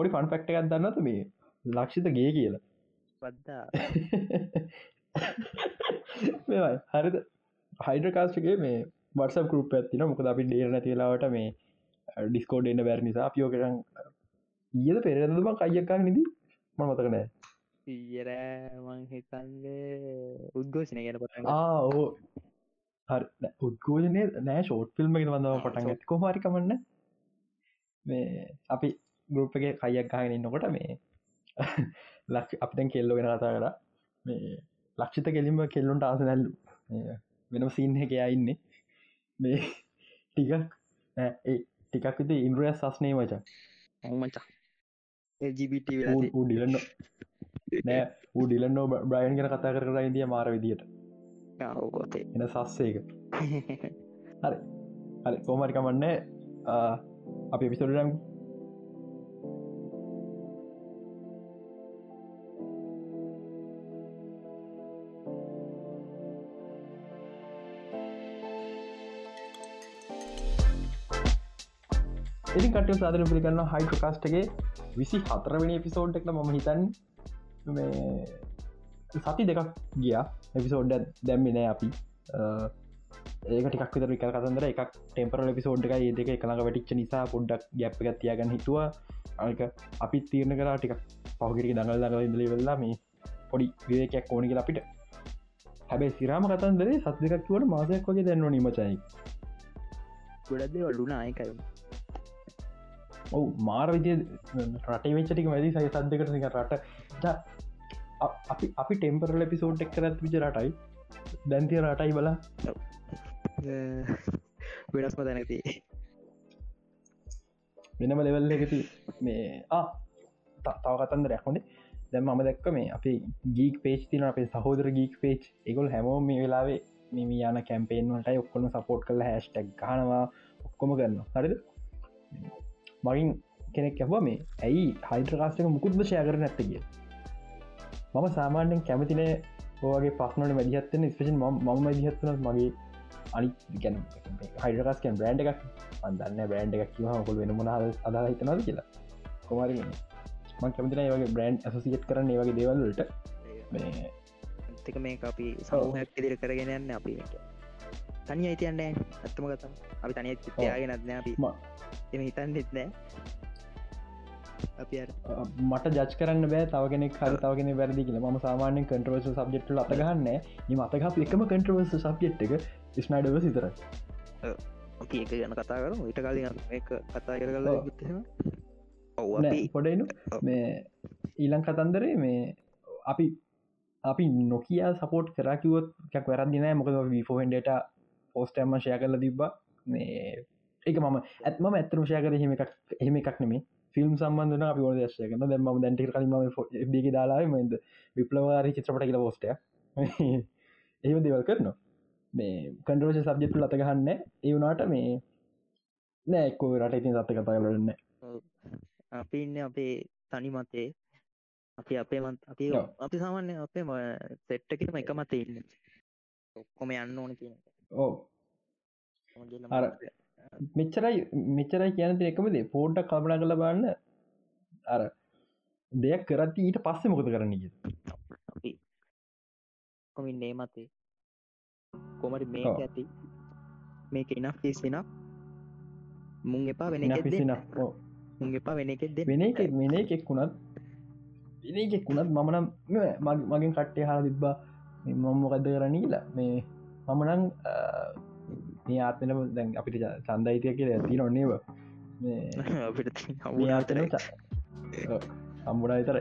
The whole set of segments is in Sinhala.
පොඩි ෆන් ෆක්ට එකක් දන්නත මේ ලක්ෂිත ගේ කියලා? පද්දා මෙයි හරිද? හයිඩ කාස්ටගේ මේ වටස කරුප ඇතින මොකද අපි ඩේර නැතිලාවට මේ ඩිස්කෝඩ් එන්න බැර් නිසා පියෝ කරන් ඊද පෙරදම කයියක්කක් නිදී මමතකනෑ ඊරමං හිතන්ගේ උද්ගෝෂණය ගැන පට ආ හරි. උද්ගෝජනය නෑ ෂෝට් ෆිල්ම් එක වඳව පටන් ඇත් කොහරිකමන්න මේ අපි ගරුප්ගේ කයියක් ගාගෙන ඉන්නකොට මේ ලක් අපතැන් කෙල්ලෝ ගෙන කතා කර. මේ ලක්ෂිත කෙලින්ම කෙල්ලුන්ට ආස නැල්ලු. වෙනම සින්න එක ඉන්නේ. මේ ටිකක් ඒ ටිකක් විත ඉන්ද්‍රය සස්නේ මචා. මචා. ජිබිට ඩිලන්න නෑ ඩිලන්නෝ බ්‍රයින් ගෙන කතා කර ඉදිය මාර විදියට. ගොතේ එන සස්සේක හරි. හරි කෝමරිකමන්න අපි පිසොඩම් ඉතින් කටය සාධන පිළිගන්න හයිට්‍රකාස්ටගේ විසි හතරවෙනි එපිසෝඩ් එකන මම හිතන් සති දෙකක් ගිය. එපිසෝඩ් දැම්මිනෑ අපි. ඒක ටිකක් විතර විකල් කතන්දර. එකක් ටෙම්පරල් එපිසෝඩ් එක ඒ දෙක එකළඟ වැටිච්ච නිසා පොඩ්ඩක් ගැප් එක තියාගන්න හිතුව. අක අපි තීරණ කරා ටික පහගරි දඟල් දඟල ඉදලි වෙල්ලා මේ පොඩි විවේකයක් ඕනික අපිට. හැබැයි සිරාම කතන්දරේ සත් දෙකක් කිවට මාසයක් වගේ දැන්ව නිමචයි ගොඩදේ වල්ලුනා අයකරු ඔවු මාර විදිය රටේ වෙච්චටික වැදි සය සද්දකට නික රට. අපි අපි ටෙම්පරල එපිසෝඩ් එක් කරත් විච රටයි. දැන්තිය රටයි බලා. වෙනස්ම දැනති වෙනම ලෙවල් එකති මේ තව කතන්ද රැහොනේ දැම් මම දැක්ක මේ අපි ගීක් පේච් තින අපේ සහෝදර ගීක් පේච් එකගොල් හැමෝ මේ වෙලාවේ මිම යන කැම්පේෙන් වලට ඔක්කොම සපෝට් කල හැස්ටක් ගනවා ඔක්කොම කරන්න හරිද මගින් කෙනෙක් ඇව මේ ඇයි හයිට්‍රකාස්ටක මුකුත්ම ෂය කර නැත්ත කිය මම සාමාන්‍යෙන් කැමතිනේ ඕගේ පක්නට මැදිහත්තන ස්පේෂන් ම මදිහත්වන මගේ අනි ගැන හයිඩරස්කන් බ්‍රන්ඩ් එකක් අන්දන්න බ්‍රන්ඩ් එකක් කිව කොල් වෙන මොන අදා හිතනද කියලා. කොමරි මං? කැමතින ඒවගේ බ්‍රන්් ඇසසිියත් කරන්න ඒවගේ දේවල්ලට ඇතික මේ අපි සෞහයක් ඉදිරි කරගෙන යන්න අපි තනි අයිතියන්න ඇත්තම කතම් අපි තනි යාගෙන නත්න අපි. එම හිතන් දෙත්නෑ අපි මට ජච් කරන්න බෑ තවගෙන හර තවගෙන වැරදි කියල. ම සාමාන්‍යෙන් කටරවස සබ්ෙට්ට අතගන්න නිම අතක එකම කටරවස සබ්ෙට් එක ස්නයිඩව සිතර අපි එක ගැන කතා කර ඊට කලින් එක කතා කර කල ඔව. පොඩයිනු මේ ඊලං කතන්දරේ මේ අපි අපි නොකිය සපෝට් කරකිවොත් ක් වැරදිනෑ මොකද විෆෝහෙන්ඩට පෝස්ටම්ම ශය කරල තිබ්බා. මේ ඒක මම ඇත්ම ඇත්තම ෂය කර හෙම එකක් එහෙම එකක් නෙමේ ෆිල්ම් සම්බන්ධන අපි ෝද ශය කන දැම දැන්ටි කලින්ම ඩිග දාලා ද විප්ලවාරි චිත්‍රපට කියල පෝස්ටය එහෙම දෙවල් කරනවා. මේ කන්ඩරෝෂ සබ්ජෙක්ටු ලතගහන්න ඒ වුනාට මේ නෑ එක්කෝ රට ඉතින් සත්ත කතා කරන්න අපි ඉන්න අපේ තනි මතේ. අපි අපේ මත් අපි අපි සාමාන්‍ය අපේ සෙට්ටකම එක මත ඉන්න. ඔක්කොම යන්න ඕන කියන ඕ අර මෙච්චරයි මෙච්චරයි කියනති එකමදේ පෝඩ්ඩක් කල්පනා කළ බන්න අර දෙයක් කරත්ති ඊට පස්සේ මොකද කරන්න අපි කොමින් නේ මතේ? කොමට මේ ඇති? මේක ඉනක් පිසිනක් මුං එපා වෙන පිසින මුං එපා වෙන එකෙක් වෙන එක වෙන එකෙක්ුණත් වෙන එකෙක්ුණත් මමනම් මගින් කට්ටය හා තිබ්බා මම මොකක්ද කරන්නීලා මේ මමනං මේ ආත්මන දැන් අපිට සන්දයිතය කියල ඇති නොන්නේව ආතන සම්බුණ විතර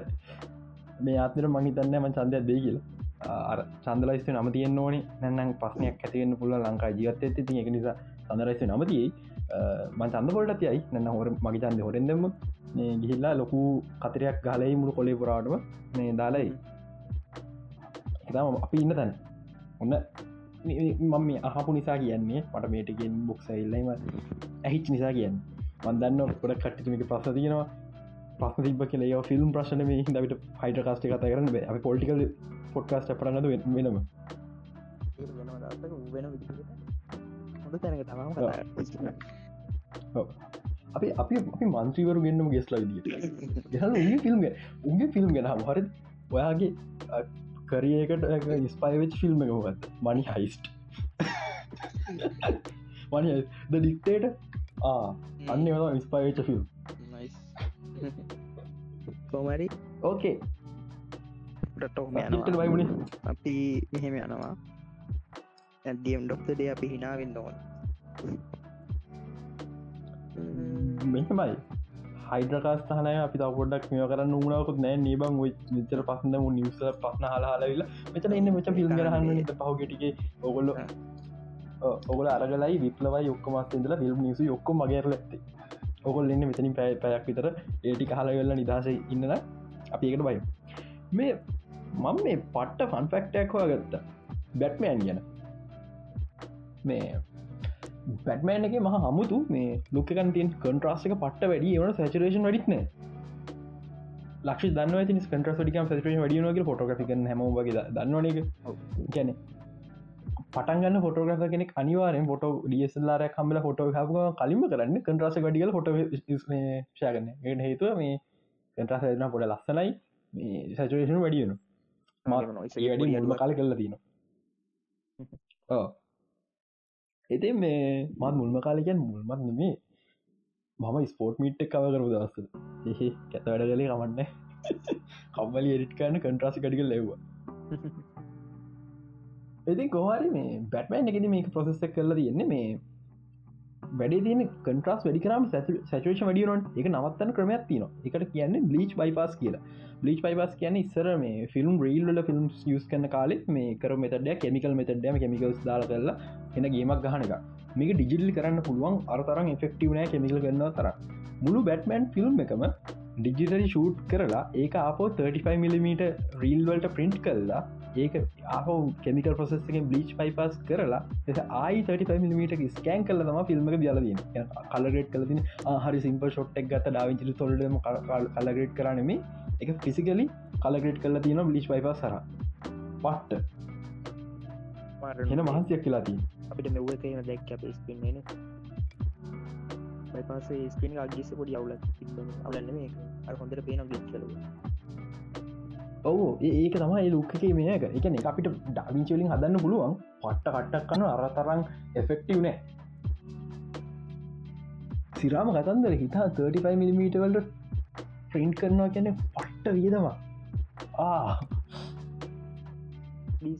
මේ ආතන මහිතන්න ම සන්දයක් දෙයි කියලා. සන්දලයිස්ත නම තියෙන් ඕනි. නැන්නම් පස්නයක් ඇතිවෙන්න පුල ලංකා ජීවත ඇති ති එක නිසා සඳරයිස්ත නමතියි මන් සඳ පොලට තියයි නැන්න හොර මගේ චන්ද හොරෙන්දම ගිහිල්ලා ලොකු කතරයක් ගලයි මුළු කොලේ පුරාටම. මේ දාලයි එතම අපි ඉන්න තැන්. ඔන්න මම මේ අහපු නිසා කියන්නේ මට මේටගෙන් බොක්සයිල්ලම ඇහිච් නිසා කියන්න. මන්දන්න පොඩ කට්ටිමික ප්‍රස තියෙනවා. පස්ස තිබ කියල ෆිල්ම් ප්‍රශ්න මේ දවිට හයිට කාස්ට කත කරන අප පොලිකල් පොඩ්කාස්ට පරන්නද වෙනම. අපි අපි අපි මන්ත්‍රීවරු ගන්නම ගෙස්ලා ගහල උගේ ෆිල්ම් උගේ ෆිල්ම් ගෙන හර ඔයාගේ කරියකට ඉස්පයිවෙච් ෆිල්ම් එක මොකත් මනි හයිස්ට මනි ද ඩික්ටේට අන්න ව ඉස්පයිවෙච් ෆිල්ම් කොමරි ඕකේ වයිමුණ අපි මෙහෙම යනවා. ඇදියම් ඩොක්ටඩේ අපි හිනාවෙන්න ඕන. මෙහෙමයි හයිඩකාස්ථානය අපි තවොඩක් මෙය කරන්න උනාකුත් නෑ. නීබං විතර පසන නිවස පස්න හලාල මෙතන එන්න මෙච ෆිල්ම් රහන්න පහුගෙටිගේ ඔගොල්ල ඔගල අරගලයි විපලවයි ඔක්කමත් ඉදල ෆිල්ම් නිසු යොක්කො මගේරල ඇත්තේ. ඔකොල් එන්න මෙතනින් පැය පැයක් විතර. ඒටි හලවෙල්ල නිදහස ඉන්නන අපි එකට බයි මේ මං මේ පට්ට ෆන්ෆෙක්ටක් හවා ගත්ත බැට්මෑන් ගැන. මේ පැටමෑන් එක මහ හමුතු. මේ ලොකකන් තින් කන්ට්‍රස්ක පට වැඩි වන සචරේෂන් වැඩිත්න ලක්ෂ දන්න ටිකම් සචරේෂන් වැඩියනගේ ෆොටෝග්‍රික හමගේ දන්නවන එක ගැන පටන්ගන්න ෆොටෝග්‍රස කෙනෙක් අනිවාරෙන් ොට ඩියස්ලාර කම්ල ෆොට හම කලින්ම කරන්න කන්ට්‍රස ගඩියල ොට ෂයගන්න එට හේතුව මේ කන්ට්‍රස් න පොඩ ලස්සනයි. මේ සචරේෂන් වැඩියනු වැඩි මුල්ම කාල කරලා තින එති මේ මත් මුල්ම කාලකයන් මුල්මත් නෙමේ මම ස්පෝට් මිට් කව කරු දවස එහෙ කැත වැඩ කලේ කමන්න. කම්මලි එරිට්කාන්න කන්ට්‍රාසි කඩික ලෙව්වා ඉති කොහරි මේ බැට්මෑන් එකද මේක ප්‍රසෙස්ස කරලා තියෙන්නේ මේ වැඩේ තියන කන්ට්‍රස් වැඩිකරම සචේෂ වඩියනොන් එක නවත්තන ක්‍රමයක් තින එකට කියන්නේ බ්ලිච් බයිපස් කියලා. බ්ලිච් බයිපස් කියන ඉස්සර මේ ෆිල්ම් රීල්ල ෆිල්ම් යස් කන කාලෙත් මේ කර මෙතඩ කෙමිකල් මෙතඩම කෙමිකල්ස් දාල කරලා එන ගේමක් ගහනක මේක ඩිජිල් කරන්න පුළුවන් අරතරම් එෆෙක්ටවනෑ කෙමිකල් කරන්න තර මුළු බැට්මන් ෆිල්ම් එකම ඩිජිටරි ෂූට් කරලා ඒක අපෝ 35 මිම රීල්වලට ප්‍රින්ට් කරලා ඒක ආහ කෙමිකල් පොසෙස්ගේ බ්ලිච් පයිපස් කරලා එ ආයි 35මිට ස්කෑන් කල තම ෆිල්ම්ක දියලදීන කලගේට කලතින හරි සිම්ප ෂොට්ක් ගත ඩාවිචි තොල්ඩම කලගේට් කරනෙම එක ෆිසිකලි කලගේට් කල තියන බ්ලිච් පයිපස් සර පට්ට. හෙන මහන්සයක් කියලාතිී අපිට මෙව තියෙන දැක් අප ස්පින්න පසේ ස්පින් අගිස පොඩි අවුල අවලන්න මේ අ හොඳට පේන ගිච් කලවා ඔවු ඒක තමයි ලුක්ක මේක එකන අපිට ඩාවිංචලින් හදන්න පුළුවන්. පට්ට කට්ටක් කන්න අරතරං එෆෙක්ටව් නෑ. සිරාම කතන්දර හිතා 35මිමටවල්ට ෆ්‍රීන්් කරනවා කියැනෙ පට්ට වියදවා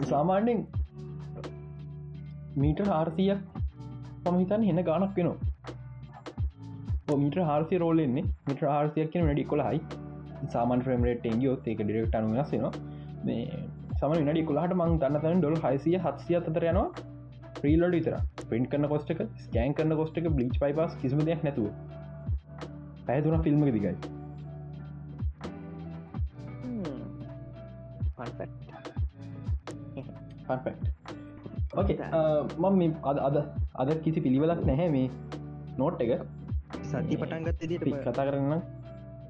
සාමාන්‍යෙන් මීට හාර්සියක් පමහිතන් හෙන ගානක් වෙනවා. මීට හාර්සි රෝලෙන්නේ මිට හාර්සියක් කියන වැඩි කොළහයි සාමන් ්‍රමට එංගියොත් ඒක ඩිරෙක්ට අනු වෙනස්සෙනවා මේ සම නඩි කොලාට මං දන්නතන ඩොල් හයිසිය හත්සිය අතර යනවා ප්‍රීලඩ විතර පින්ට කන්න කොස්ටක ස්කෑන් කරන්න කොස්ටක බ්ලිච් පයිපස් කිසිම දෙයක් නැතුව. පැතුන ෆිල්ම් දිගයි. ඕකේ මම අද අද අද කිසි පිළිවෙලක් නැහැ මේ නෝට් එක. සති පටන්ගත් කතා කරන්න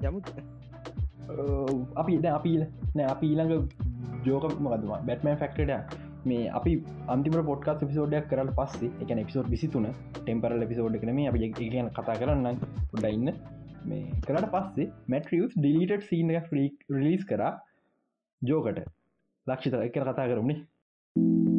යමු අපි ද අපි නෑ අපි ඊළඟ ජෝක මකදවා බැටමන් ෆක්ටඩ මේ අපි අන්තිම පොට්කා පිසෝඩයක් කරට පස්සේ එක එපිසෝඩ් විසිතුන ටෙම්පරල් එපිසෝඩ් කනම අප කියන කතා කරන්න ඩයින්න මේ කරට පස්සේ මැටරියස් ඩිලිට සීන රිලිස් කරා ජෝකට ලක්ෂිත එක කතා කරමුණේ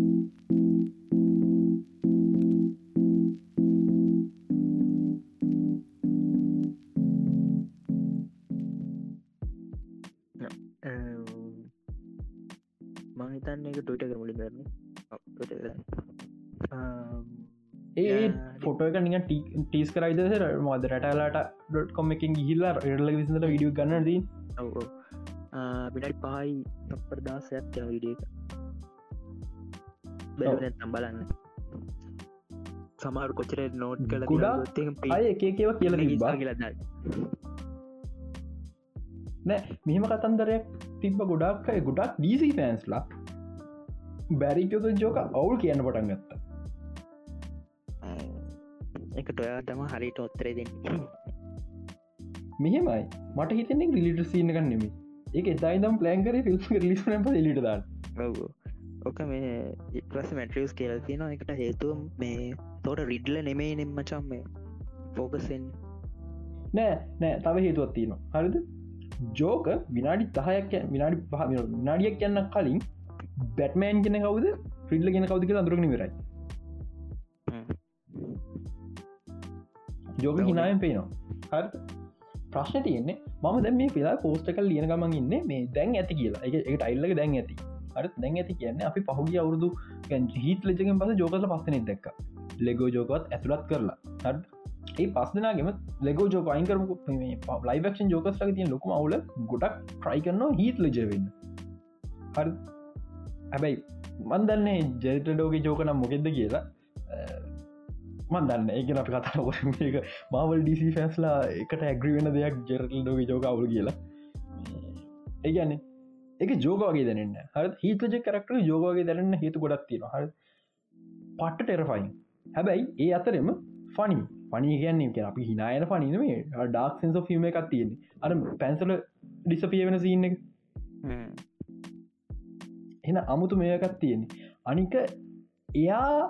ෆොට එක නික ටීස් කරයිද මොද රටලාට ඩොට් කොම එකින් ගිහිල්ලා රෙල්ල විසිට විඩිය ගන්න දී පිටයි පහයි ප්‍රදාසයක් යන විඩිය එක. තම් බලන්න. සමාර කොචර නෝට් කළ ගුඩා එක කියව කියල බා කියලන්න නෑ මෙහෙම කතන්දරයක් තිබ ගොඩක් ගොඩක් ඩීසි පෑන්ස්ලා බැරිකයොත ජෝක අවුල් කියන්න පටන් ගත්තා. එක ටොයා තම හරිට ඔත්තරේ දෙන්න. මෙහෙමයි. මට හිතෙනෙ රිලිට සීන ගන්නෙම ඒක එතයිදම් ප්ලෑන්කර ලිස් ලිට දාන්න. ඕක මේ ඉපලස් මැටරියස් කියල තියෙන එකට හේතුව මේ තෝට රිඩ්ල නෙමේ නෙම්මචම් මේ ෆෝකසෙන් නෑ නෑ. තව හේතුවත් තියෙනවා. හරිද ජෝක විනාඩි දහයක් විනාඩි පහ විනාඩියක් කියන්න කලින් බැට්මෑන් කෙන කවද? ෆිල්ල ගෙන කවද කියලා අඳුරගෙන වෙරයි ජෝක හිනායෙන් පේනවා. හරි. ප්‍රශ්න තියෙන්නේ මම දැ මේ පිලා පෝස්ටකල් ලියන ගමන් ඉන්න මේ දැන් ඇති කියලා. එක ටයිල්ලක දැන් ඇති. අර දැන් ඇති කියන්න අපි පහුගිය අවුරදු හිත් ලජගෙන් පස ජෝකල පස්සන දෙක්ක. ලෙගෝ ජෝකත් ඇතුළත් කරලා. හත් ඒ පස්සනාගේම ලෙගෝ ජෝක අයින් කරමු ලයිවක්ෂන් ජෝකස් ලක තිය ලොකම අවුල ගොඩක් ට්‍රයි කරනවා හිත් ලජවෙන්න හරි. හැබැයි මන්දන්නේ ජෙටඩෝගේ ජෝකනම් මොකෙද කියලා. මන්දන්න ඒක අප කතා එක මවල් ඩිසි ෆැස්ලා එකට ඇග්‍රි වෙන දෙයක් ජෙරටල්ඩෝගේ ජෝක අවුල කියලා. ඒගන්නේ එක ජෝගගේ දැනන්න හ හිතජ කරක්ට යෝගගේ දැනන්න හේතු ගොඩක් තියෙන හ පට්ට ටෙරෆයින් හැබැයි ඒ අතරෙම ෆනි පනි කියන්නේ කිය අපි හිනායන පනිනේ ඩක් සෙන්ස ෆිල්ම් එකක් තියෙන්නේ. අර පැන්සල ඩිසපිය වෙන සින්න එක. එන අමුතු මේකත් තියෙන්නේ. අනික එයා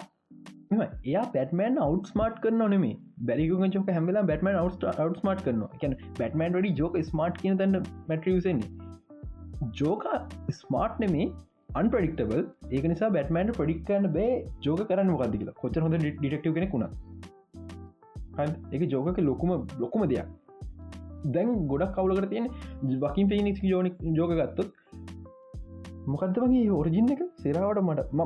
එයා පැටමන් අවට් ස්මාර්ට් කරන නෙේ බැරිගු චෝක හැමලා බැටමන් අවට් අවට් ස්මාර්ට් කරන එක බැටමන් ඩි ජෝක ස්මාර්ට් කියන තන්න මැට්‍රියසන්නේ ජෝක ස්මාර්ට් නෙමේ අන්පඩික්ටබල් ඒක නිසා බැටමන්ට පඩික්කන්න බෑ ජෝක කරන්න මොකක්ද කියලා. කොච්චර හොඳ ඩිටක්ටව කෙනෙකුුණ එක ජෝක ලොකුම ලොකුම දෙයක්. දැන් ගොඩක් කවුලකට තියෙන වකින් පේනික් ජෝනික් ජෝක ගත්තොත් මොකදමගේ ඔරජින්න එක? සෙරාවට මට ම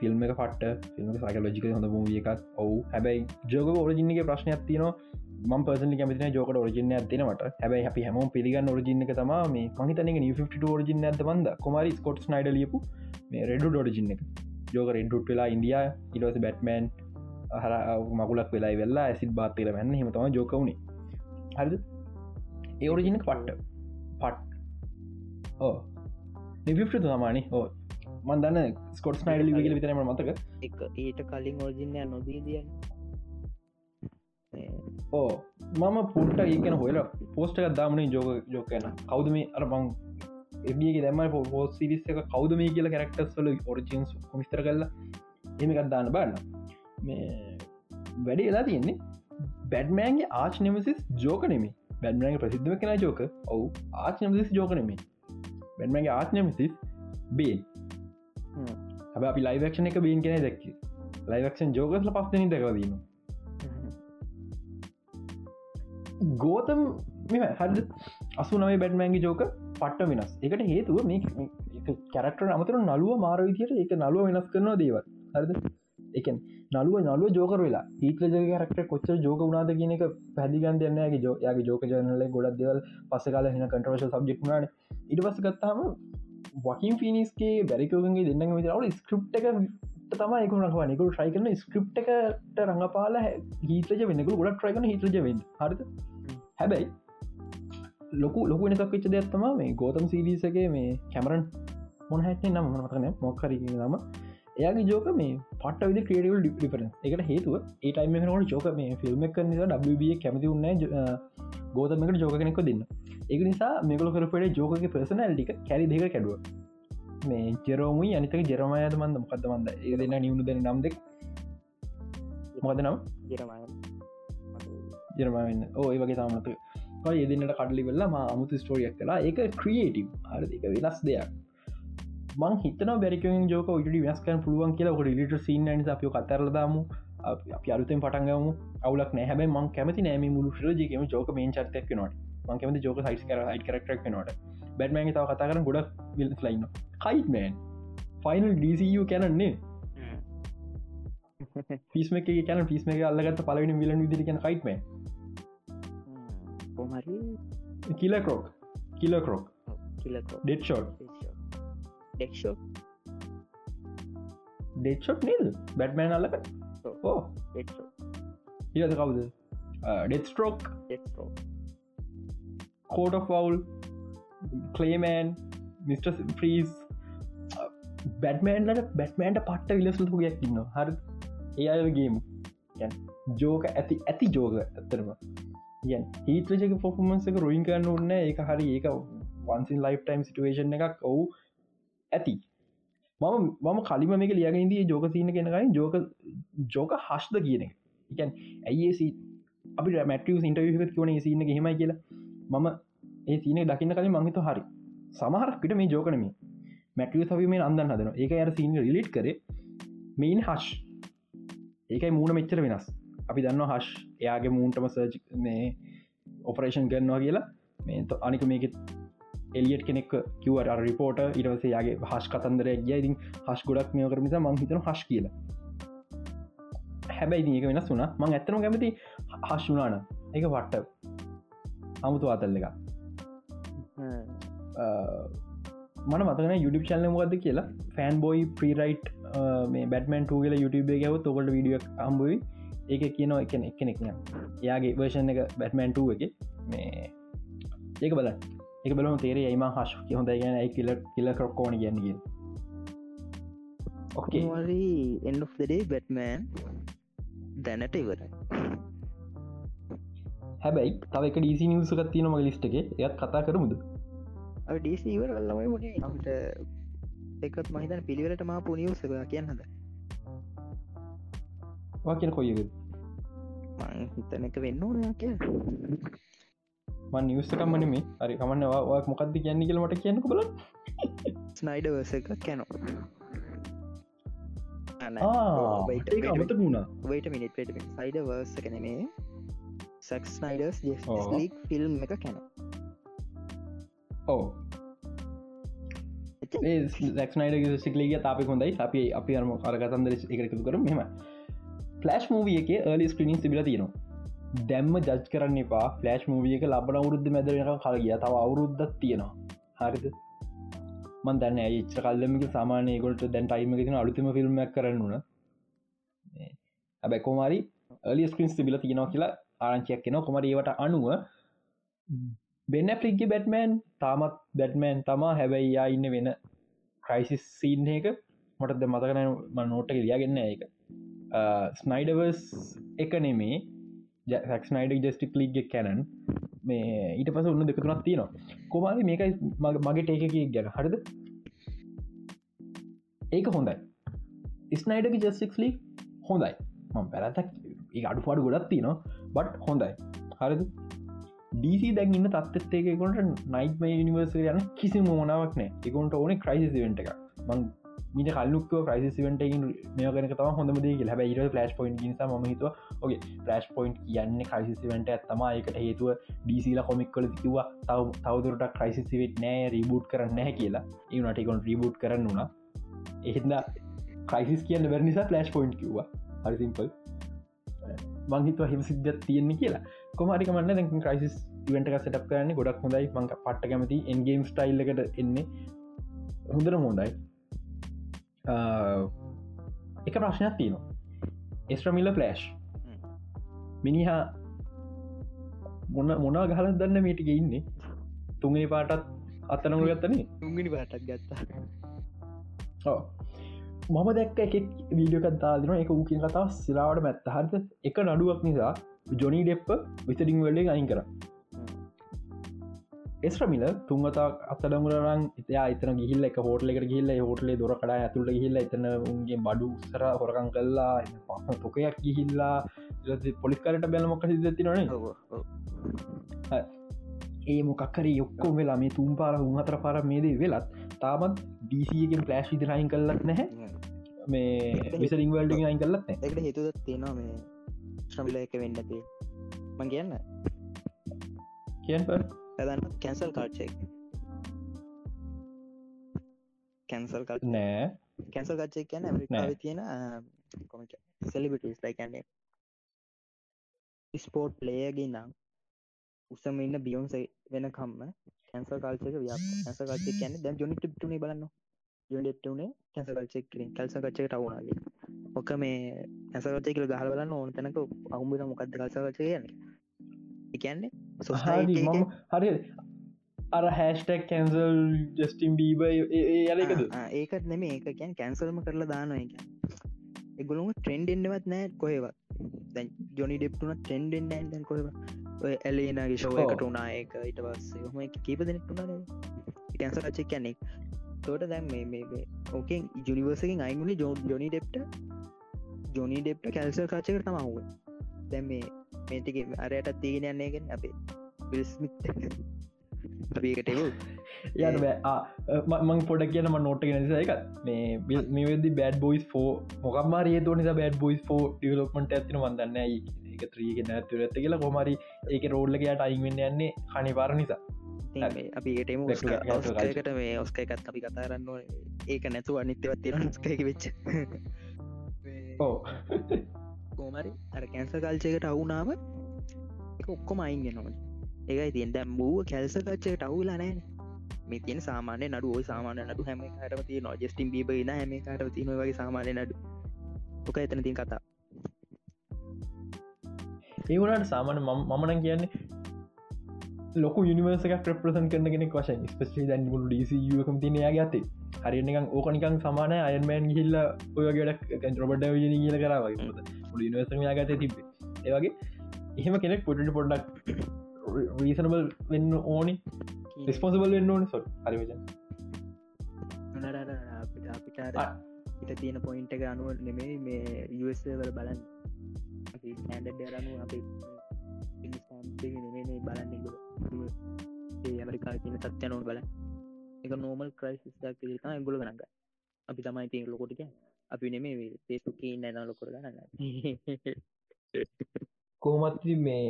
ෆිල්ම් එක පට ෆිල්ම් සයිකලෝජික හොඳ මූිය එකක්. ඔවු. හැබැයි ජෝක ඔරජින්නගේ ප්‍රශ්නයක් තියනවා. ම පසල කැමතින ජෝකට ඔරජින්න ඇතිනට හැබයි අපි හැම පිළිගන්න ඔරජින්න එක තම මේ මහිතන ට ෝරජින්න ඇත බන්ද කොමරි ස්කොට් නයිඩ ලියපු මේ රෙඩු ඩෝරජින්න එක. ජෝක රෙඩ්ඩුට් වෙලා ඉන්ඩිය ඉලවස බැට්මන් හර මකුලක් වෙලා වෙල්ලා ඇසිත් බාතර වැන්න හිමතම ජෝකවුණේ හරිද? ඒ ඔරජින්න පට්ට. පට්. ඕ නිිට තමානි ඕ මන්දන්න ස්කොට් නයිඩ ලිගල විතරම මතක. එක ඊට කලින් ඔරජින්න නොදී දියන්න. ඕ මම පුට්ට ඒකන හොල පෝස්ටක දාමන ජෝක ජෝකන කවුද මේ? අර බං එබියගේ දැම පෝස් සිරිස් එක. කවුද මේ කියල කැරක්ටස් වල ඔරිජින්ස් මිස්තර කරලා. එමකත් දාන්න බන්න මේ වැඩි එලා තියෙන්නේ බැඩ්මෑන්ගේ ආච් නෙමසිස් ජෝක නෙමේ බැඩ්මෑන්ගේ ප්‍රසිද්ධම කෙන ජෝක ඔවු ආච් නමසිස් ජෝක නෙමේ බැඩ්මෑන්ගේ ආච් නමසිස් බේන් හැබ අපි ලයිවක්ෂණ එක බේන් කෙන දැක්ක. ලයිවක්ෂන් ජෝකස්ල පස්සනි දැකවදීම ගෝතම් හද අසු නව බැට්මෑන්ගේ ජෝක පට්ට වෙනස්. එකට හේතුව මේ කැරක්ට අමතර නලුව මාර විදියට එක නලුව වෙනස් කරනවා දේවල්. හරද එකන් නලුව නලුව ජෝකර වෙලා. ඊටල ජගරක්ට කොච්චර ජෝක වුණාද කියන එක පැදිගන් දෙන්නගේ ජෝයාගේ ජෝක ජනල ගොඩක් දෙවල් පස කාල හින කටවශ සබ්ජෙක්්නාට ඉට පස ගත්තාම වකින් ෆිනිස්ගේ බැරිකෝගේ දෙන්න විතරවට ස්ක්‍රප් එක තම එකකුණක් නිකු ්‍රයි කරන ස්ක්‍රප් එකට රඟපාල හිතජ වෙනකු ගොඩක් ට්‍රයිකන හිතජ වෙන් හරිද? හැබැයි ලොකු ලොකු නිසක් වෙච්ච දෙයක්ත්තම මේ ගෝතම් සිරිසගේ මේ කැමරන් මොන හැටේ නම් මතන මොක්කර නම. එයාගේ ජෝක මේ පට විදි ක්‍රේටවල් ඩිපරන් එකට හේතුව ඒටයිම නට ජෝක මේ ෆිල්ම් එක නිසා ඩ කැමති උන්න ගෝතමකට ජෝක කෙනෙක දෙන්න. ඒක නිසා මෙකල කරපට ජෝක පර්සනල්ටික කැරි දෙක කැඩුව. මේ ජෙරෝමයි අනිතක ජෙරමයද මන්ද? මොකක්ද මන්ද? ඒ දෙන්න නිවුණු දෙන නම් දෙක්. මොකද නම්? ජරමන්න ඕ වගේ තමත. යෙදන්නට කඩලි වෙල්ලා ම අමුතු ස්ටෝරියක් කලා ඒක ක්‍රියේටම් අරදික වෙනස් දෙයක් මං හිතන බැරිකෙන් ජෝක ඉට වෙනස්කන් පුළුවන් කියලා. ොට ලිට සින්න නිසා අපිය කතරලදාමු අපි අලුතෙන් පටන්ගම අවුලක් නැහැබයි මං කැමති නෑම මුළු ශරජයකම ජෝක මේන් චර්තයක් නට මං කැමති ජෝක සයිස් කර හයි කරක්ටක් නට බැඩ්මෑන් තව කතා කරන ගොඩක් විල්ස් ලයින්න කයිටමන් ෆයිනල් ඩසිU කැනන්නේ පිස්ම එක කැන පිස්ම එක අල්ලගත් පලවෙන විලන් විදිරි කන කයිටමන් කොමරි කියල කරෝක් කියල කරෝක් ඩෙට් ෂෝට් ඩෙක්ෂෝ ඩෙට්ෂොට් නිල් බැට්මෑන් අල්ලක ඕ ඉද කවුද? ඩෙත්ස්ට්‍රෝක් කෝට ෆවුල් කලේමෑන් මිට ෆ්‍රීස් බැටමෑන්ලට බැටමෑන්ට පට්ට විලසුතු ගයක් ඉන්න හර. ඒ අයගේම ජෝක ඇති ඇති ජෝග ඇත්තරම යන් හිතජක පොෆමන්සක රුයින් කරන්න ඔන්න එක හරි ඒක වන්සින් ලයිෆ් ටයිම් සිටුවේෂන් එකක්. ඔවු ඇති. මම මම කලිම මේක ලියගෙනදී ජෝක සිීන කෙනකයි ජෝක ජෝක හශ්ද කියන එක. එකන් ඇයිඒසි අපි මැටිය ඉන්ටවික කිවන සින්න හෙමයි කියලා. මම ඒ සින දකින්න කලින් මංහිත හරි. සමහරක්කට මේ ජෝකනම මැටිය සවීමේ අන්දන්න හදන ඒක අර සිීන රිලිට් කර. මෙයින් හශ් ඒකයි මූුණ මෙච්චර වෙනස්. අපි දන්න හශ් එයාගේ මූන්ටම සර්ජ් මේ ඔපරේෂන් කරනවා කියලා. මේ අනික මේක එලියට කෙනෙක් කිවට රිපෝට ඉරවසයාගේ හස් කතන්දර ගියඉතින් හස් ගොඩක් මෙය කරමිස මං හිතන හස් කියලා. හැබැයි ඒක වෙනස් වුනා මං ඇත්තන කැමති හශ්ුනාන එක වට්ට අමුතු අතල්ල එක මන මතන යුඩිප් චල්ල මොකද කියලා. ෆෑන් බොයි ප්‍රීරයිට් මේ බැටමන් ටූගල YouTube ගැව තොකට විඩියක් අම්බුයි ඒක කියනවා එකන එකනෙක් යාගේ වර්ෂන් එක බැටමන්ටුව එක. මේ ඒක බල එක බලම තේරේ ඒම හශ හොඳ ගැන කියල. කියල කරොක්කෝන ගැන්නග ඕකේ එන් ඩේ බැටමන් දැනට ඉවර හැබැයි තවක ඩීසි නිවසකත් තියනම ලිස්ට එක. එයත් කතා කරමුද? ඩීසිවර කල්ලමයි මුණේ අපට එකත් මහිතන පිළිවෙලට මා පුනිියවසක කියන්නද වාකෙන කොයක හිතන එක වෙන්න ඕනයා කිය මන් නිවස්සකම්මන මේ අරි කමන්නවා මොකක්ද කියන්න කියලමට කියන්නක බල ස්නයිඩවස එක කැනෝ වයිට මිනිට පට සයිඩ වර්ස කන මේ සක්ස් නයිඩර්ස් ලීක් ෆිල්ම් එක කැන ඕ ලක්නයිඩ සිකලිය තාපි හොඳයි. අපි අපි අරම කරගතන්දර එකතු කර මෙම ෆලස්් මූවිය එක ඒලි ස්ක්‍රීනින් සිබිල තියෙනවා දැම්ම ජජ් කරන්න එපා. ෆලස්් මූවිය එක ලබන අවුරුද්ධ මැදරෙන කලගිය තව අවුරුද්ධත් තියෙනවා. හරිද? මන් දන්න ඒච්ච කල්ලමික සාමානයකොට දැන් ටයිම තින අලුතම ෆිල්ම් කරන්නුන ඇබැ කොමරි එලි ස්ක්‍රීන්ස් තිබිල තියෙනවා කියලා ආරංචයක් කෙන කොමරීවට අනුව බෙන්න ෆලික්ගේ බැට්මෑන් තාමත් බැට්මෑන් තමා හැබැයි යා ඉන්න වෙන ක්‍රයිසිස් සීන් එක. මොටද මතකන ම නෝට්ට ලියගන්න එක ස්නයිඩවර්ස් එක නෙමේ. ජක්නයිඩ ජස්ටික් ලිග් කැනන් මේ ඊට පස උන්න දෙකතුනක් තියෙනවා. කොමාද මේකයි මගේ ටේක ගැන හරිද? ඒක හොඳයි. ස්නයිඩක ජස්ටික් ලි හොඳයි. මම පැරතක් ඒ අඩු පාඩු ගොඩත් තියනවා බට් හොඳයි. හරිද? ඩීසි දැගන්න තත්ත්තේකොට නයිටම නිවර්ස යන කිසි මොනාවක් නෑ එකොන්ට ඕන ක්‍රයිසිස් වෙන්ට එක මං මීට කල්ලුක් ක්‍රයිසිස් වෙන්ටකින් මේකන තම හොඳමද හැබ ඉර ෆලස් පොයින්් නිසා ම හිතුව ඔගේ ෆලස් පොයින්් කියන්න ක්‍රයිසිස් වෙන්ට ඇත්තම එකට හේතුව ඩීසිලා කොමික් කල කිව තව තවදුරට ක්‍රයිසිස් වෙට නෑ රීබූට් කරන්න හැ කියලා. ඒනටකොන් රීබූට් කරන්න වුණා එහෙද ක්‍රයිසිස් කියන්න වැරනිසා ෆලස් පොයින්් කිව්වා. හරිසිම්පල් මංහිතුව හිම සිද්ධ තියෙන්නේ කියලා. කොමරිකමන්න දැ ක්‍රයිසිස් ඉවට සටක් කරන්න ගොඩක් හොඳයි. මංක පට්ට කැමති එන්ගේම් ස්ටයිල් එකට එන්නේ. හොඳර හොඳයි. එක ප්‍රශ්නයක් තියෙනවා එස්ට්‍රමිල්ල ෆලෑෂ් මිනිහා මොන්න මොනා ගහල දන්න මේටික ඉන්නේ තුන්ගේ පාටත් අත්තනම ගත්තනේ තුන්ගනි පාටක් ගත්තා. මම දැක්ක එක වීඩියකත්තාදන එක ූකින් කතාව සිරාවට මැත්ත. හරිත එක නඩුවක් නිසා ජොනි ඩෙප්ප විසිටිං වල්ඩේ අයින් කර එස්්‍රමිල තුන්ගතා අත්තඩමුරරන් ඉතයා එතන ගිහිල්ල එක හෝටල එකට ගිල්ල හෝටලේ දොර කඩා ඇතුළ ගිල්ල එතන උන්ගේ බඩු සර හොරකං කල්ලා තොකයක් ගිහිල්ලා. පොලිස්කාරට බැලමොක සිදති නොන ඒ මොකක්කර යොක්කෝ වෙලා මේ තුම් පාර උන්හතර පාර මේදේ වෙලත් තාමත් ඩීසියගෙන් පලෑශ් විදිරයින් කල්ලත් නැහැ. මේ විසරිං වල්ඩින් අයින් කල්ලත් එකට හේතුද තියෙනවා මේ ශ්‍රමිල එක වෙන්නති මං කියන්න. කියන් ප පැදන්න කැන්සල් කාච්චෙක් කැන්සල් කල් නෑ. කැන්සල් කච්චෙක් කියන ඇමරිකාව තියෙන කොමට සෙලිබිටස් ලයිකන්නේ ස්පෝට් ලේයගේ නම් උසම ඉන්න බියොන්ස වෙන කම්ම කැන්සල් කාල්චක ව්‍යා ඇස කාච්චෙක් කියන්න දැ ජොනිට ටුනේ බලන්න ජොනිට්ටුනේ කැස කල්චෙක් කල්ස කච්චක ටවුණගේ ඕක මේ ඇසකචය කියල ගහල බලන්න ඕන තැනක අහුඹට මොකක්ද කල්ස කච්ච කියන්නේ එකන්නේ හරි මම හරි අර හැස්ටක් කැන්සල් ජස්ටිම් බීබ යලකද ඒකත් නෙම ඒක කියන් කැන්සල්ම කරලා දාන එක එගුළුම ට්‍රෙන්ඩෙන්ඩවත් නෑ කොහෙවත්. දැ ජොනි ඩෙප්ටුන ටෙන්ඩෙන් ෑන්ඩන් කොහෙව ඔය ඇලේනගේ ශෝයකට උනා ඒක ඉට පස්සේ. හම කීප දෙනෙක්ටුනා කැන්සල් අච්ච කියන්නෙක් තෝට දැම් මේ ඕකෙන් ජුනිවර්සකින් අයිගුලි ජෝ ජොනි ඩෙප්ට ජොනි ඩෙප්ට කැල්සල් කාචකට තමහුව දැම් මේ මේටික අරයට තියෙන යන්නේගෙන අපේ පිල්ස්මිත් අපිකටෙව් යන මං පොඩ කියනම නොට ගෙනනිස එක මේ මේ වෙදදි බඩ බොයිස් ෝ මොකක්මාරය තෝනිස බඩ බොයිස් ෝ ඩියලොප්මට ඇතින වන්දන්න එක ත්‍රීගෙන ඇතුර ඇත කියලා කොමරි ඒක රෝල්ලකයට අයිවෙන්න යන්නේ හනි පාර නිසා අපිටම ඔස්කට මේ ඔස්ක එකත් අපි කතාරන්න ඒක නැතු අනිත්‍යවත් තියෙන ස්කයක වෙච්ච. ඕ කෝමරි අර කැන්ස කල්චයකට අවුනාම ඔක්කොම අයින්ගෙනවා ඒකයි තියෙන් දැම් බූ කැල්ස කච්චයට අවුලා නෑන මේ තියෙන සාමානය නඩු ඔය සාමානය නඩු හැම කාරම තිය නොජස්ටිම් බීබයින හැම කාර තින වගේ සාමානය නඩු. ඕක එතන තින් කතා. ඒවනට සාමාන මමන කියන්නේ ලොක නිවර්සක ප්‍රප්‍රසන් කරන කෙනෙක් වශයෙන් ස්පෙසි දැන්ගුල ඩසියකම තිනයා ගත්තේ හරිනිකන් ඕකනිකන් සමානය අයන්මෑන් ගිහිල්ල ඔයගේට රොබට විජන කියල කරාවගේ නිවර්සම ගත තිබේ ඒවගේ එහෙම කෙනෙක් පොටට පොඩ්ඩක් රීසනබල් වෙන්න ඕනි. රිස්පොසිබල් වෙන්න ඕනි. සො හරිවජ අපිට අපිට ඉට තියෙන පොයින්ට එක අනුව නෙමේ මේ වල බලන් අරනු අප නෙමේ බලන්න ඇමරිකා තින තත්්‍ය නොව බල එක නෝමල් ක්‍රයිස්ක් තා ගොල ගනග අපි තමයි තිය ලොකොටික අපි නෙමේ පේසුකී නැන ලොකොර ගන්න. කොහොමත් මේ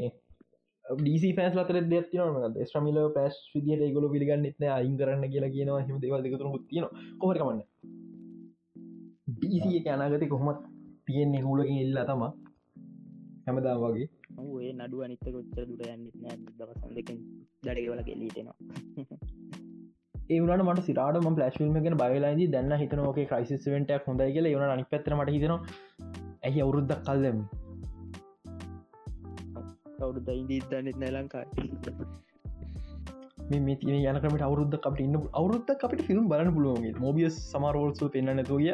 ඩීසි පෑස් ලතර දෙයක් න ස්්‍රමිල පස් විදිට ගොල පිළිගන්න න අයින් කරන්න කියලා කියනවා හිම දෙවල් දෙකතුර ත්තින කොමරකමන්න ඩීසි අනාගත කොහොමත් තියෙන්නේ හූලකින් එල්ලා තම හැමදා වගේ. ඒ නඩු අනිත කොච්චර දුර යන්න දවසන් දෙක දඩගවල කෙලීටෙනවා ඒවනට මට සිරාට ම පලස්ිල්ම ගෙන බයලාද දැන්න හිතනෝක ක්‍රයිසිස්වෙන්ට හොඳයි කියල. යන අනි පත්‍රමට හිතනවා ඇහි අවුරුද්දක් කල්ලම කවුරු දයින්දී දන්නෙත් නෑ ලංකායි මේ තින යනකට අවුරුද්ධ අපට ඉන්න අවුරුත්ත අපට ෆිල්ම් බලන්න පුළුවන්ගේ මොබිය සමාරෝල්සු පෙන්න්න තුගිය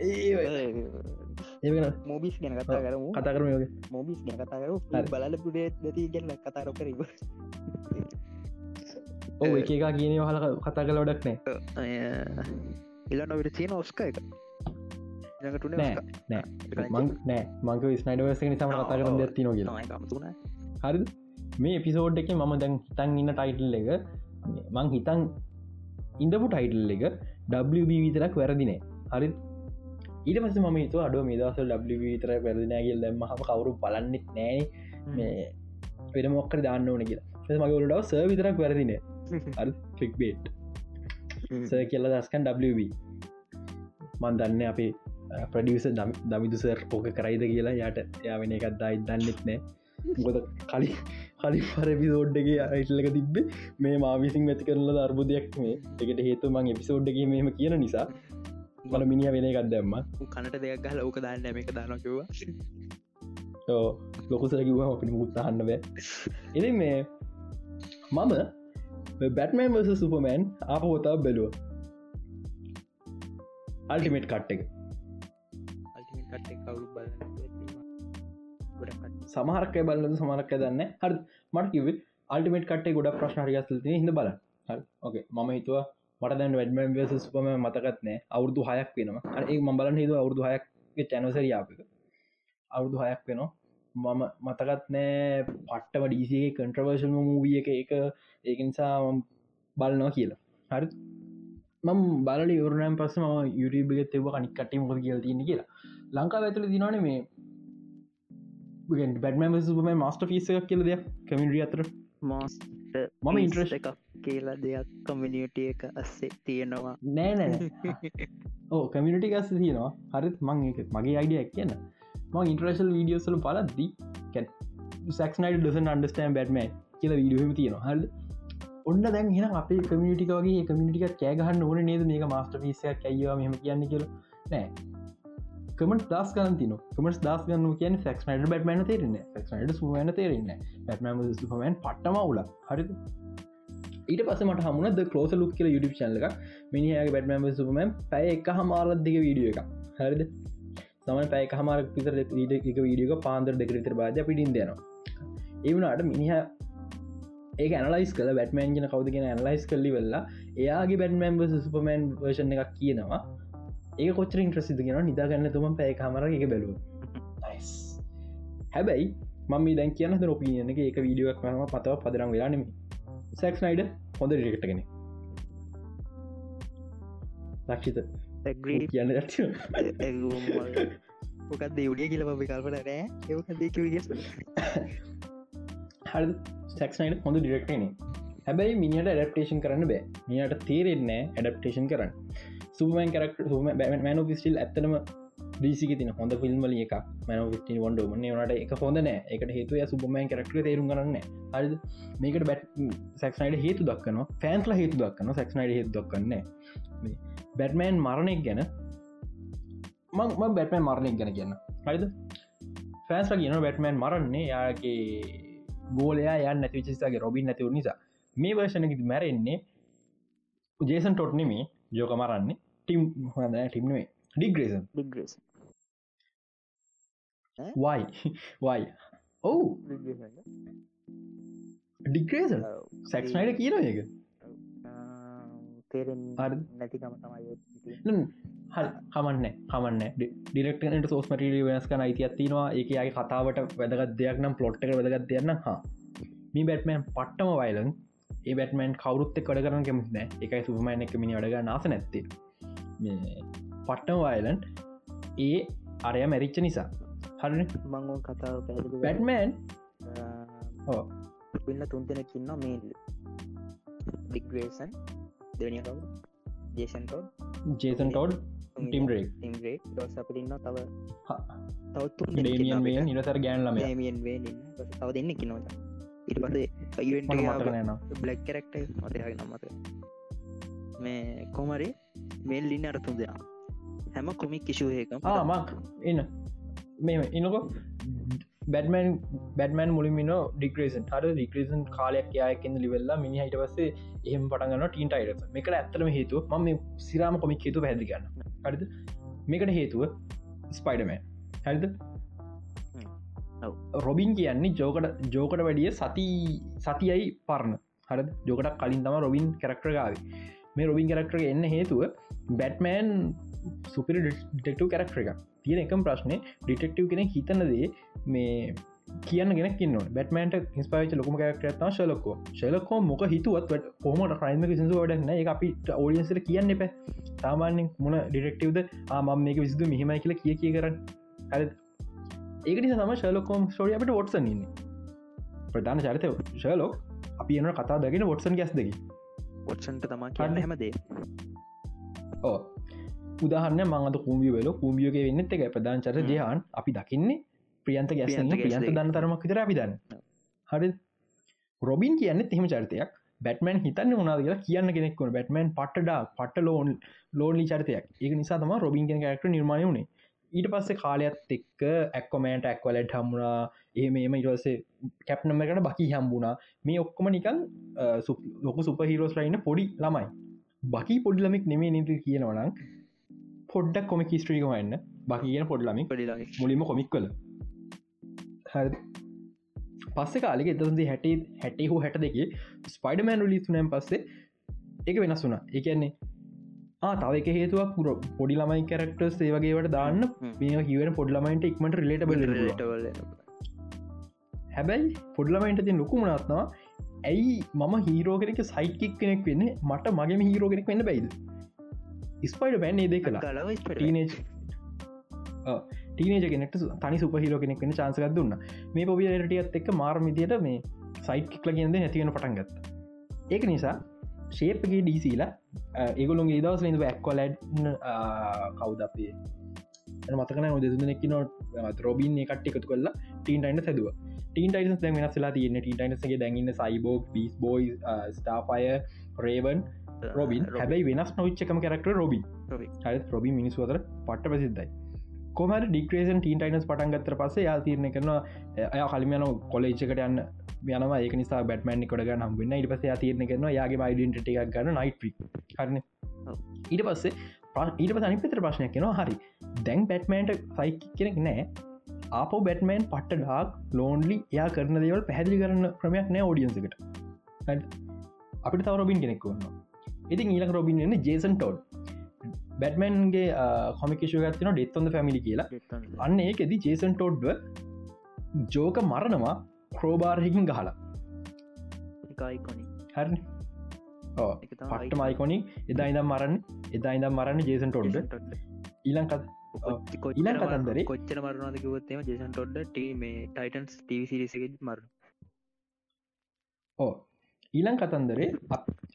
ඒ මෝබිස් ගැන කතා කරම. කතා කරම මෝබිස් ගැන කතා කර බලල පුඩේ දති ගැන කතාර කරීම ඕ එක එකා කියන හල කතා කල ොඩක් නෑ. එල්ලන්න විට තියෙන ඔස්ක එක. නෑ නෑ. මංක ස්නයිඩවර්ස නිසාම කතා කරන ඇති නොග හරි මේ එපිසෝඩ් එක මම දැන් හිතන් ඉන්න ටයිටල් එක මං හිතන් ඉඳපු ටයිටල් එක WB විතරක් වැරදිනේ හරි ඊට පස ම තු අඩ මේදස W විතර පැරදිනෑගල් දැම හම කවරු බලන්නෙත් නෑ මේ පෙර මොක්කර දාන්න ඕන කියලා. මගේ ඔලටව ස විතරක් වැරදින ෆික්බේට් ස කියල දස්කන් WB මන් දන්න අපේ ප්‍රඩියස දමිදුසර් ඕක කරයිද කියලා. යට යා වෙන එකත් දයි දන්නෙත් නෑ. ගොද කලි කලි පරපිසෝඩ්ඩගේ අයිටලක තිබ්බේ මේ මාවිසින් ඇති කරල අර්බුදයක් මේ. එකට හේතු මං එපිසෝඩ්ඩගේ මෙම කියන නිසා මල මිනිිය වෙන එකත් දැම්ම. කනට දෙයක් ගල ඕක දාන්න එක දානකිවා ලොකුසර කිව අපිට මුත්තහන්න බෑ. එති මේ මම බැටමන් වස සුපමෑන් ආප හොතා බැලුව. අල්ටිමේට් කට් එක. සමහරකය බලද සමරක දන්න හර මට කිව අල්ටිමට කට ගොඩ ප්‍රශ්නරිගස්ල හිද බල ඕකේ මම හිතුව මට දැන් වැඩම සුපම මතකත්නෑ අවුරදු හයක් වෙනවා. ඒ ම බලන් හිතු අවුරදු හයක් චැනසරයාපක අවුරදු හයක් වෙනවා මම මතකත් නෑ පට්ටම ඩීසිගේ කන්ට්‍රවර්ශල්ම මූවිය එක එක ඒක නිසා බලනවා කියලා. හරි. මම බලල යුරනෑම් පස ම යුරිබග තෙව කනික් කටේ මොද කියල තියන්න කියලා. ලංකා ඇතුළ දිනන මේ බැඩම සුපම මස්ට ෆිස එකක් කියල දෙයක් කමින්රිය අතර. මස් මම ඉන්ට්‍රස් එකක් කියලා දෙයක් කමිනිියටිය එක අස්සේ තියෙනවා. නෑ නෑ ඕ කමිනිටි ගස්ස තියෙනවා. හරිත් මං එක මගේ අයිඩියක් කියන්න ම ඉන්ට්‍රශල් වීඩියෝසල පලද්දී සක්නයිට ඩසන් අන්ඩස්ටෑම් බැටම කියල වීඩියහම තියෙනවා. හල් ඔන්න දැන් හෙන අපේ කමිටිකගේ කමිටික කෑගහන්න ඕන නේද? මේක මස්ට පිසයක් ඇයවා මෙම කියන්න කියල? නෑ. කමට දස් ගන්න තින කමට දස් ගන්න කියන ක්නට බැටමන තේරන්න ක්නට සුවන තේරන්න බැටම සුපමන් පට්ටම උල හරි ඊට පස මට හමුණ ද කලෝස ලුක් කියල යුටි චල්ල එක මිනිහගේ බැටම සුපමන් පැය එක හමාරත් දෙක වීඩියෝ එක හරිද? සම පැය හමාර පිතර වීඩ එක වීඩියක පාන්දර දෙකරතර බාජ පිටින් දෙනවා. ඒවුණට මිනිහ ඒ ඇනලයිස් කල බැටමන් ගෙන කවදගෙන ඇනලයිස් කල්ලි වෙල්ලා එයාගේ බැටමන් සුපමන් වර්ෂණ එකක් කියනවා. ඒ කොච්චර ඉන්ට්‍රසිද කියෙන නිදාගන්න තුම පැය කමර එක බැලුව. හැබැයි මම දැන් කියන්න රොපියන එක එක වීඩියක් මම පතව පදරම් වෙලානෙම සැක්ස් නයිඩ හොඳ ඩිරෙක්ටගෙන ලක්ෂිත ඇග්‍රී කියන්න ඇ මොකක් දෙවඩිය කියල පි කල්පට රෑ ඒකදකිවිගස් හරි සැක්නයිට හොඳ ඩිරෙක්ටනේ හැබැයි මිනිට ඇඩප්ටේෂන් කරන්න බෑ. මියට තේරෙන්නේ ඇඩප්ටේෂන් කරන්න. සුමන් කරක් මැන පිස්ටිල් ඇත්තනම ඩීසික තින හොඳ ෆිල්ම්මල එක මැන ිස්ටි වොන්ඩ මන නට එක හොඳ නෑ එකට හේතුව සුපමන් කරක්ට තේරුම් කරන්න හරි මේකට බැට් සැක්නයිට හේතු දක්කන ෆෑන්ස්ල හේතු දක්කන සැක්නයිට හේතු දක්කන්න බැට්මෑන් මරණෙක් ගැන. මං බැටමන් මරණෙක් ගැන කියන්න. හරිද? ෆෑන්ස්ල කියන බැටමෑන් මරන්නේ යාගේ ගෝලයා යන්න නැතිවිචස්ගේ රොබින් නැතිව නිසා. මේ වර්ෂණකි මැරෙන්නේ ජේසන් ටොට් නෙමේ ජෝක මරන්නේ. ටිම් හොඳ ටිම්නේ ඩිග්‍රේසන් ඩිග්‍රස් වයි වයි ඔවු ඩික්‍රේසන් සැක්ස්නයිට කියන එක තේරෙන් හරි. නැතිකම තමයි හල් කමන්න කමන්න. ඩිරෙක්ටනට සෝස් මටට වෙනස් කන අයිති ඇතිනවා ඒක අයි කතාවට වැදගත් දෙයක් නම් පලොට්ට වැදගත් දෙයන්න හා. මේ බැටමෑන් පට්ටම වයිලන් ඒ බැටමන් කවරුත්ත කඩ කරන කෙමතින එකයි සුපමයින් එක මිනි අඩග නාස නැත්තේ. පට්ටම වයිලන් ඒ අරය මැරිච්ච නිසා. හරන? මංගුවන් කතාව බැටමෑන් පින්න තුන්තෙනකින්න මේල් ඩිග්‍රේසන් දෙවනිය කවු ජේෂන්ටෝඩ් ජේසන් ටෝඩ් ටිම්රේ ඉම්රේ දොස් අපින්න තව ඩේමියන් මේ නිරතර ගෑන්ලම මියන් වේ තව දෙන්න කිනෝට ඉට පසේ බ්ලක් කරක්ට මතයාග නම්මත මේ කොමරි මෙල් ලින්න අරතුන් දෙනා. හැම කොමික් කිෂූහකම් ආමක් එන්න මෙම එනකො බැඩමන් බැඩමන් මුලින්මින ඩික්‍රේසන් හර ඩික්‍රේසන් කාලයක් යායකෙන් ලිවෙල්ලා මිනි හිට පස්සේ එහම පටගන්න ටීන්ට අයිට මේකට ඇත්තරම හේතුව ම මේ සිරාම කොමික් හේතු පැදිගන්න හරිද? මේකට හේතුව ස්පයිඩමෑන් හැරිද? රොබින් කියන්නේ ජෝකට ජෝකට වැඩිය සති සතියයි පරණ. හර ජෝකට කලින් තම රොබින් කරක්ටරගාව මේ රොබින් කරක්ටර එන්න හේතුව බැට්මෑන් සුපිරි ඩෙක්ටව කරක්ටර එක තියෙන එකම් ප්‍රශ්නය ඩිටෙක්ටව කෙන හිතනදේ මේ කියන්න ගෙන කින්න බැටමන්ට ඉස්පයිච ලොකම කරක්ටරත්තා ශලකෝ ශලකෝ මොක හිතුවත් හොමට ප්‍රයිම සිසු වඩන්න එක අපි ඕඩියන්සට කියන්න එප. සාමාන්‍යෙන් මුණ ඩිරෙක්ටවද ආමම් මේක විසිදු මෙහෙමයි කියලා කිය කිය කරන්න. හරි. ඒකනි සම ශලකෝම් ස්ටෝරිය අපට වොටසන් ඉන්න. ප්‍රධාන චරිතය ශලෝ අපි එන කතා දගෙන වොටසන් ගැස් දෙකි. ඔොට්සන්ට තමා කියන්න හැමදේ ඕ උදාහරන්න මංගත කුම්ිය වෙල කුම්ියෝක වෙන්නත් එක. ප්‍රධාන චර ජයහන් අපි දකින්නේ ප්‍රියන්ත ගැසන්න ප්‍රියන්ත. දන්න තරමක් විතර අපිදන්න හරි. රොබින් කියන්න එහෙම චරිතයක්. බැටමන් හිතන්න උනාද කියලා කියන්න කෙනෙක්වන බැටමන් පට්ටඩා පට ලෝන් ලෝනි චරිතයක්. ඒක නිසා තම රොබින් කෙන කරක්ට නිර්මාණය වුණේ ඊට පස්සේ කාලයක්ත් එක්ක ඇක්කොමෑන්ට ඇක්වලට හමුණා ඒ මේම ඉටසේ කැප්නමකට බකි හම්බුණා. මේ ඔක්කොම නිකන් ලොක සුප හිරෝස් රයින්න පොඩි ළමයි. බකි පොඩ්ලමික් නෙමේ නති කියනවනම් පොඩ්ඩක් කොමික් ස්ට්‍රීක වන්න. බකි කියන පඩිලාගේ මුලිම කොමික් කල හ පස්ස කාලෙක එතන්දේ හැටේ හැටහු හැට දෙක ස්පයිඩමෑන් ලිස්තුනෑම් පස්සේ එක වෙනස් වුනා එකන්නේ තව එක හේතුවක් පුර පොඩි ළමයි කරක්ටර් සේවගේවට දාන්න මේ කිවෙන පොඩ්ලමයින්ට ඉක්මට රිලට ටවල් හැබැයි පොඩ්ලමයින්ට ති ලොකුමනත්නවා ඇයි මම හීරෝ කෙනෙක සයිට්කික් කෙනෙක් වෙන්න? මට මගේම හීරෝ කෙනෙක් වෙන්න බයිද ස්පයිඩ බැන් ඒදේ කලා ටීනේජ් ටීනේජ කෙනෙක්ට තනි සුපහිරෝ කෙනෙක් වෙන චාන්සකක් දුන්න. මේ පොබියටත් එක් මාර්මිතියට මේ සයිට් කික්ල කියද නැතිවෙන පටන්ගත් ඒක නිසා ශේපගේ ඩීසීලා ඒගොලුන්ගේ දවස ද ඇක්කොලඩ් කවුද අපේ? මතකන දෙදනෙක් නොට රොබින් එකට එකතු කල්ලා ටීන්ටයින්න සැදුව ටීන්ටයින් දැ වෙනස්ලා තියන්න. ටීන්ටයින්ගේ දැඟන්න සයිබෝක් පිස් බෝයි ස්ටාපය රේවන් රොබින්. හැබයි වෙනස් නොච්චකම කරක්ට රොබි හරි රොබි මිනිස් අතර පට්ට ප්‍රසිද්ධයි. කොමට ඩික්‍රේෂන් ටීන් ටයිනස් පටන්ගත්තර පසේ යා තිරණ කරනවා අය කලිමයන කොලේච්චකට යන්න යන ඒක නිසා බැටමන් කොට නම් වන්න ඉට පස තිරන කරන යාගේ මයිඩට එකක් ගන්න නයිට්‍රි කරන ඊට පස්සේ ඊට පස අනි පතර ප්‍රශ්නයක් කෙනවා හරි. දැන් බැට්මන්ට සයි කෙනෙක් නෑ ආපෝ බැටමන් පට්ට ඩාක් ලෝන්ලි යා කරන දේවල් පැදිලි කරන්න ක්‍රමයක් නෑ ෝඩියන්සකට අපිට තව රොබින් කෙනෙක් වන්න ඉතින් ඊලක රොබින් එන්න ජේසන් ටෝඩ්. බැටමන්ගේ කොමිකේෂ ගත්තින ඩෙත්තොඳ පැමිලි කියලා. අන්න ඒකෙද ජේසන් ටෝඩ්ව ජෝක මරණවා ක්‍රෝබාර්හකින් ගහලා. හරි පට්ට මයිකොනික් එදා ඉදම් මරන්න එදා ඉදම් මරන්න ජේසන් ටොඩ්ඩ ඊලං ඊලං කතන්දරේ කොච්චර මරනවාද කිවත්තේම ජේසන් ටොඩ්ඩ ටී මේ ටයිටන්ස් ටවිසිරිසක මර ඕ ඊලං කතන්දරේ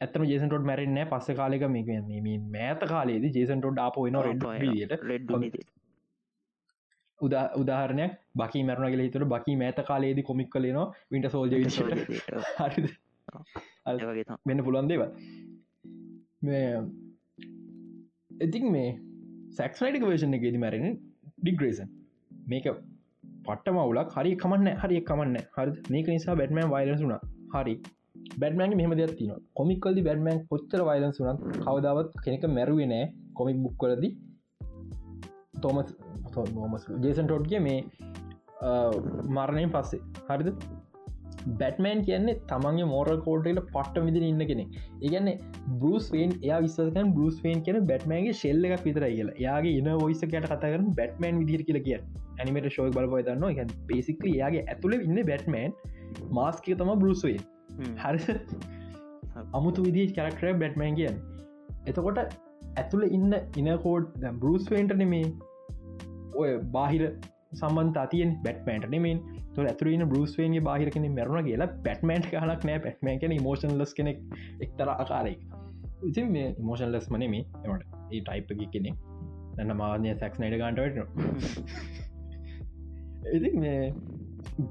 ඇතම ජේසන්ටොඩ් මැරෙන්න පස්ස කාලෙක මේ මේ මෑත කාලේද ජේසන්ටොඩ් වෙන රෙඩ්ට රෙඩ් උදා උදාහරණයක් බකි මැරණ කියල හිතර බකි මෑත කාලේද කොමික් කලනවා විට හරි වෙන්න පුළුවන් දේව ඉතින් මේ සැක්ස්නයිටක වේෂණ එකේද මැරෙන ඩිග්‍රේසන් මේක පට්ට මවුලක් හරි කමන්න හරි කමන්න හරි මේක නිසා බැට්මෑන් වයිරසුන හරි බැඩ්මෑන් මෙහම දෙයක් තින කොමික්කල්දි බැඩ්මෑන් කොච්චර වයිලන් සුනත් කවදාවත් කෙනෙක මැරුවේ නෑ කොමික් බුක් කරදි තෝමස් නොමස් ජේසන් ටෝඩ්ගේ මේ මරණයෙන් පස්සේ. හරිද? බැටමෑන් කියන්නේ තමන්ගේ මෝරල් කෝඩ්ට පට්ට විදිර ඉන්න කෙනෙ ඒගන්න බරුස් වන් එයා විස්සකන් බරුස් වන් කියන බැටමෑන්ගේ ශෙල්ල එකක් විතර කියලා. යාගේ ඉන ොයිස කට කතාකරන බැටමෑන් විදිර කියල කිය ඇනිමට ශෝය බලපය දන්න එක පේසිකල යාගේ ඇතුළ ඉන්න බැටමෑන් මාස්කය තම බරුස්වේ හරි. අමුතු විදි කරක්ටර බැටමෑන් කියන්න. එතකොට ඇතුළ ඉන්න ඉනකෝඩ් බරුස් වේන්ට නෙමේ ඔය බාහිර සම්බන්ත අතියෙන් බැට්මෑන්ට නෙමෙන් තුර ඇතුරන බරුස්වේගේ බාහිරකන මැරුණ කියලා පැට්මන්ට් හලක් නෑ. පැට්මන් කෙන මෝෂන් ලස් කෙනෙක් එක්තර අකාරෙක් ඉතින් මේ මෝෂන් ලස් මනෙමේ එමට ඒ ටයිප්ප කෙනෙ දන්න මාන්‍ය සැක්ස් නයිඩ ගන්ටට ඉති මේ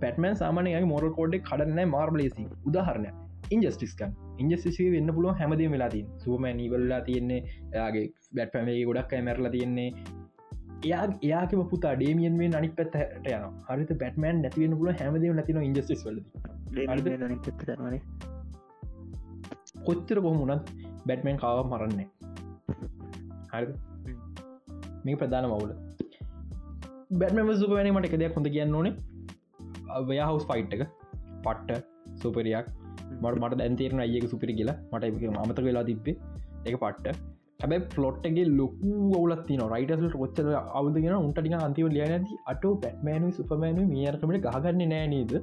පැටමන් සාමානය මොර කෝඩ් කඩන්න මාර්බලේසි උදාහරණය ඉන්ජස්ටිස්කන් ඉන්ජස්ටිසේ වෙන්න පුළුව හැමදේ වෙලාතින් සුවම නීවල්ලා තියෙන්නේ. යාගේ බැට් පැමේ ගොඩක් මැරලා තියෙන්නේ. එයා එයාක පුතා ඩේමියන් මේ අනි පැත් හට යන හරිත බැටමන් නැතිවෙන පුල හැමද නැතින ඉන්ජස්ස් වලද. කොච්චර කොහමුණත් බැටමන් කාව මරන්නේ හරි මේ ප්‍රධාන මවුල බැටම සුපවැන මට එක දෙයක් හොඳ කියන්න ඕනේ වයා හවස් ෆයිට් එක පට්ට සුපරයක්. මට මට දැන්තේරන අයක සුපිරි කියලා. මට අමතක වෙලා තිබ්බේ. එක පට්ට. හැබයි පලොට්ගේ ලොකු ඔවලත්තින රයිටසල් ොච්චර අවදගෙන උන්ටටික අන්තිව ලිය ඇති. අට පැට්මෑනු සුපමෑනු මේයරකමට ගහගන්න නෑ නේද?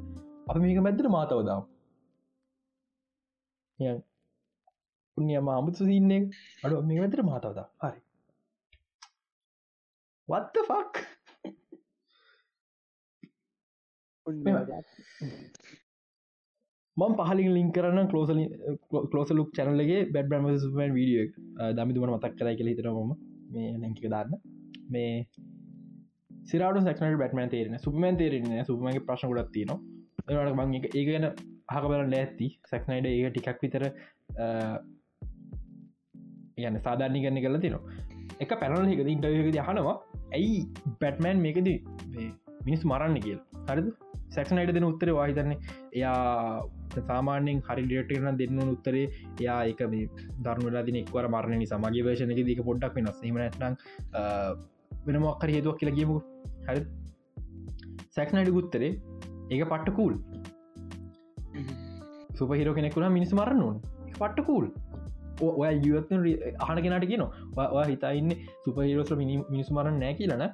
අප මේක මැදර මාතවදාව පුුණියම අමුතු සින්නේ අඩු මේ මැතර මාතවදා හරි. වත්ත ෆක් මම පහලින් ලින් කරන්න කලෝසල කලෝස ලුක් චැනලගේ බැඩ් බ්‍රම සුපන් වීඩිය දමිතුමට මතක් කරයි කියල හිතරම මේ නැංකික දාන්න. මේ සිරට සක්නට බැටමන් තේරෙන සුපමන් තේරෙන සුපමගේ ප්‍රශ්න ගොඩක් තියන ඒට මං ඒ ගැන හක බලන්න ඇත්ති සැක්නයිඩ ඒ ටිකක් විතර යන්න සාධාරණි කරන්න කල තිනවා එක පැනල් හිකද ඉන්ටයකද හනවා ඇයි බැට්මෑන් මේකද මිනිස් මරන්න කියල්. හරිද සැක්නයිට දෙන උත්තර වාහිතන්නේ එයා සාමාන්‍යෙන් හරි ඩියටන දෙන්න උත්තරේ යා එක මේ දරනුලා දින එක්වර මරණ සමගේ වේශන එක දක පොඩ්ඩක් වෙනස්. මනටන වෙන මොක්කර හේතුවක් කියලා ගීමු හරි සැක්නයිඩ ගුත්තරේ ඒක පට්ට කූල් සුපහිරෝ කෙනෙකුන මිනිස් මරන්න ඕන. පට්ට කූල් ඔය ජීවත්න අහන කෙනට කියන ඔයා හිතයින්න සුපහිරෝස්ල මිනිස් මරන්න නෑ. කියලන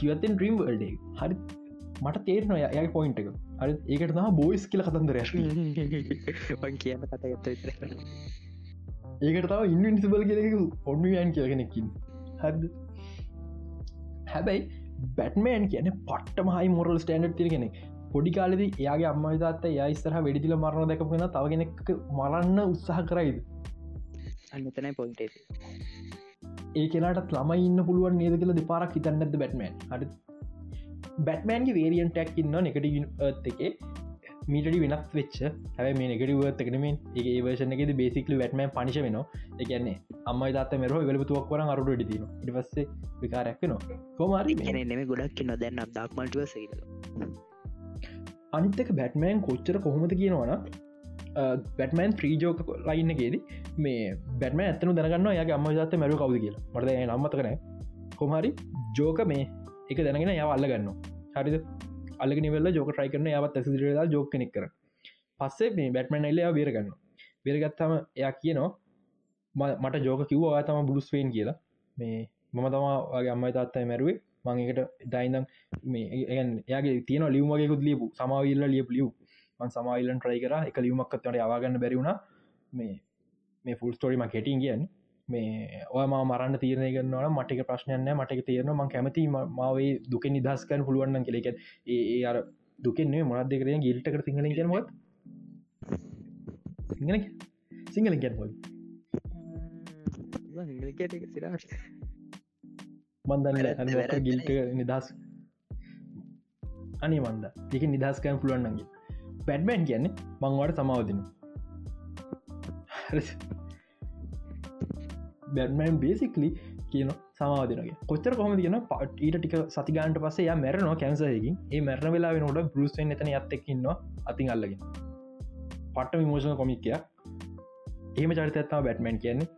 ජීවත්තෙන් ්‍රීම් වල්ඩේ හරි මට තේරන යගේ පොයින්ට එක. හරි ඒකට තම බෝයිස් කියල කතන්දර කියන්න. කත ගත්ත ඒකට තව ඉන්වින්සිබල් කෙනෙක ඔන්නයන් කියල කෙනෙකින් හද හැබැයි බැටමෑන් කියන පට්ට මහයි මොරල් ස්ටන්ඩ් තිරගෙන පොඩි කාලෙද එයාගේ අම්ම තාත්ත යයිස්තර වෙඩිදිල මරණ දැකපෙන තව කෙනෙක් මරන්න උත්සාහ කරයිද? අන්නතනයි පොයින්ට ඒ කෙනට ළමයි ඉන්න පුළුවන් නේද කියල දෙපාරක් හිතන්නද බැටමෑන් හරි බැටමෑන්ගේ වේරියන් ටැක් ඉන්න එකට එකේ. මීටඩි වෙනස් වෙච්ච. හැ මේ නෙගටවර්තකනමින් ඒ වර්ෂන එකෙද බේසිකල වැටමෑන් පනිශ වෙන එකන්නේ අම්ම තාත මෙර වෙලතුවක් වර අරුට තින ඉටවස්සේ විකාරයක් න කොමරි නෙම ගොඩක් කියන්න දැන්න දක්මල්ටව සේද අනිත්තක බැටමෑන් කොච්චර කොහොමද කියනවන බැටමන් ත්‍රීජෝක ලයින්නගේද මේ බැටම ඇතනු දැනගන්න යාගේ අම්ම ජාත මැරු කවද කියලා. මට නම්මතකන කොමරි ජෝක මේ එක දැනගෙන ය අල්ලගන්න හරිද? අල්ලග නිවල්ල ජෝක ට්‍රයි කරන යවත් ඇසිරලා ජෝක කෙනෙක් කර පස්සේ මේ බැට්මන් එල්ලයා බේරගන්න බේරගත්තම එයා කියනවා මට ජෝක කිව්වා තම බුලුස්වෙන් කියලා. මේ මම තමා වගේ අම්මයි තාත්තයි මැරුවේ. මංකට දයිනම් මේ එයාගේ තියෙන ලියුමගේකුත් ලියපු. සමාවිල්ල ලියපු ලියව් මන් සමාවිල්ලන් ට්‍රයි කර. එක ලියුමක්කත්වට යවාගන්න බැරිවුණ මේ මේ ෆුල් ස්ටෝරිම කෙටින් කියන්න. මේ ඔය මරන්න තීරණය කරන්නවන මටික ප්‍රශ්නයන්න මටක තේරන ම කැමති මාවේ දුක නිදස්කන් පුළුවන්න කෙලෙක ඒ අර දුකෙන්නේ මොනත් දෙකරය ගිල්ටක සිංහල කියනවත් සිංහල සිංහල කියනවල් සිරාට මන්දන්න ගිල්ට නිදස් අනි මන්ද එක නිදස්කයන් පුළුවන්නගේ පැඩ්බැන් කියන්නේ මංවට සමාවදින බැඩ්මන් බේසිකලි කියන සමාධනගේ කොච්චර කොම තියන පට ඊට ටික සතිගන්ට පසේ මැරනවා කැන්සයකින් ඒ මැරණ වෙලා වෙනට බරුස්ෙන් එතන ඇත්තෙක්කින්නවා අතින් අල්ලගෙන. පට්ට විමෝෂණ කොමික්කය ඒම චරිතත්තාව බැට්මන් කියන්නේ.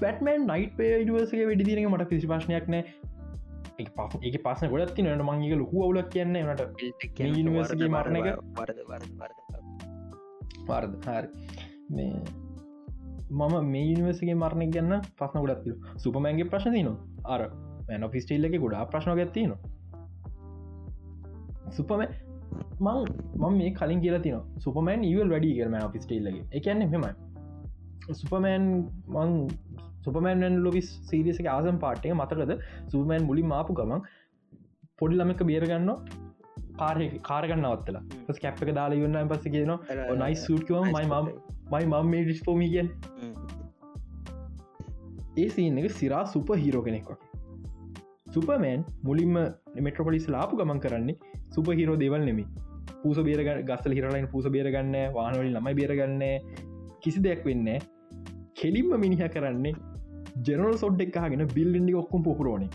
බැටමන් නයිට පේ ඉඩුවසගේ වැඩි දිනක මට කිසි ප්‍රශ්නයක් නෑ ඒ පස ගොඩත් නට මංගේ ලොකු අවුලක් කියන්න නට නිවර්සගේ මරණ එක. වර්ද හරි. මේ මම මේ යනිවර්සගේ මරණය ගන්න පස්න ගොඩත් සුපමන්ගේ ප්‍රශ්න න අර මැන ෆිස්ටේල්ල එක ගොඩා ප්‍රශ්න ගත්තින සුපම මං මම මේ කලින් කියලා තින සුපමන් ඉවල් වැඩි කරම ෆිස්ටේල්ලගේ එකන්නේ මෙමයි සුපමෑන් මං සුපමෑන් ලොවිස් සීරියසක ආසම් පාටය මතකද? සුපමෑන් මුලින් මාපු ගමන් පොඩි ළමක බේරගන්න කාරය කාරගන්නවත්තලා පස් කැප්ක දාලා යන්න පස කියන නයි සූට්කවම මයි මම් මයි මම් මේ ඩිස් පෝමිගෙන් ඒ සීන එක සිරා සුප හිරෝ කෙනෙක් වගේ. සුපමෑන් මුලින්ම මෙට්‍රපොලිස් ලාපු ගමන් කරන්නේ සුප හිරෝ දෙවල් නෙමි පූස බේරග ගස්සල හිරලයින් පූස බේරගන්න වානවලින් ළමයි බේරගන්න කිසි දෙයක් වෙන්න කෙලින්ම මිනිහ කරන්නේ ජනල් සොඩ් එක්කාගෙන බිල්ලිඩි ඔක්කුම් පොපුරෝණේ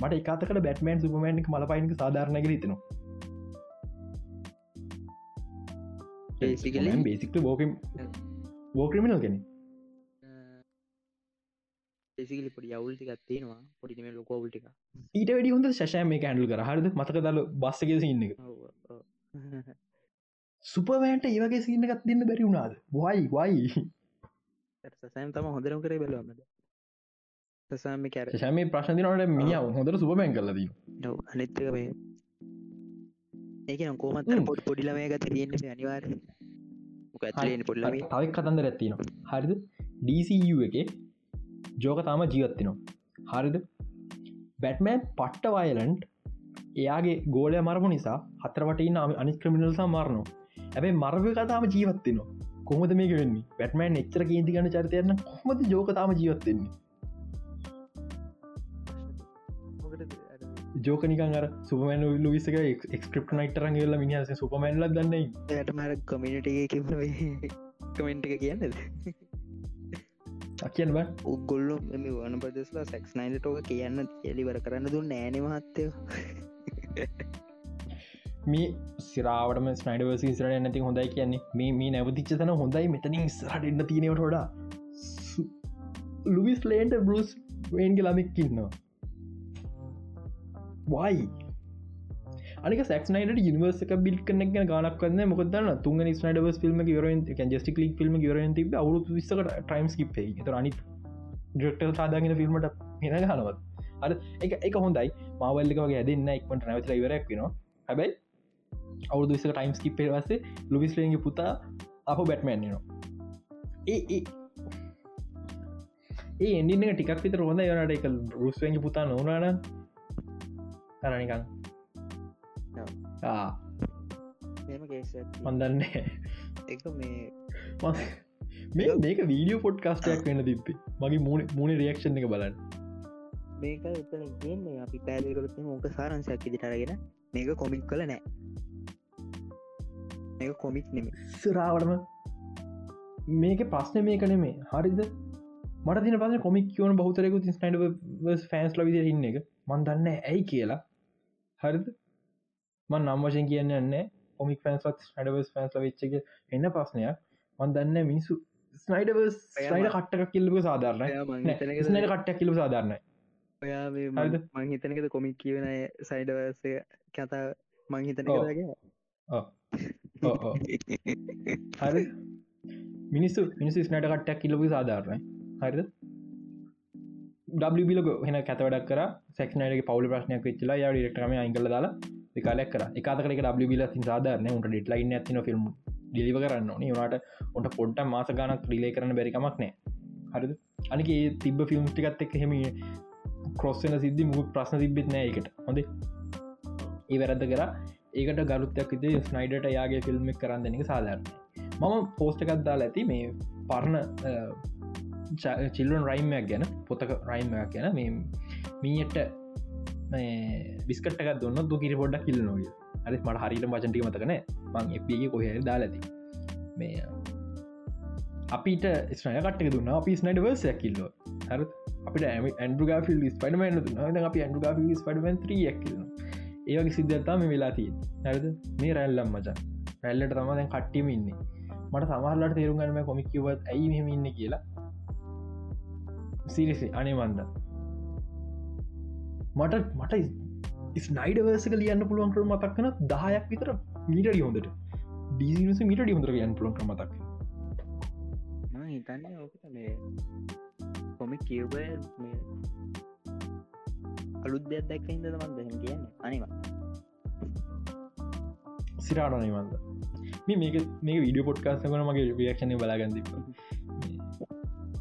මට එකතකට බැටමන් සුපමන්ක් මලපයින්ක සාධාරණග හිතනවා බේසික්ට බෝකම් බෝක්‍රමිනල් කෙනෙ ඒසිකලි පොඩි අවුල්ටි ගත්තේනවා පොඩිම ලොකෝවුල්ටික ඊට වැඩි හොඳ ශෂය මේ කැන්ඩල් කර හරිද මතක දල බස්සක ඉන්න එක සුපවෑන්ට ඒවගේ සින්න එකත් දෙන්න බැරි වුණාද වයි වයි සෑම් තම හොඳරම් කරේ බැලවන්නද සසාම කැර ශම ප්‍රශ්න දිනට මිනිාව හොඳර සුපමැන් ඩව් අනිත්තක මේ ඒක කොමත් පොඩ් පොඩිලමය ගත තියෙන්නේ අනිවාර ඇලෙන් පොඩ්ල තවක් කතන්ද ඇත්තිනවා හරිද? DCU එක ජෝක තාම ජීවත්තිනවා හරිද? බැට්මෑන් පට්ට වයිලන්ට් එයාගේ ගෝලය මරපු නිසා හතරවට ඉන්න අනි ක්‍රමිනල්සා මරනවා. ඇබයි මරව කතාම ජීවත්වෙනවා කොහොද මේක වෙන්නේ? පැටමෑන් එච්චර කේන්ති ගන චරිතයන්න කොමද ජෝකතාම ජීවත්වෙන්නේ ජෝකනිකන් අර සුපමන් ලුවිසක එක්ස්ක්‍රප් නයිටරන් කියල මිනිහස සුපමන්ල දන්න යට මර කොමිනිට කමෙන්ට් එක කියන්නද කියන්න. උගොල්ලො මෙ වන ප්‍රදෙස්ලා සෙක්ස් නයිට ටෝක කියන්න එලිවර කරන්න දුන්න නෑනමහත්තයෝ මේ සිරාවටම ස්නයිඩවසි ස්රට නැති හොඳයි කියන්නේ. මේ මේ නැවතිච්ච තන හොඳයි මෙතනින් ස්රට එන්න තියෙනවට හොඩා ලුවිස් ලේන්ට බරුස් වේන්ගේ ළමෙක් ඉන්නවා වයි අනික සක්නයිට නිවර්සක බිල් කනෙක් ගනක් වන්න මොකදන්න තුන් ස්නයිඩවස් ිල්ම වරෙන් ජස්ටික් ලික් ිල්ම වරෙන් තිබ අවුරු විස්සකට ටයිම්ස් කිපේ තර අනි ඩක්ටල් සාදාගෙන ෆිල්මට හෙන ගනවත් අ එක එක හොඳයි මවල්ලිකගේ ඇදන්න එක්මට නැවතර ඉවරක් වෙනවා. හැබැයි අවුදු විස ටයිම් කිපේ වස්සේ ලුවිස්ලගේ පුතා අප බැට්මෑන්නවා ඒ ඒ එඩින්න ටිකක් විතර හොඳ යනට එක රුස්වගේ පුතා නොනාන තරනිකං මන්දන්නේ එක මේ මේ මේක වීඩියෝ පොඩ්කාස්ටයක් වෙන්න තිබ්බේ. මගේ මුණ මුණ රියක්ෂණ එක බලන්න. මේක එතන ගන්නේ අපි පැදිකරත් ඕක සාරංශයක් ඉදිටරගෙන මේක කොමික් කල නෑ. එක කොමික් නෙම සරාවටම මේක ප්‍රශ්න මේ කන මේ හරිද? මට තින පස කොමික් කියවන බහතරෙකු ස්නයිඩ ෆෑන්ස් ලවිද ඉන්න එක. මන් දන්න ඇයි කියලා හරිද? මන් නම් වශයෙන් කියන්න න්න කොමික් ෆෑන්ස් ඩවස් ෆෑන්ස් වෙච්චක එන්න ප්‍රශ්නයක්. මන් දන්න මිනිසු ස්නයිඩවස් සයිඩ කට්ටක් කිල්ලපු සාධාරණ ස්නට කට්ටක් කිලු සාධාරණයි. ඔයා මංහිතනකද කොමික් කියවන සයිඩවස කතා මංහිතනගේ හරි මිනිස්සු මිනිස්සු ස්නට කට්ටක් කිලපු සාධාරණය. හරිද ඩබිලක හෙන කැතවඩක් කර. සැක්නයගේ පවල ප්‍රශ්නයක් වෙච්චලා යා ඩිරක්ටම අයිකල දාලා එකලක් කර. එකතක ඩබිල සාධරන උට ඩෙට්ලයින්න ඇතින ෆිල්ම් ඩිලිව කරන්න නට ඔට පොඩ්ට මාස ගනක් ්‍රිලේ කරන බැරිකමක් නෑ හරිද? අනික ඒ තිබ ෆිල්ම් ටිකත් එක් හෙම කොස්සන සිද්ධි මුහ ප්‍රශ්න තිබෙත් නෑ එකට හොඳ? ඒ වැරද කර. ඒකට ගරුත්තයක් විද ස්නයිඩට යාගේ ෆිල්ම් කරන්න දෙක සාධරන මම පෝස්ටකත් දාලා ඇති මේ පරණ චිල්ලන් රයිම්මයක් ගැන පොතක රයිම්මයක් ගැන මේ මීයට බිස්කට්ක දුන්න දුකිරි පොඩ්ඩක් කිල්ල නොග අරි මට හරිට වචන්ටික මතකන මං එපගේ කොහ දාලති මේ අපිට ස්නයකටක දුන්න අපි ස්නයිඩ වර්සයක් කිල්ලෝ හර අපිට ඇන්ඩුගා ිල් ස්පඩමන දුන්න. අප ඇන්ඩුගා ිල් ස්පඩමන් ත්‍රියක් කිල්න ඒවගේ සිද්ධතාම වෙලාතිී හැරද? මේ රැල්ලම් මචා රැල්ලට තම දැන් කට්ටියම ඉන්නේ. මට සමහරලට තේරුම් ගන්නම කොමික්කිවත් ඇයි මෙම ඉන්න කියලා. සිරිසි අනේ වන්ද මට මට ස්නයිඩවර්සක ලියන්න පුළුවන් කර මතක්කන දායක් විතර මීට හොඳට. ඩීසිස මිට හොඳර පුළුවන් කර මතක් හිතන්න ඕකට මේ කොමික් කියවබ මේ අලුත් දෙයක් දැක්ක හිද තමන් දෙම කියන්න. අනිවා. සිරාටනවන්ද මේක මේ විඩිය පොට්කාස්ස කන මගේ රියක්ෂණය බලාගන්දි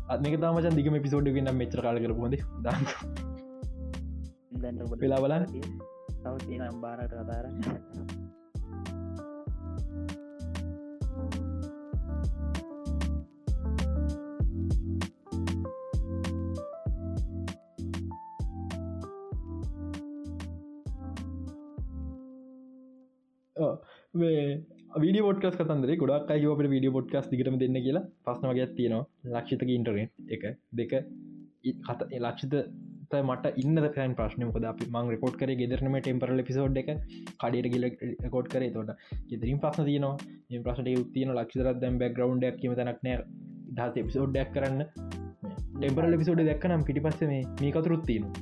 අත්මක තමචන් දිගම පිසෝඩ් න්න මෙචර කාල කරපුොද වෙලා බලන්න. තව අම්බාරට කතාරන්න විඩ පොට්කස් කතන්දර ගොඩක් අයවට විඩිය පොට්කස් දිගටම දෙන්න කියලා. පස්නවගයක් තියෙනවා. ලක්ෂිතක ඉන්ටරනෙට් එක දෙක කත ලක්ෂිත මට ඉන්න පෑන් ප්‍රශ්නය මොකද අපි මං රකෝඩ් කර ගෙදරනම ටෙම්පරල පිසෝඩ් එක. කඩට ගිල කෝඩ් කරේ. තොට ගෙදරින් ප්‍රශ්න තියනවා. ප්‍රශ්ට යුත්තියන ලක්ෂර දැම් බැග්‍රවන්් ක් කියම තනක් නෑ. දහත පිසෝඩ්ඩක් කරන්න. ටෙම්පරල පිසෝඩ් දැක්කනම් පිටි පස්ස මේ මේ කතුරුත්තින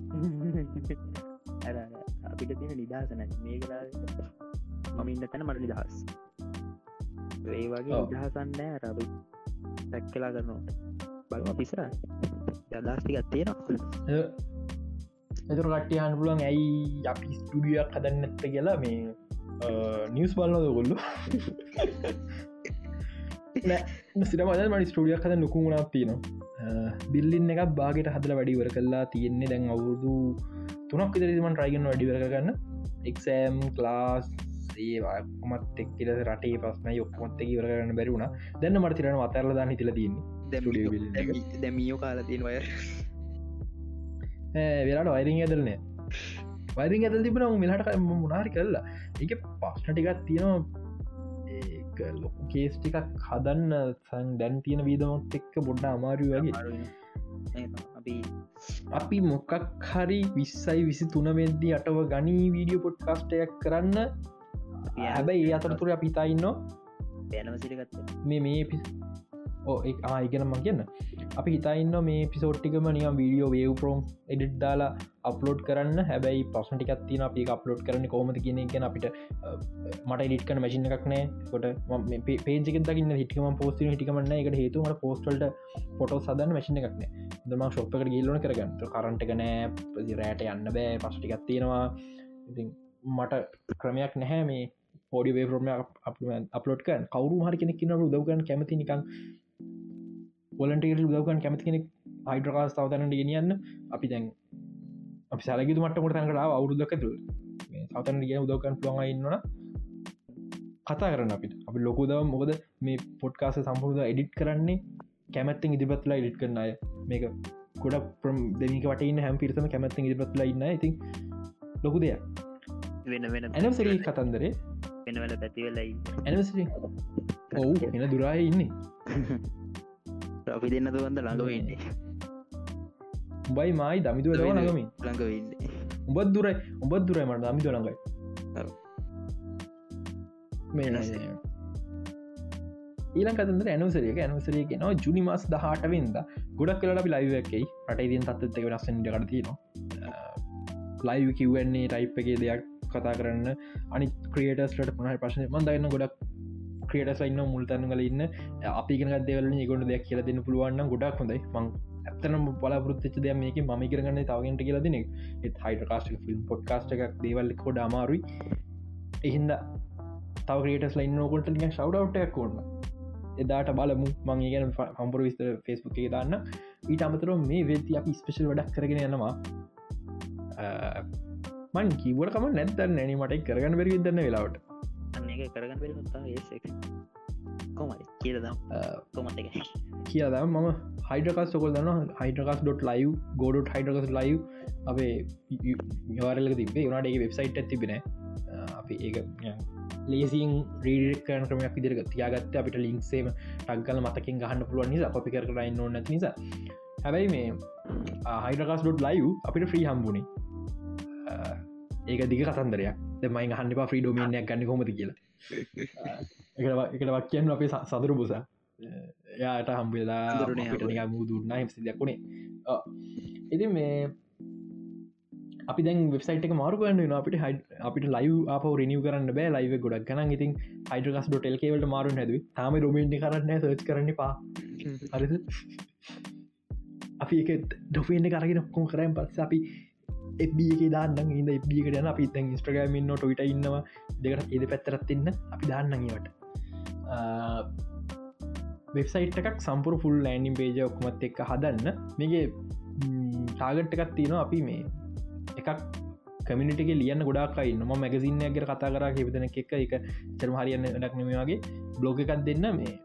අපිට තියෙන නිදහසන මේ මම ඉන්න තැන මට නිදහස්. ඒ වගේ ඉදහසන්නෑ රබි දැක්කලා කරනට බලම පිසර යදස්ටිකත් තියෙනවා. එතුර කට්ටියහන් පුලන් ඇයි අපි ස්ටඩියක් හදන්නත්ත කියලා මේ නිියස් බලන්නද කොල්ලු සිට මද මට ස්ටඩියක් හද නොකුණක් තියනවා. බිල්ලින් එක බාගට හදල වැඩිවර කල්ලා තියෙන්නේ දැන් අවුරුදු තුනක් විතරිමන් රයිගන්න වැඩිවර ගන්න එක්සෑම් ලාස් ඒවාමත් එක්කෙල රටේ පස්න යොක්කොත් එක වරගන්න බැරුණ දැන්න මර්තිරන අතරල දාන්න හිතල තින්නේ දැමියෝ කාල තියෙන වය වෙලාට වයිරිං ඇදරනය වයිරිං ඇදල් තිබන මෙලට මුණනාරි කරලා එක පස්්නටිකත් තියෙනවා. ලොකු කේස් ටිකක් හදන්න සන් දැන් තියෙන වීදමත් එක්ක බොඩ්ඩ අමාරු වගේ. අපි අපි මොකක් හරි විස්සයි විසි තුනවෙද්දි අටව ගනී වීඩියෝ පොට් කාස්ටයක් කරන්න හැබැයි ඒ අතරතුර අපිතායින්න පැනවසිරගත්ත මේ මේ පිස් ඕ ආයිගෙනම කියන්න. අපි හිතයින්න මේ පිසෝට්ටිකම නියම් වීඩියෝ වේව ප්‍රෝම් එඩිට් දාලා අප්ලෝඩ් කරන්න. හැබැයි පසටිකත් තින අපි අප්ලෝඩ් කරන කොමති කියන කියෙන අපිට මට ඩිට කන මසින එකක් නෑ කොට පේජක දකින්න හිටකම පෝස්ති හිටිකමන්න එකට හේතුමට පෝස්ටල්ට ෆොටෝ සදන්න මසින එකක්න දම ශොප්පකට ගිල්ලන කරගන්න. කරන්ට නෑ රෑට යන්න බෑ. පසටිකත් තියෙනවා මට ක්‍රමයක් නැහැ මේ පෝඩි වේපරම අපලෝඩ් කන් කවරු හරි කෙනෙක් කිනව උදවගන් කැමති නිකං පොලන්ටේල් උදවගන් කැමති කෙනෙක් හයිඩ්‍රකාස් තවතනට ගෙනියන්න. අපි දැන් අපි සලගතු මටකොට තැන්කලා අවුරුදක තුළ සවතන ගෙන උදවකන් පුළන් ඉන්නන කතා කරන්න අපිට. අපි ලොකු දව මොකද මේ පොඩ්කාස සම්පුරුද එඩිට් කරන්නේ කැමැත්තෙන් ඉදිපත්ලා ඉඩිට් කරන්න අය. මේක ගොඩ ප්‍රම් දෙනික වටන්න හැම් පිරිසම කැමැත්තෙන් ඉදිපත්ලා ඉන්න ඉතින් ලොකු දෙයක්. වෙන වෙන ඇනසරී කතන්දරේ? වෙනවල පැතිවෙලයි ඇනසරී ඔවු එන දුරාය ඉන්නේ. අපි දෙන්න තුවන්ද ළඟවෙන්නේ උබයි මයි දමිදුව ළඟමින්. ළඟවෙන්න උබත් දුරයි උබත් දුරයි මට දමිද ළඟයි. මේ ඊලන් කතන්දර ඇනුසරක ඇනුසරේ නවා ජුනි මස් දහටවෙන්ද ගොඩක් කලට ලයිවකයි රට ඉදින් තත්ත එක වෙනස්සට කරතිනවා ලයිව කිව්වන්නේ ටයිප් එකේ දෙයක් කතා කරන්න. අනි ක්‍රියටස්ලට පුනහ ප්‍රශ්න මන්දන්න ගොඩක් ක්‍රේටස් ඉන්න මුල්තන කල ඉන්න. අපිගෙන දෙවල ගොඩ දෙයක් කියල දෙන්න පුළුවන්න ගොඩක් හොඳයි. මං ඇත්තනම් බලාපෘත්ච දෙය මේක ම කරගන්න තවගෙන්ට කියල දෙනෙ එත් හයිට කාස්ට ිල්ම් පොඩ්කාස්ට එකක් දේවල් කොඩ අමාරුයි. එහින්ද තව ක්‍රේටස් ලයින්න නොකොට ිය ශව්ටක් කොන්න එදාට බලමු. මං ගැන පම්පර විස්තර ෆෙස්බුක් එක දන්න. ඊට අමතර මේ වෙති අපි ස්පේෂල් වඩක් කරගෙන යනවා. මන් කිවට කම නැත්තන්න නැනීමට කරගන්න බැරි දන්න වෙලාවට. කරගන්න පෙ කොමයි කියලදම් කියද මම හයිඩකස් ොකොල් දන්න හයිඩකස්.ලයි ගෝඩ හයිඩකස් ලයි අපේ යවාරල තිබේ වනට ඒ වෙබ්සයිට් ඇතිබෙන අපි ඒ ලේසින් රීඩකන ක්‍රමයක් විදිරක තියාගත්ත අපිට ලින්ක්සේම ටක්ගල මතකින් ගහන්න පුළුවන් නිසා කොපි කර කරන්න නොන්න නිසා. හැබැයි මේ හයිඩකස්.ලයි අපිට ෆ්‍රී හම්බුණේ ඒක දිග කතන්දරයක්. දෙමයි හන්නිපා ්‍රී ඩෝමියනයක් ගන්න කොමති කියලා. එකට වක්කයන් අපේ සතුරු පුසා. යාට හම්බෙලා මුදුරන්න හිසි දක්ුණේ ඉති මේ අපි දැන් වෙබ්සයිට මාරු කරන්න අපිට හයි අපිට ලයිව අප රනිව කරන්න බෑ. ලයිව ගොඩක් ගන ඉතින් හයිඩකස් ඩොටල් කේවලට මාරු හැද තාම රොමේන්ටි කරන්න සච් කරන්න පා හරිද? අපි එක ඩොෆෙන්ට කරගෙන ඔක්කොම් කරයන් පස්ස අපි එබ්ියක දාන්න ඉද එබ්ියකට යන අපි තැන් ස්ට්‍රගමින්න ටොයිට ඉන්නවා. දෙකට ඒද පැත්තරත්තින්න අපි දාන්නගේවට වෙබ්සයිට් එකක් සම්පුර ෆුල් ලෑන්ඩිම් පේජ ඔක්මත් එක්ක හදන්න. මේගේ ටාගට් එකක් තියෙනවා අපි මේ එකක් කමිනිටක ලියන්න ගොඩාකයි නොම මැගසින්නයකට කතා කර හිවිදන එක එක චරම හරියන්න ඩක් නමගේ බ්ලොග එකක් දෙන්න මේ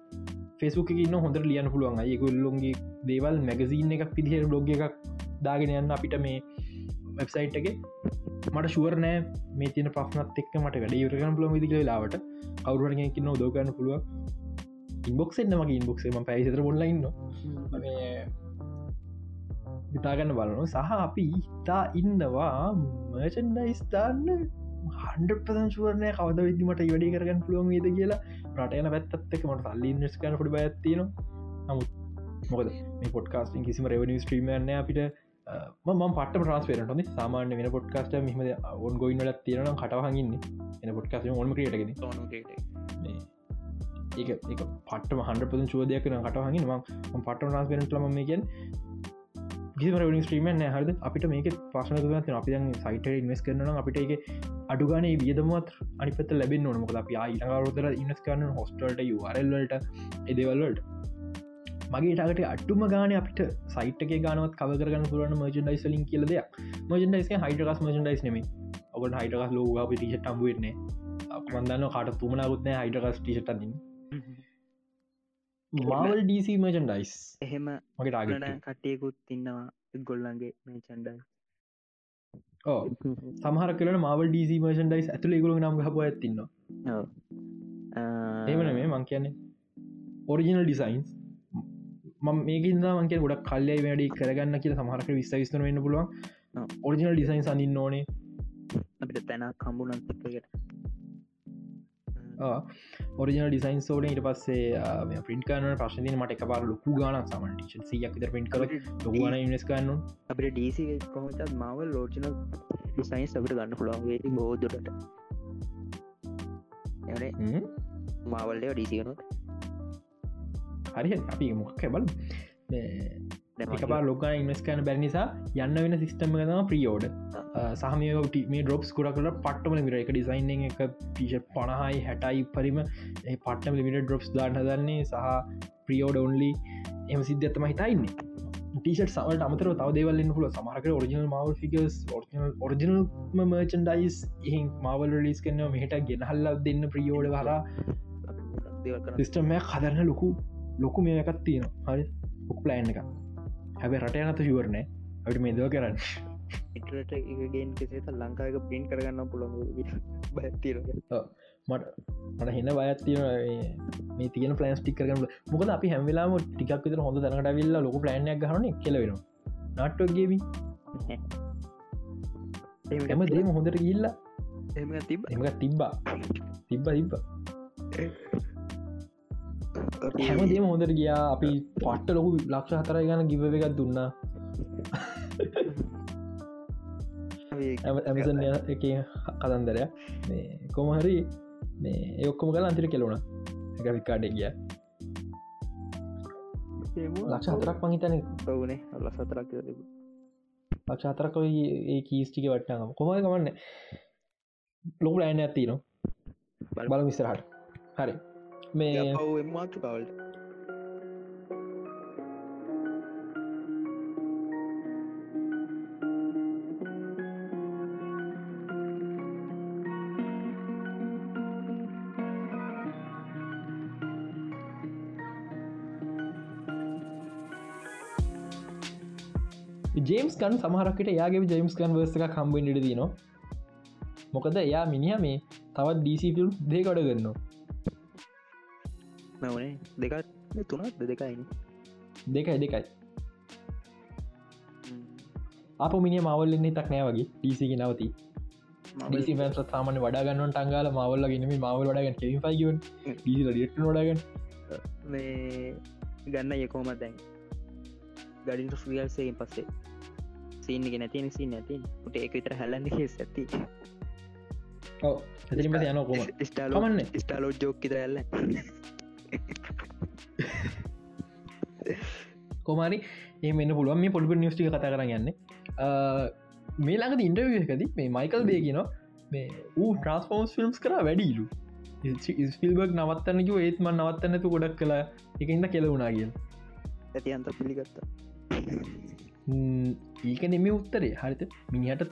ෆෙසුක ඉන්න හොඳ ලියන්න පුළුවන් අයකුල්ලොන්ගේ දේවල් මැගසින්න එකක් පිදිහර බ්ලොග එකක් දාගෙන යන්න අපිට මේ වෙබ්සයිට් එක. මට ශුවරනෑ මේ තින පක්නත් එක් මට වැඩ යුරගන පුලො විදික ලාවට කවරුවරගෙන්කින්න දෝගන්න පුළුව ඉන්බොක්ෙන්න්න මගේ ඉන්බොක්සේම පැයිසතර බොල්ලඉන්න හිතාගන්න බලනු සහ අපි ඉතා ඉන්නවා මර්චන්ඩයිස්ථාන්න හන්ඩ ප්‍රදංශුවරණය කවද විදිමට වැඩි කරගන්න පුළුවන් ේද කියලා. රටයන පැත්තත්තක මට සල්ලි ඉන්නස්කන ොඩි බඇත්තින නමුත් මොකද මේ පොඩ්කාස්ටින් කිසිම රෙවනි ස්ට්‍රීමන්න අපිට ම පට ට්‍රන්ස්පේරට ොද සාමාන්‍ය වෙන පොඩ්කාස්ට මෙහම ඔන් ගොයින්නට තියෙන කටහගන්න එන පොඩ්කාස් ොම ක්‍රටගෙන ඒක එක පට හන්ඩ පද චෝදයක් කටහගන්න ම පට ට්‍රන්ස්පේරට ලම මේගෙන් ගිම ස්ට්‍රීම හරද? අපිට මේක පසන තුන අපි සයිට ඉන්වස් කරන අපිට එක අඩුගන වියදමත් අනිපත ලැබෙන් නොනමක අපි අයිරතර ඉන්නස් කරන හොස්ටල්ට යරල්ලට එදවල්ලට මගේ ටකට අට්ටුම ගාන අපිට සයිට්ක ගනත් කවරගන්න පුරන මර්ජන්ඩයිස් ලින් කියල දෙයක්. මර්ජන්ඩයිස් හයිටකස් මර්ජන්ඩයිස් නෙම ඔකට හයිටකස් ලෝග අපි ටිෂට අම්බුවන්නේ අපමන්දන්න කාට තුමනාගුත්න හයිටකස් ටිෂටන්න මාවල් ඩීසි මර්චන්ඩයිස් එහෙම මගේ ටාගට කටයකුත් ඉන්නවා ගොල්ලන්ගේ මේ චන්ඩයි ඕ සමහර කලන මවල් ඩීසි මර්චන්ඩයිස් ඇතුළ ගුල නම් හප ඇතින්න ඒමන මේ මං කියන්නේ. ඔරිජිනල් ඩිසයින්ස් ම මේකින්ද මන්ගේ ගොඩක් කල්ලයි වැඩි කරගන්න කියල සමහරක විස්තවිස්තන වෙන්න පුළුවන්. ඔරිජිනල් ඩිසයින් අනින්න ඕනේ. අපිට තැනක් කම්බුනන්තකට ඔරිජන ඩිසයින් සෝල ඉට පස්සේ පින්ට කන ප්‍රශ්න මට එක පාර ලොකු ගාන සම සියක් පිට කර ලොගන ඉස් කන්න අපට ඩීසි කොමතත් මවල් ලෝචන ඩිසයින්ස් අපට ගන්න පුළුවන්ගේ බෝදුරට මාවල්ලය ඩීසියනොත් හරි අපි මොක් බල එකපා ලොකා ඉන්වස් කන බැරි නිසා යන්න වෙන සිිස්ටම තම ප්‍රියෝඩ සහමයට මේ ඩොප්ස් කොරකට පට්ටම මිර එක ඩිසයින් එක පිෂ පණහයි හැටයි පරිම පට්ටම ලිමිට ඩොප්ස් දාන්න දන්නේ සහ ප්‍රියෝඩ ඔන්ලි එම සිද්ධත්තම හිතයින්නේ ටීෂට සමට අමතර තව දේවල්න්න පුල සමහක original Marvel figures original merchandise එහි මවල් ලිස් කන්න මෙහට ගෙනහල්ල දෙන්න ප්‍රියෝඩ හලා සිිස්ටම්මයක් හදරන්න ලොකු ලොකු මේ එකත් තියෙන හරි. ොක් ප්ලයින් එක හැබ රට නත ශුවරණය අට මේ දව කරන්න. ඉටට එකගෙන් කෙසේත ලංකාක පින් කරගන්න පුළො බැතිර මට මට හෙන බයත්තිය මේ තියන පලන්ස් ටික් කරගන්න මොකද අපි හැමිලාම ටිකක් විතර හොඳ දැනට විල්ලා ලොක ප්ලෑන්යක් ගහන කෙලවෙන නට්ටෝගේවි එම දේම හොඳට ගිල්ලා එම තිබ එම තිබ්බා. තිබ්බ තිබ්බ හැම දේම හොඳට ගියා. අපි පට්ට ලොකු ලක්ෂ හතර ගන ගිව එකක් දුන්නා. ඇමසන් එක කතන්දරය. මේ කොමහරි මේ ඒඔක්කොම කල අන්තිර කෙලුණ ගවිකාඩ ගිය. ලක්ෂ හතරක් මහිතන ඔවුනේ. අල්ල සතරක් තිබ ලක්ෂ හතරක ඒ කීස්ටික වටනම කොමයි ගමන්න ලොකු ඇන ඇති න බල විස්තරහට හරි මේ මාතු කවල්ට ජේම්ස් කන් සමහරකට යාගේ ජේම්ස් කන් වර්ස එක කම්බෙන් ඉට දනවා මොකද එයා මිනිහ මේ තවත් ඩීසිෆිල්ම් දේකඩ ගන්න මවනේ දෙකත් තුනත් දෙකයින දෙකයි දෙකයි අප මිනි මවල්ලන්නේ තක් නෑ වගේ ඩීසිකි නවති ඩීසිමන්ස සාමන වඩාගන්න ටංගල මවල්ල ගෙනම මවල් වඩගන්න කෙ ෆයිගන් ඩීසිල ඩිට නොඩගන්න මේ ගන්න යකෝම දැන් ගඩින්ට ෆියල්සයෙන් පස්සේ සීනක නැතින සී නැතින් ට ඒක විතර හැලන්න හෙස් ඇති ඇතිම යන කොම ස්ටාලෝන්න ස්ටාලෝ ජෝක් ඉතර ඇල්ල කොමාරි ඒ මෙන්න පුළුවන්. මේ පොඩිප නිස්ටික කතා කරන්න යන්න. මේ ළඟද ඉන්ටවියකද මේ මයිකල් බේ කියන මේ ඌ ට්‍රන්ස්ෆෝර්ස් ෆිල්ම්ස් කර වැඩිලු. ස්පිල්බර්ග් නවත්තන්නක ඒත්ම නවත්තන්නතු ගොඩක් කලා එකඉන්න කෙලවුණා කියල්. ඇති අන්ත පිළිගත්තා. ඒක නෙම උත්තරේ හරිත මිනිහට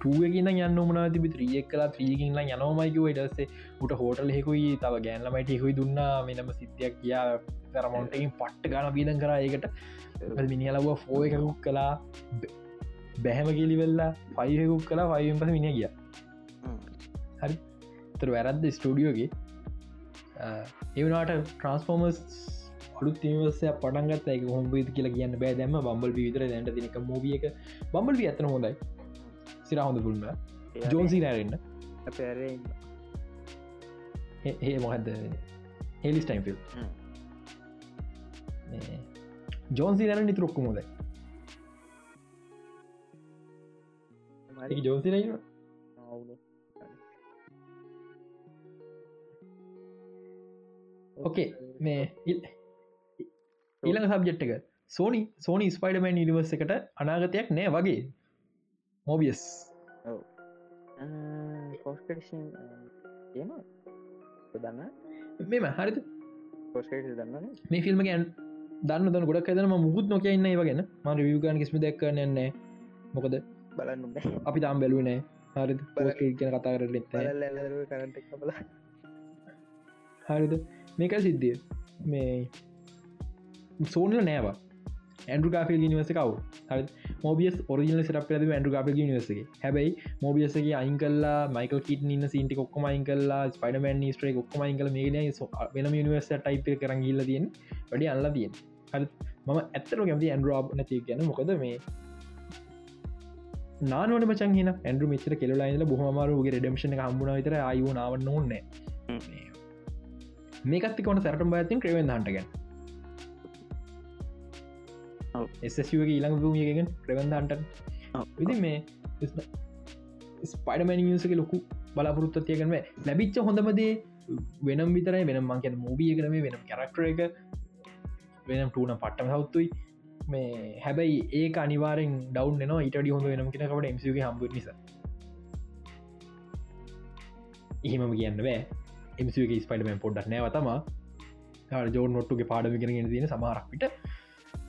ටුවගෙන යන්න මන තිබි ත්‍රියෙක් කලා ත්‍රීකින්ල යනෝමයිකව ඩස්සේ උට හෝටල් හෙකුයි තව ගෑන්ලමයිට හෙකුයි දුන්නා. මෙනම සිද්ධයක් කියා තරමොන්ටකින් පට්ට ගන බීදන් කර ඒකට. මිනිහලව ෆෝ එකකුක් කලා බැහැම කිලිවෙල්ලා පයිහෙකුක් කලා පයිෙන් පස මිනි ගිය. හරි. තර වැරද්ද ස්ටඩියෝගේ ඒවනාට ට්‍රන්ස්ෆෝර්මස් අලුත් තිවසය පටන්ගත් එක හොම්බේද කියලා කියන්න බෑ. දැම බම්බල් විතර දැන්ට දෙනක මෝිය එක. බම්බල් ඇතන හොඳයි සිර හොඳ පුල්ම ජෝන්සි නෑරන්න ඒ මොහද හෙලිස්ටයිම් ෆිල් ජෝන්සි නෑන නිතුරොක්කු හොදයි ජෝන්සි නයිවා ඕකේ මේ ඊළඟ සබ්ජෙට් එක. සෝනි සෝනි ස්පයිඩමන් නිවර්ස එකට අනාගතයක් නෑ වගේ මෝබියස් දන්න මෙම හරිත දන්න මේ ෆිල්ම් ගැන් දන්න දන ගොඩක් ඇදන මුකුත් නොක ඉන්න ඒවගෙන ම රියගන් කිස්ම දක්කන්නන්නේ මොකද? බලන්න අපි තාම් බැලුනෑ හරි කියන කතා කරට හරිද? මේක සිද්ධිය. මේ සෝනල නෑවා ඇන්ඩු කාපිල් නිවස කව හරි මෝබියස් ඔරිජිනල සිරප ඇද ඇන්ඩු කාපිල් නිවසගේ හැබයි මෝබියසගේ අයින් කල්ලා මයිකල් කිට න්න සිට කොක්කමයින් කල්ලා ස්පයිඩමන් ස්ට්‍රේ කොක්කමයින් කල මේ වෙනම නිවස ටයිප කරගිල්ල තියෙන් වැඩි අල්ලා තියෙන් හරි මම ඇත්තර ගැති ඇන්ඩරෝබ් නැති ගැන. මොකද මේ නානට මචන් ඇන්ඩු මෙචර කෙලලායිල බොහමරුගේ රෙඩම්ෂණ හම්බුණ විතර අයුනාවන්න ඕන්න මේකත්ති කොන සැරට බයතින් ක්‍රවෙන් හන්ටගැන් එසුවගේ ඊළඟ භූමියගෙන් ප්‍රවන්දන්ට විදි මේ ස්පයිඩමැන නිසක ලොකු බලාපොරොත්තතියකනව ලැබිච්ච හොඳමදේ වෙනම් විතරයි. වෙනම් මංකැන මූබිය කරම වෙනම් කැරක්ටර එක. වෙනම් ටූන පට්ටම සෞත්තුයි මේ හැබැයි ඒ අනිවාරෙන් ඩවන් න ඉට හොඳ වෙනම් කෙනකට එමසගේ හම්බ නිස. එහෙමම කියන්න බෑ. එමසගේ ස්පයිඩමන් පොඩ්ඩක් නෑවතම ජෝ නොට්ටුගේ පාඩමිගෙන තියෙන සමහරක්විට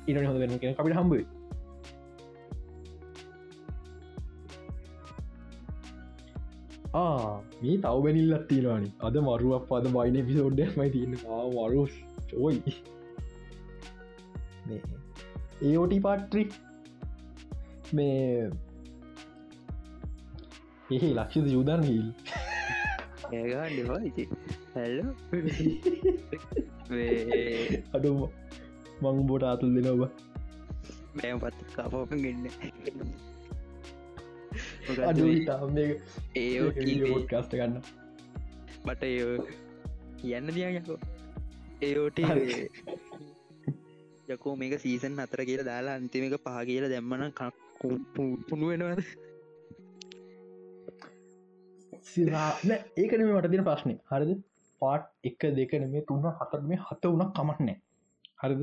ඉට හොඳ වෙන කෙන අපිට හම්බුව මේ තව බැනිල්ලත් තියෙනවානි අද මරුවක් පද බයින පිසෝඩ්ඩ මයි තියන්න වරු චෝයි ඒෝටි පාට්‍රික් මේ එහි ලක්ෂද යුදන් හිල් ඒග හැල්ල අඩුම මං බොට අතුල් දෙනව මෑම පත් කාපෝක ගන්න ඒ කස්ට ගන්න. බට කියන්න දියයකෝ ඒෝට යකෝ මේක සීසන් අතර කියලා දාලා අන්තිමක පහ කියලා දැම්මන පුුණු වෙනවද? සිරා ඒකනම මට තින ප්‍රශ්නය හරිද? පාට් එක දෙකන මේ තුන්න හතර මේ හත වුණක් කමක්නෑ හරිද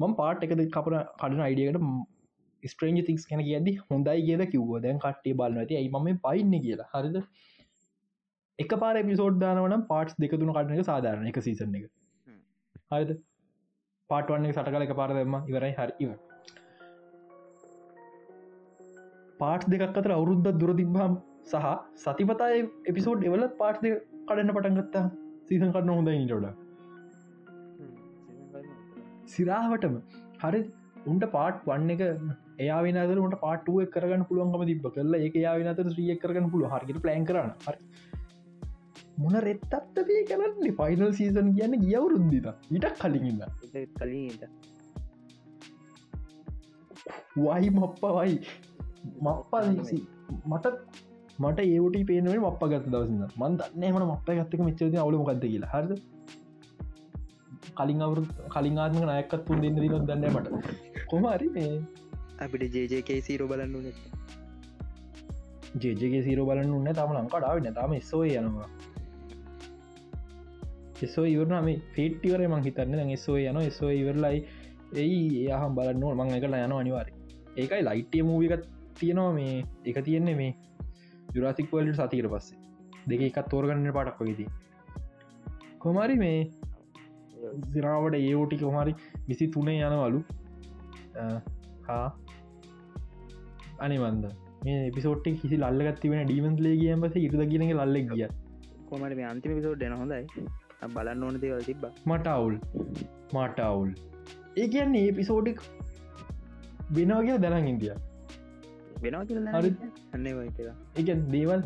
මම පාට් එකද කපන කඩන අයිඩියකට ස්ට්‍රේන්ජ තික්ස් කැන කියද හොඳයි කියලා කිව්ව. දැන් කට්ටේ බලන්න ඇති ඇයි ම පයින්න කියලා? හරිද? එක පාර පිසෝඩ් දානවන පාට්ස් දෙක තුන කටන එක සාධාරණ එක සීසන එක. හරිද? පාටවන්නේ සට කල එක පාර දෙම ඉවරයි. හරි. ඉව පාට් දෙකක් අතර අවුරුද්ධ දුර තිබ්බම් සහ සතිපතයි එපිසෝඩ් එවල පාට් දෙක කඩන්න පටන්ගත්තා සීසන් කරන්න හොඳ ඉටොඩ සිරාවටම. හරි උන්ට පාට් වන්න එක එයා වෙනදරට පාටුව කරගන්න පුළුවන්කම තිබ කරල ඒ එයා වෙනතර ්‍රිය කරගන්න පුළුව හරිට ප්ලන් කරන්න හරි. මොන රෙත්තත්ත පේ කරන්න? ෆයිනල් සීසන් කියන්න ගියවුරුද්දිත ඉටක් කලින්න්න කලින් වයි මප්පවයි මප්පා මට මට ඒවට පේනුවේ මප ගත් දවසන්න මන් දන්න මන මප ගත්තක මෙච්චද අවුල මොකක්ද කියලා. හරද කලින් අවුරු කලින් ආත්මක නයකත් තුන් දෙන්න දින දන්න මට. කොමරි මේ. අපිට ජේජකේ සීරෝ බලන්න නෙ ජේජගේ සීරෝ බලන්න උන්න තම ලංකාඩාවන්න තම එස්සෝ යනවා. එසෝ ඉවරන මේ ෆේට්ටිවර මං හිතන්න. එස්සෝ යන එස්සෝ ඉවරලයි එයි යහම් බලන්න මං එකල යන අනිවාර ඒකයි ලයිට්ටිය මූවිකත් තියෙනවා මේ. එක තියෙන්නේ මේ ජුරාසික් වලට සතිකර පස්සේ. දෙක එකත් තෝරගන්න පාටක් වගේති කොමරි මේ සිරාවට ඒෝටි කොමරි විසි තුනේ යනවලු. හා. අනිවන්ද? මේ පිසෝට් කිසි ලල්ලගත් වෙන ඩීමන්ස් ලේ කියම් පස ඉරද කියනගේ ලල්ලෙක් ගිය. කොමට මේ අන්තිම පිසෝඩ් න හොඳයි. බලන්න ඕන දේවල් තිබ මට අවුල්. මට අවුල්. ඒ කියන්නේ ඒ දැනන් ඉන්දිය. වෙනවා කියලා හරි. අන්නේ වයිතලා එක දේවල්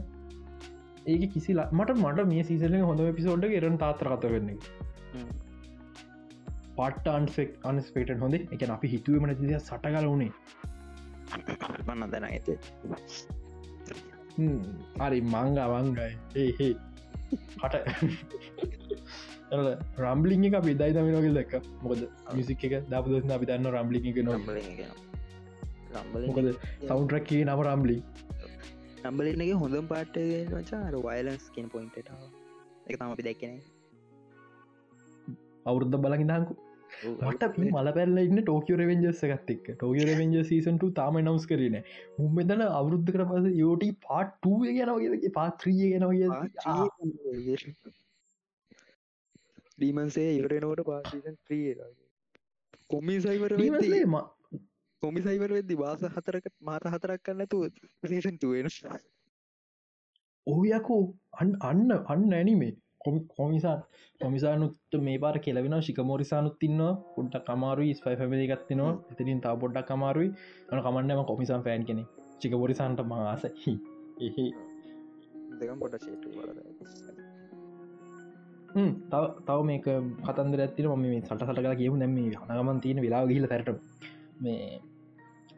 ඒක කිසිලා මට මට මේ සීසල හොඳ පිසෝඩ් එරන් තාත්‍ර කත වෙන්නේ පට අන්ෆෙක් අන්ස්පේට හොඳ එක අපි හිතුවම නැතිද සටකල වුණේ මන්න දැන ඇත හරි මංග අවංගයි ඒහේ කට රම්බලිං එක පිදයි තමනගල් දැක් මොකද මිසික් එක දපදන අපි දන්න රම්බලි එක නො මොකද සෞන්ට්‍රක් කිය නම රම්ලි නම්බලන්නගේ හොඳම් පාට වචාර වයිලන්ස් කියෙන් පොයින්ට එක තම අපි දැක්කන අවුරුද්ධ බලගිදංකු මට මල පැල්ල ඉන්න ටෝකිය රවෙන්ජස් එකත්තෙක් ටෝකිය රවෙන්ජ සීසන්ට තාම නවස් කරන මුම්බෙදන අවුද්ධ කර පස යෝට පාට්ටුව ගෙනවගේ පාත්‍රිය ගෙනවගේ ඩීමන්සේ ඉවරෙනවට පාසීසන් ත්‍රිය කොමි සයිවර කොමි සයිවර වෙද්දි වාස හතරක මාත හතරක් කන්නතු සීසන් තුවෙන ඔහයකෝ අන් අන්න අන්න ඇනිමේ කොමි කොමිසාන් කොමිසානුත් මේ පාර කෙලවෙන ශිකමෝරිසානුත් තින්නවා පුඩ්ඩක් කමාරුයි ස්පයි පැමි ගත්තිනවා එතිරින් තා පොඩ්ඩක් කමාරුයි අන කමන්නම කොමිසන් ෆෑන් කෙනෙ චිකපොරිසාන්ට මහසහි එහි. දෙකම් පොට ශේතු තව තව මේක කතන්දර ඇතින ම මේ සට සට කලා කියමු. නැම හනගමන් තියෙන වෙලා ගිල තැරට මේ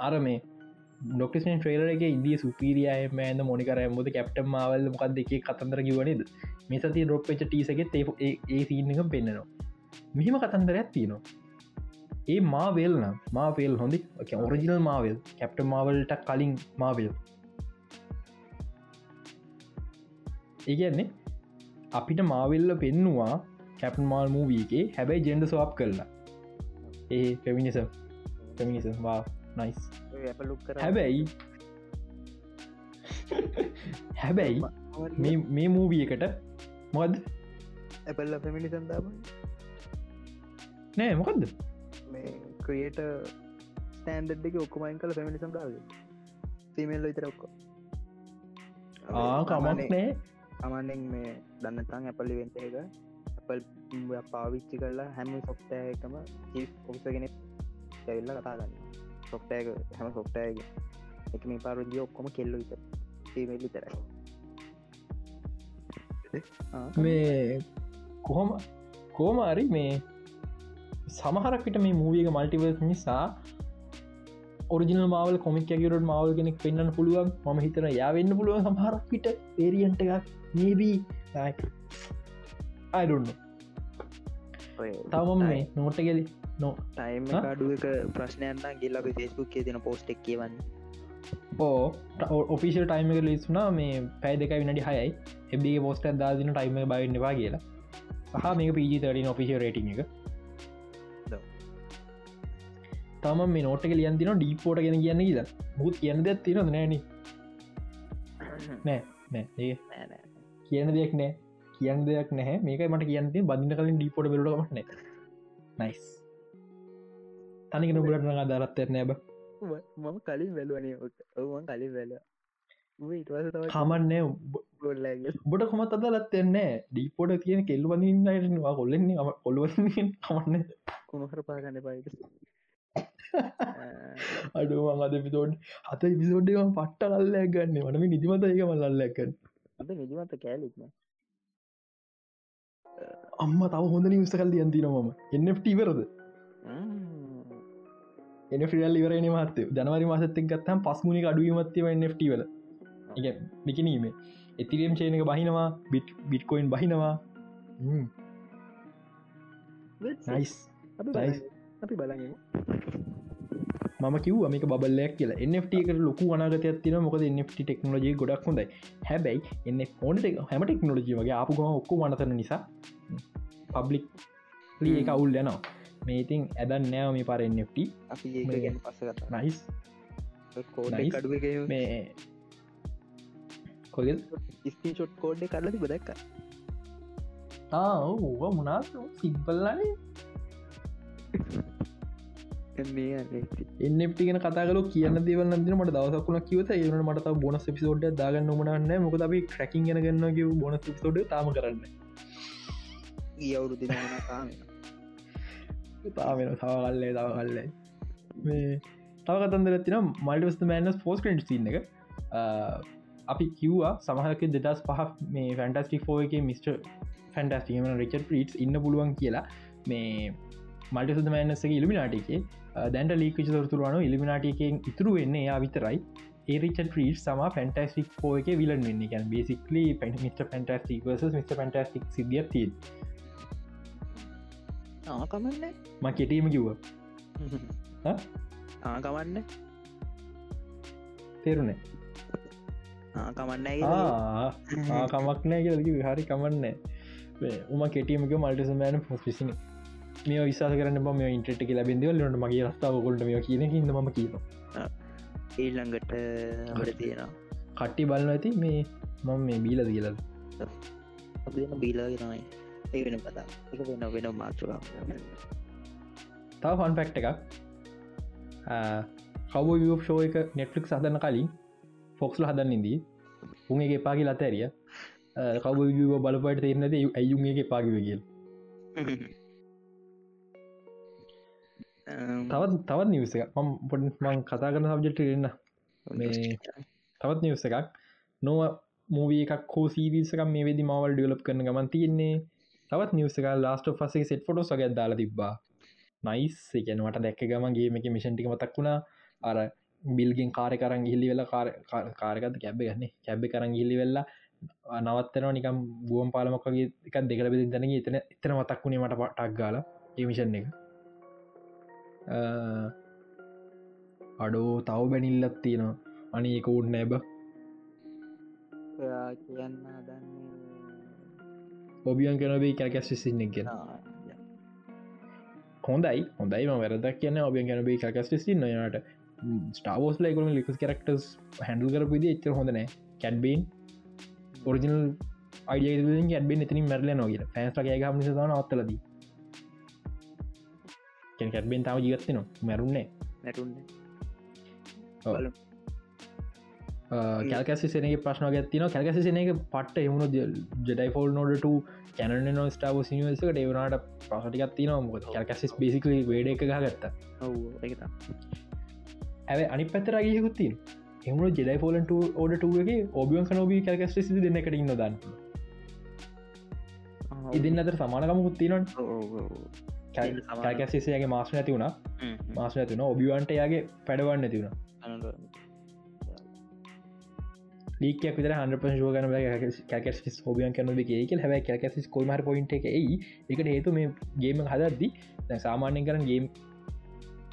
අර මේ ඩොක්ටසන් ට්‍රේලරක ඉදිය සුපිරියය මෑද මොනිකර මුද කැප්ට මවල් මොකක් දෙක කතන්දර කිවනේද මේ සති ඩොප්පච ටීසගේ ඒ ඒ සිීනක පෙන්න්නනවා මෙහිම කතන්දර ඇත්තිනවා ඒ මාවේල් නම් මාවේල් හොඳි ඔරිජිනල් මාවල් කැප්ට මාවල්ට කලින් මාවල් ඒගන්නේ අපිට මාවෙල්ල පෙන්නවා කැපන් මාල් මූවීගේ හැබැයි ජෙන්ඩ සොප් කරලා. ඒ පෙමිනිස පෙමිනිස වා නයිස් ලුක් කර හැබැයි හැබැයි මේ- මූවිය එකට මොකද ඇපල්ල පැමිණි සන්දාම නෑ මොකක්ද මේ ක්‍රියට ස්ටන්ඩ් එක ඔක්කොමයින් කල පැමිණි සම්දාව ෆිමල්ල විතර ඔක්කො ආ කමක් නෑ. අමන්නෙන් මේ දන්නතන් ඇපල්ලි වෙන්ට එක ඇපල් පාවිච්චි කරලා හැම සොෆ්ටය එකම චිස් ඔසගෙන ඇවිල්ල කතා ගන්න සොෆ්ටයක හැම සොෆ්ටයක එක. මේ පාරජිය ඔක්කොම කෙල්ලු විත ඒමල්ලි තර මේ කොහොම කෝමාරි මේ සමහරක්කට මේ මූවියක මල්ටිවර්ස් නිසා ඔරිජිනල් මාවල් කොමික් ඇගරට මාවල් කෙනෙක් පෙන්න්න පුළුවන්. ම හිතන යාවෙන්න පුළුවන් සමහරක් පිට පේරියන්ට එකක්. නේබී අයිඩන්න තවම මේ නෝට ගෙලි නෝ ටයිම් හා? කාඩුවක ප්‍රශ්නයන්න ගෙල්ල අපි ෆෙස්බුක් තින පෝස්ට් එක් කියවන්න. ඕ ඔෆිසිල් ටයිම එක ලිස්ුනා මේ පැයි දෙක විනඩි හයයි. එබේ පෝස්ට දාදින ටයිම බයින්නවා කියලා. සහ මේක පිජි ඔෆිසිල් රේටිං එක. තම මේ නෝටක ලියන් තින ඩීපෝට ගෙන කියන්න කියද මුත් කියන්න දෙයක් තින නෑන නෑ. නෑ ඒ නෑ නෑ. කියන දෙයක් නෑ. කියන්න දෙයක් නැහැ. මේක මට කියන්න බඳන්න කලින් ඩීපොට බෙලටමන නයිස් තනික නොබලට අදරත් නැබ ම- මම කලින් වැලුවනේ ඔවන් කලින් වැල ගොල්ලගේ බොට කොමත් අදලත් එන්නේ ඩීපොට තියෙන කෙල්ල බඳන්නවා කොල්ලෙන්නේ ම කොල්ව කමන්න. කුණහර පාගන්න පයිට අඩුවන් අද පිතෝඩ් අත විසෝඩ්ඩම පට්ට කල්ලයක් ගන්න. වනම නිතිමත ඒක මල්ලක්කන්න අද නිජමත කෑලික්න අම්ම තව හොඳ නිවස කල් යන්තිනවම එන්නට වරද එන ෆිල් ඉවරන මත ජනවරි මාසත ගත්තම් පස්මුණි අඩුවීමත්ව ට වල. එක නිකනීමේ එතිරම් චේනක බහිනවා බිට් බිට්කොයින් බහිනවා. Nice nice. අපි බලගමු මම කිව් මේක බල්ලයක් කියලා. එNFT එකට ලොකු අනාගතයක් තින මොකද NFT ටෙක්නෝජී ගොඩක් හොඳයි. හැබැයි එන්න ඕන හැම ටෙක්නෝජී වගේ අපපු ගම ඔක්කු වනතන නිසා පබ්ලික් ලී එක අවුල් යනවා මේතින් ඇදන් නෑව මේ පර NFT අපි මේ- පස්ස කත නයිස් කෝඩ මේ කොල් ස්තිී චොට් කෝඩ් කරල තිබ දැක්ක. ඕ මුණා සිම්පල්ලනේ මේ එන්නට ගෙන කතාගල කියන්න දෙවල ද මට දවසක්ුණ කිවත ඒනට මට බොන පිසෝඩ් දාගන්න මනන්න මොක අපි ක්‍රකින් ගෙන ගන්න බොන පිසෝඩ් තම කරන්න ගියවුරු දින කාම තාමෙන තවකල්ලේ තවකල්ලයි මේ තව කතන්දර තින මල්ටස්ත මෑනස් ෆෝස් කට් සින්න එක. අ, අපි කිව්වා සමහක දෙදස් පහ මේ ෆැන්ටස්ටික් ෆෝ එක මිස්ට ෆැන්ටස්ටිම රිචර් ප්‍රීට් ඉන්න පුළුවන් කියලා මේ මල්ටසද මෑනස්සක ඉලිමිනාටිකේ දැන්ට ලීක තොරතුරුවන ඉලිමිනාටිකෙන් ඉතුරු වෙන්න එයා විතරයි. ඒරිච ්‍රීට් සම ෆැන්ටස්ටික් ෝ එක විලන් වෙන්න. ගැන් බේසිකලි පැ මිට ෆැන්ටස්ටික් මිට ෆැන්ටස්ටික් සිදිය තිය ආකමන්න ම කෙටීම කිව්ව. ආකමන්න තේරුණේ? ආකමන්න කමක් නෑ කියලකි හරි කමන්න. උම කෙටීමක මල්ටස මෑන පොස්පිසි මේ විසා කරන්න බම ඉන්ටට කියලා බින්දවල ලට මගේ රස්ථාව කොල්ට මේ කියන ඉද ම කියන ඊල්ළඟට හට තියෙනවා. කට්ටි බලන්න ඇති මේ මම මේ බීල කියලද? බීලාගෙනයි ඒ වෙන පතා එක වෙන වෙන මාත්‍රකා තව ෆන් පැක්ට එකක්. කව ෂෝ එක නෙට්ලික් සහදන්න කලින් ෆොක්ස්ල හදන්න ඉදී උන්ගේ පාගි ලත ඇරිය කව බලපට තේරනද ඇයුන්ගේ පාගිව කියල්. තවත් තවත් නිවස එක ම පොඩ මං කතා කරන සබ්ජෙක්ට එන්න මේ- තවත් නිවස එකක්. නොව මූවිය එකක් කෝ සීරිසක මේ වෙදි මවල් ඩියලප් කරන ගමන් තියෙන්නේ තවත් නිවස එක ලාස්ට පසේ සෙට් ෆොටෝ සගත් දාලා තිබ්බා. නයිස් එකනවට දැක්ක ගමන්ගේ මේක මිෂන්ටික මතක් වුණා. අර බිල්ගෙන් කාරය කරන් ගිල්ලි වෙලා කාරකත කැබ ගන්නේ කැබ්බ කරන් ගිල්ලි වෙල්ලා නවත්තනවා නිකම් බුවම් පාලමක්ගේ එකක් දෙකට බෙදි තැන එතන එතන මතක් වුණේ මට පටක් ගාල ඒමිෂන් එක. අ, අඩෝ තව බැනිල්ලත් තියෙනවා. අනි එක උඩ නැබ ඔයා කියන්න දන්නේ ඔබියන් කනබේ කැකැස් සින්න ගෙන හොඳයි හොඳයි වැරදක් කියන්න ඔබියන් කැනබේ කැකස් සින්න යට. ස්ටාවෝස් ලයිකම ලිකස් කරක්ටස් හැඩල් කරපුද එච්චර හොඳනෑ කැඩ්බේන් ඔරිජිනල් අයිඩ ඇඩබේ එතින මැරල නොගෙන ෆෑන්ස් ලගේ ගම නිසාන අත්තලද කැඩබෙන් තාව ජීගත්තන මැරුන්නේ නැටුන්න කැල්කැසි සනගේ ප්‍රශ්න ගත්තින කැල්කැසි සන එක පට්ට එමුණු ජෙඩයි ෆෝල් නොඩට කැනන නො ස්ටාව සිනිවසකට ඒවනට ප්‍රසටිකත්තින මොක කැල්කැසිස් බේසිකලි වේඩ එක ගත්ත ඇව අනි පැතරගයකුත්තින් එමුණු ජෙඩයි ෆෝලන්ට ඕඩටුවගේ ඔබියන් කනෝබී කැල්කැස් ි දෙන්නකට ඉන්න දන්න. ඉදින්න අතර සමානකමකුත්තිනන් කැල්කැසිසයගේ මාස නැති වුණ. මාස ඇතින ඔබිවන්ට යාගේ පැඩවන්න නැතිවුණ ලීකයක් විතර හන්ප ෝගන කැකස් හෝබියන් කන ඒක හැබ කැකස් කොල්මර පොයින්ට එක එයි. එකට හේතු මේ ගේම හදද්දි දැන් සාමාන්‍ය කරන ගේම්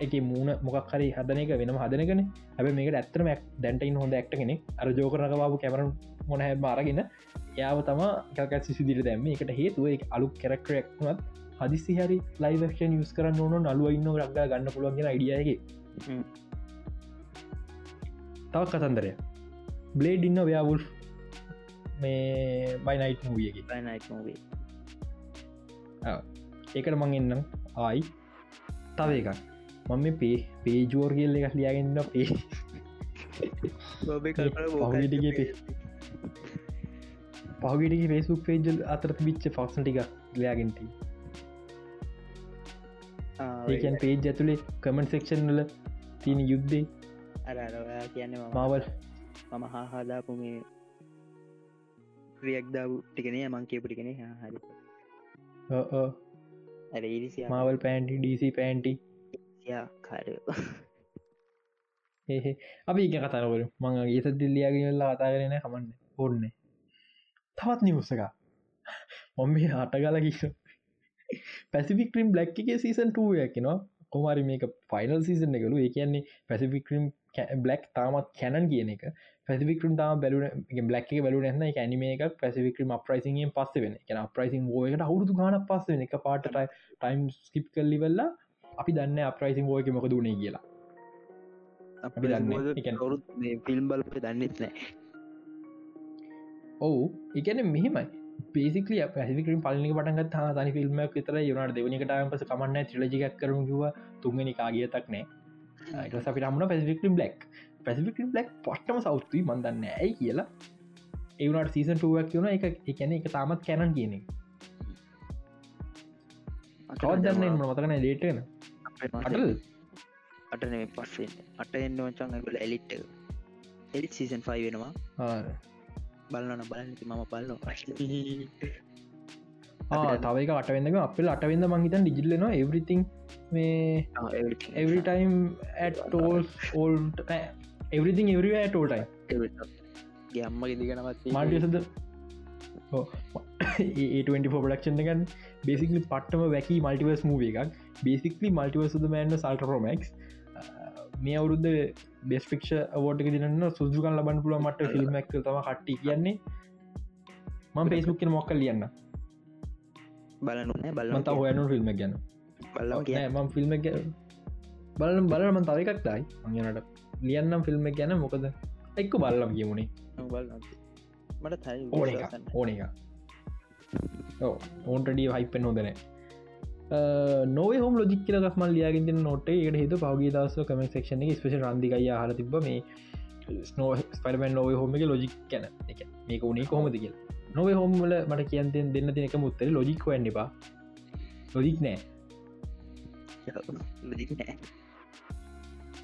එක මූුණ මොකක් හරි හදනක වෙනම හදනකන හැබ මේක ඇත්තරම දැන්ටයින් හොඳ ඇක්ට කෙනෙ අර ජෝකරන බාපු කැමරන් මොනහැ බාරගෙන යාව තම කැකත් සිදිර දැම්ම. එකට හේතුව එක අලු කැරක්ටරක්වත් හදිසි හරි ලයිවක්ෂන් යස් කරන්න ඕන නලුව ඉන්න රක්ගා ගන්න පුළුවන්ගෙන අයිඩියගේ තව කතන්දරය බ්ලේඩ් ඉන්න ව්‍යවුල් මේ බයිනයිට් මූියගේ නයිට මවේ ඒකට මං එන්නම්. ආයි. තව එකක්. මම මේ පේ පේජුවර් කියල්ල එකක් ලියගන්න පේ පහුගටගේ පේ පහුගටගේ පේසුක් පේජල් අතරත බිච්ච ෆක්ෂන් ටික ලයාගෙන්ට ඒකන් පේජ් ඇතුළේ කමෙන්ට සෙක්ෂන් වල තියෙන යුද්ධේ අර කියන්න මාවල් මම හා හාදාපු මේ රියක්දාව ටිකනේ මං කියපු ටිකන හරි ඇ මාවල් පෑන්ටි ඩීසි පෑන්ටි කාර ඒහ අපි එක කතරවර මං ඒත දිල්ලියගෙනල්ලා කතා කරන කමන්න. ඔන්න තවත් නිවස්සක මොම්ම හටගල කිස පැසිික්‍රීම් බ්ලක් එක සීසන් 2 ඇකිනවා කොමරි මේක ෆයිනල් සීසන එකලු ඒ කියන්නේ පැසිික්‍රීම් බ්ලක් තාමත් කැනන් කියන එක පැසිික්‍රම් තාම බැලුන බ්ලක් බලු න ඇනිම එක පැසිික්‍රම අප්‍රයිසිගෙන් පස්ස වෙන එක අප්‍රයිසින් ෝයකට අවුදු ගන පස්ස වෙන එක පාට ටයිම් ස්කිප් කල්ලි වෙල්ලා අපි දන්න අප්‍රයිසින් ෝයක මොක දුනේ කියලා. අපි දන්න. කවරුත් ෆිල්ම් බලප දන්නෙත් නෑ. ඔවු. එකන මෙහෙමයි. පේසිකල පැසිිකරම් පලිනි පටන්ගත් හ තනි ෆිල්ම් විතර යුනට දෙවනිකටයම් පස කමන්න ත්‍රලජිකක් කරමකිව තුන්ගනි කාගියතක් නෑ ට අපි රම්න පැසිික්‍රම් බ්ලක් පැසිික්‍රම් බ්ලක් පට්ටම සෞත්තුයි මන්දන්න ඇයි කියලා? ඒවනට සීසන් ටුවක් වන එක එකන එක තාමත් කැනන් කියන කවදන්න මතකන ලේටන අටන පස්සේ අට එන්න වචන් ඇගල එලිට් එලිත් සීසන් ෆයි වෙනවා. බලන්න බලන්නති මම බලන්න තවක අටවෙන්නක අපල් අටවෙන්න මංහිතන් ඩිජිල්ලන එවරිතින් මේ every time at all all everything every ඇටෝටයි ගම්ම ගෙදිගෙනවත් මාටියසද ඒ24 පඩක්ෂන් එකන් බේසිකලි පට්ටම වැකි මල්ටිවස් මූව එකක්. බේසිකලි මල්ටිවසද මෑන්න සල්ට රෝමක්ස් මේ අවුරුද්ධ බෙස්පික්ෂ අවෝටක දින්න සුදුකන් ලබන් පුල මට ෆිල්ම්මක් තම කට්ටි කියන්නේ. මං පේස්බුක්කෙන මොක්කල් ලියන්න? බලනුන බලමත හොයනු ෆිල්ම් ගැන ම ෆිල්ම් බලම් බලම තව එකක් දයි. අඟනට ලියන්නම් ෆිල්ම් ගැන මොකද එක්ක බල්ලම් කියමුණේ මට ඕන එක ඕන එක ඕන්ටඩිය හයිපෙන් හොදන නොව හම ලොජික් කියල දක්ම ලියගෙන්ට නොට එකට හතු පවගේ දස කම ක්ෂන එක ස්පේෂ රන්දිකයි හල තිබ මේ ස්නෝ ස්පරමන් නොව හොම එක ලොජික් කැන එක මේක උනේ කොහොමද කියල. නොව හොමල මට කියන්තෙන් දෙන්න තිනක මුත්තර ලොජික් වන්න එපා. ලොජික් නෑ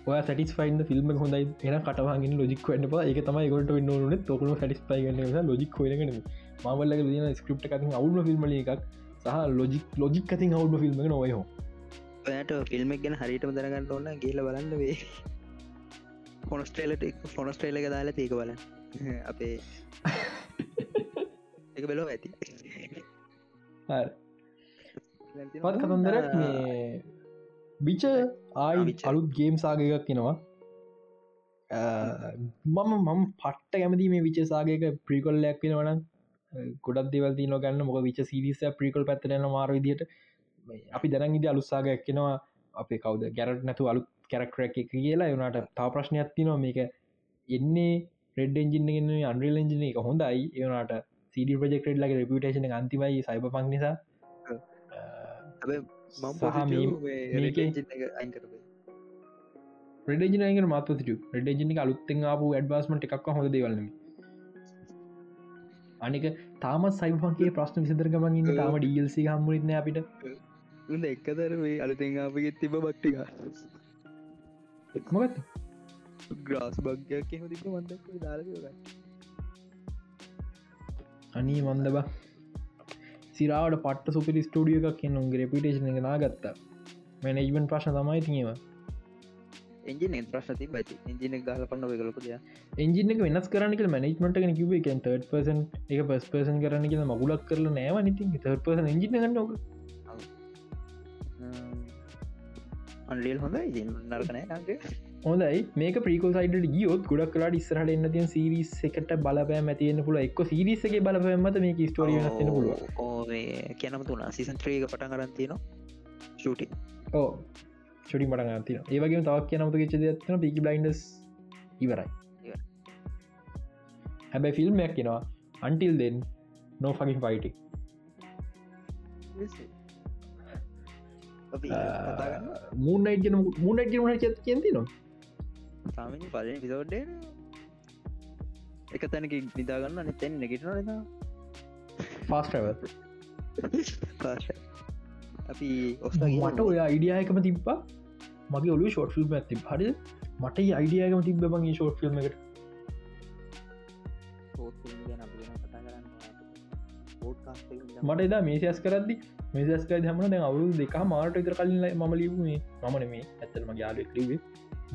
ඔය සටිස්ෆයින් ෆිල්ම් හොඳයි එන කටවාගෙන ලොජික් වන්න එක තමයි ගොට න්න තොකන සටිස්පයි ලොජික් න මවල්ල න ස්ක්‍රප් එක අවුල ෆිල්ම් එකක් සහ ලොජික් ලොජික් අතින් අවුඩ ෆිල්ම් නොවයහෝ ඔයට ෆිල්ම්ක් ගැන හරිටම දරගන්න ඕන්න ගේල බලන්න වේ ෆොනස්ටේලට ෆොනස්ටේල එක දාලා ඒක බල අපේ එක බෙලෝ ඇති. පත් කතන්දර මේ බිච ආයි අලුත් ගේම් සාගයක් කෙනවා මම මම පට්ට කැමති මේ විචසාගේක ප්‍රිකොල්ලයක් වෙනවනම් ගොඩක් දෙවල් තින ගන්න. මොක විච සිරිස ප්‍රිකල් පැත්තරන මාර විදියට. අපි දැන ඉද අලුස්සාගයක් කෙනවා අපේ කවද? ගැරට නැතු අලු කැරක්ටර එක කියලා. යනට තා ප්‍රශ්නයක් තිනවා මේක එන්නේ රෙඩ් එජින්න අන්ඩල් එජින එක හොඳයි. ඒනට සිඩ ප්‍රජෙක්ට ලගේ රපිටේෂන අන්තිමයි සයිබ පක් නිසා රෙඩජනක මත් රෙඩජනි අලුත්තෙන් ආපු ඇඩ්වාස්මට එකක් හොඳ දෙවලම අනික තාමත් සයිබන්ගේ ප්‍රශ්න විසදරගමන් ඉන්න තාම ඩියල්සි හම්මුරිත්න අපිට. උඳ එක්කතර මේ අලුතෙන් ආපගෙත් තිබ බක්ටික මොකත් ග්‍රාස් බග්ගයක් එහම තිබ මන්දක් දාලග අනී මන්ද බා සිරාවට පට සුපි ස්ටඩිය එකක් උන්ගේ රපිටේෂන එක නාගත්තා. මැනෙජ්මෙන්් ප්‍රශ්න තමයි තිීවා එජින ප්‍රශ් ති බති එජින ගල පන්න වෙකලකුද එජින වෙනස් කරනක මනෙජ්මට කිව එක තර්ඩ පසන් එක පස් පසන් කරන කිය මගුලක් කරල නෑව නිති තර්ඩ පස එජින ගන්නක අන්ලියල් හොඳ ඉජින් නර්ගනය නගේ හොඳයි. මේක ප්‍රීකෝ සයිඩට ගියොත් ගොඩක් කලාට ඉස්රහට එන්න තියන් සිරිස් එකට බලපෑම ඇතියන්න පුල එක් සිරිසගේ බලපෑමත මේ ස්ටෝරිය නස්සන්න පුළුව ඕ කියනම තුන. සිසන්ත්‍රේක පටන් කරන්තින ෂටි ඕ චොටි මට ගතින ඒවගේ තවක් කියනමතු ගෙච්ච දත්න පිකි බයින්ඩස් ඉවරයි. හැබැ ෆිල්ම්මයක් කෙනවා අන්ටිල් දෙන් නෝ ෆකින් ෆයිටි මූනයිට මූනයිට මන චත් කියති නවා සාමනි පලන පිසෝඩ්ඩ එක තැනක නිදාගන්න අනිතැන් නැගටන ෆාස්ටව අපි මට ඔය අයිඩියයකම තිබ්බා. මගේ ඔලු ෂෝට් ෆිල්ම් ඇති හරි මට අයිඩියයකම තිබ බගේ ෂෝට් ෆිල්ම් එකට. මට එදා මේසිස් කරදදි මේසස්ක හමන දැ අවුරු දෙක මාට ඉතර කලින් ම ලිබේ මන මේ ඇතරම යාලෙක් ලිවේ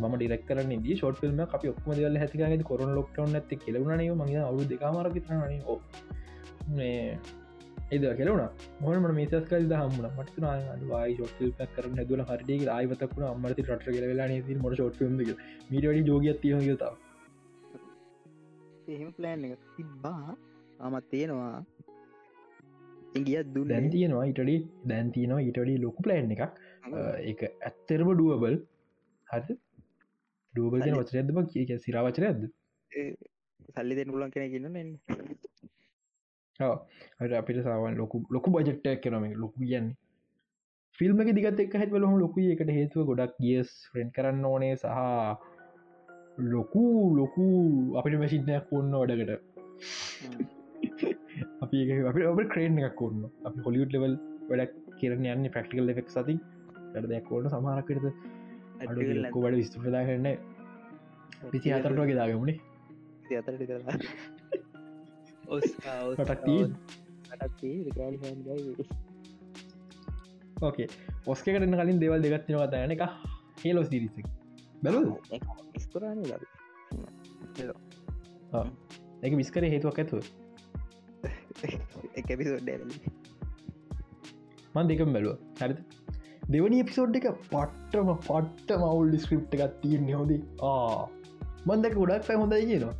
ම ඩිරක් කරන දී ෂෝට් ිල්ම අපි ඔක්ම දල හැතික කොරන ලොක්ටවන ඇති කෙලවුණන මගේ අවු දෙකාමර තරන ඒද කෙලවන මොනම මේසස් කල් හම්මන මට වායි ෂෝටල් පක් කරන දුල හරි ආයවතක්න අම්මරති රට මොට ෂෝට් මීට ජෝගත් තිය යතා එහෙම ප්ලෑන් එක තිබ්බා. ආමත් තියෙනවා. ඉගියත් දු දැන් තියෙනවා. ඉටඩි දැන් තියෙනවා. ඉටඩි ලොකු ප්ලෑන් එකක්. එක ඇත්තරම ඩුවබල් හරි ඩුවබල් කියන වචරයදම කිය සිරාවචර ඇද සල්ලි දෙන්න පුලන් කෙන කියන්න නෙන්න හට අපිට සාවන් ලොකු ලොකු බජට්ටයක් කරනම ලොකු කියන්නේ. ෆිල්ම් එක දිගත් එක් හැත් වලහම ලොකු එකට හේතුව ගොඩක් ගියස් ෆ්‍රෙන්් කරන්න ඕනේ සහ ලොකු ලොකු අපිට මැසිිනයක් ඔන්න වඩකට. අපි අපි ඔබ ක්‍රේන් එකක් කොන්න අපි හොලියුට් ලෙවල් වැඩක් කියරන යන්න ප්‍රක්ටිකල් එෆෙක් සති වැඩ දෙයක් ඕන්න සමහරකරත වැඩ විස්තුපදා කරන්න පිසි අතරට වගේ දාගමුණේ අතරට කරලා ඕකේ ඔස්කකට කලින් දෙවල් දෙගත්තිනවා තයන එක හෙලෝ සිරිස බැලු ස්කරන එක විස්කර හේතුවක් එකපිසෝඩ්ඩ මන් දෙකම් බැලුව. හරිත දෙවනි එපිසෝඩ් එක පට්ටම පට්ට මවුල් ඩිස්ක්‍රප් එකත් තියෙන් හොදී ආ. මන්දක ගොඩක් පැ හොඳයි කියනවා.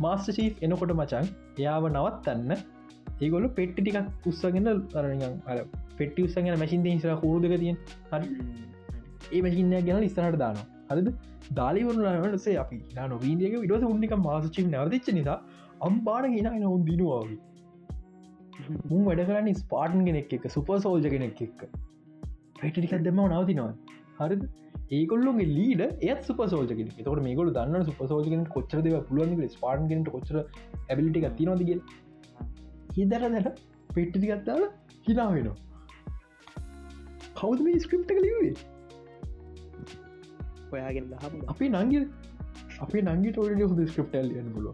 මාස්ට චී එනකොට මචන් යාව නවත්තන්න. ඒගොල පෙට්ටි ටිකක් උත්සගෙන අරනිගම් අර පෙට්ටි උත්සගෙන මැසින් හිසර හුරු දෙක තියෙන්. හරි. ඒ මැසිිනය ගැන ඉස්තරට දාන හරිද? දාලිවරුලටසේ අපි නොවීදක විඩස උන්නික මාසචි නවතිච්ච නිසා අම්බාන හිනන ඔවුන් දිනවාගේ මුම් වැඩ කරන්න ස්පාටන් කෙනෙක් එක සුප සෝල්ජ කෙනෙක් එක්ක පෙටිකක් දෙම නවතිනවා හරිද? ඒකොල්ලුගේ ලීඩ ඒත් සුප සෝල්ජක තකට මේකොල දන්න සුප සෝල්ජකෙන කොච්චරද පුළුවන් ස්පාටන්ගෙනට කොච්චර ඇබිලිටි ගත්ති නොදග හිදර දැට පෙට්ටි ගත්තාල හිනා වෙනවා. කවද මේ ස්ක්‍රප්ට කලිවේ ඔයාගෙන දහම. අපි නංගි අපි නංගි ටෝඩ හොද ස්ක්‍රප්ටල් න්න පුල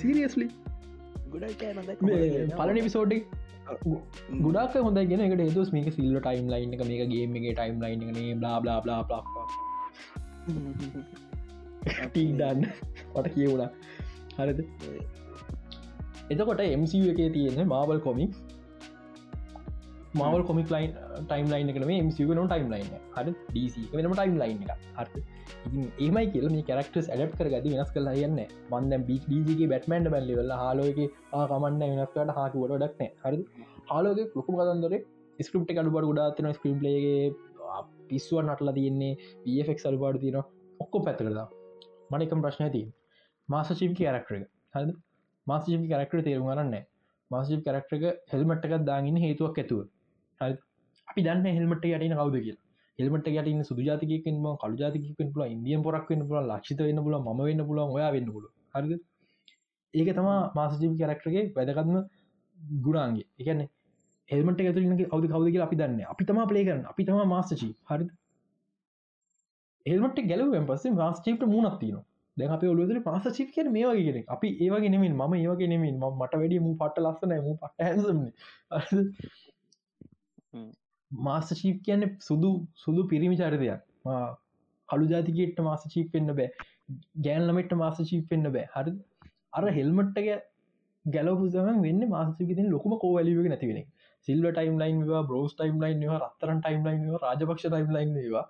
සීරියස්ලි පලනි පිසෝඩ්ඩක් ගුඩක් හොඳ ගෙන එකට ඒතුස් මේක සිල්ල ටයිම් ලයින් එක මේක ගේමගේ ටයිම් ලයින් නේ බ්ලා බ්ලා බ්ලා ප්ලා ටීදන්න පට කියවුණා. හරිද? එතකොට එMC එකේ තියෙන Marvel comic Marvel comic line timeline එකන මේ MCU න ටයිම් ලයින් හට DC වෙනම ටයිම් ලයින් එක හරි. ඒමයි කියල මේ කරක්ටස් ඇඩප් කර ගති වෙනස් කලා යන්න මන්ද බිගේ බැටමන්ඩ බැල්ලි වෙල්ල හලෝක කමන්න වෙනස්කට හාකුවට ඩක්න හරි හලෝක ලොකු කතන්දර ස්ක්‍රප්ට අඩුබට ගොඩාතින ස්ක්‍රීම් ලේගේ පිස්සුව නටලා තියන්නේ. පෆෙක් සල්පාඩ තියන ඔක්කො පැත්ත කරදා මනකම් ප්‍රශ්න ඇති මාසචිප් කරක්ටර හද මාසචිපි කරක්ටර තේරුම් ගන්න මාසිප් කරක්ටක හෙල්මට්ටකක් දාගන්න හේතුවක් ඇතුව. හරි අපි දන්න හෙල්මට යටන කවුද කියලා. හෙල්මට යටන සුදු ජාතිකෙන් කළු ජාතිකෙන් පුල ඉදියන් පොරක් වන්න පුල ලක්ෂිත වෙන්න පුල ම වෙන්න පුල ඔයා වෙන්න පුල හරි ඒක තමා මාසජීවි කරක්ටරගේ වැදකත්ම ගුණාන්ගේ එකන්නේ හෙල්මට ඇතුරගේ අවද කවදක අපි දන්න අපි තම පලේ කරන අපි තම මාස්චි හරි එල්මට ගැලුවෙන් පස්සේ මාස්චිප්ට මුණක් තියන දැ අප ඔලුදර පාසචිප් කියන මේ වගේ කෙනෙ අපි ඒවගේ නෙමින් ම ඒවගේ නෙමින් මට වැඩිය මු පට ලස්සන මු පට හැසන්නේ මාස්ස චීප් කියන්න සුදු සුදු පිරිමි චරිතයක් කළු ජාතිකෙට මාස චීප් වෙන්න බෑ. ගෑන්ලමට මාස චීප් වෙන්න බෑ. හරි අර හෙල්මට්ටක ගැලපුසම වෙන්න මාසිතින් ලොකම කෝවැලිවක නැතිවෙන සිල්ව ටයිම් ලයින් වා බ්‍රෝස් ටයිම් ලයින් රත්තරන් time line Rajapaksa time line වා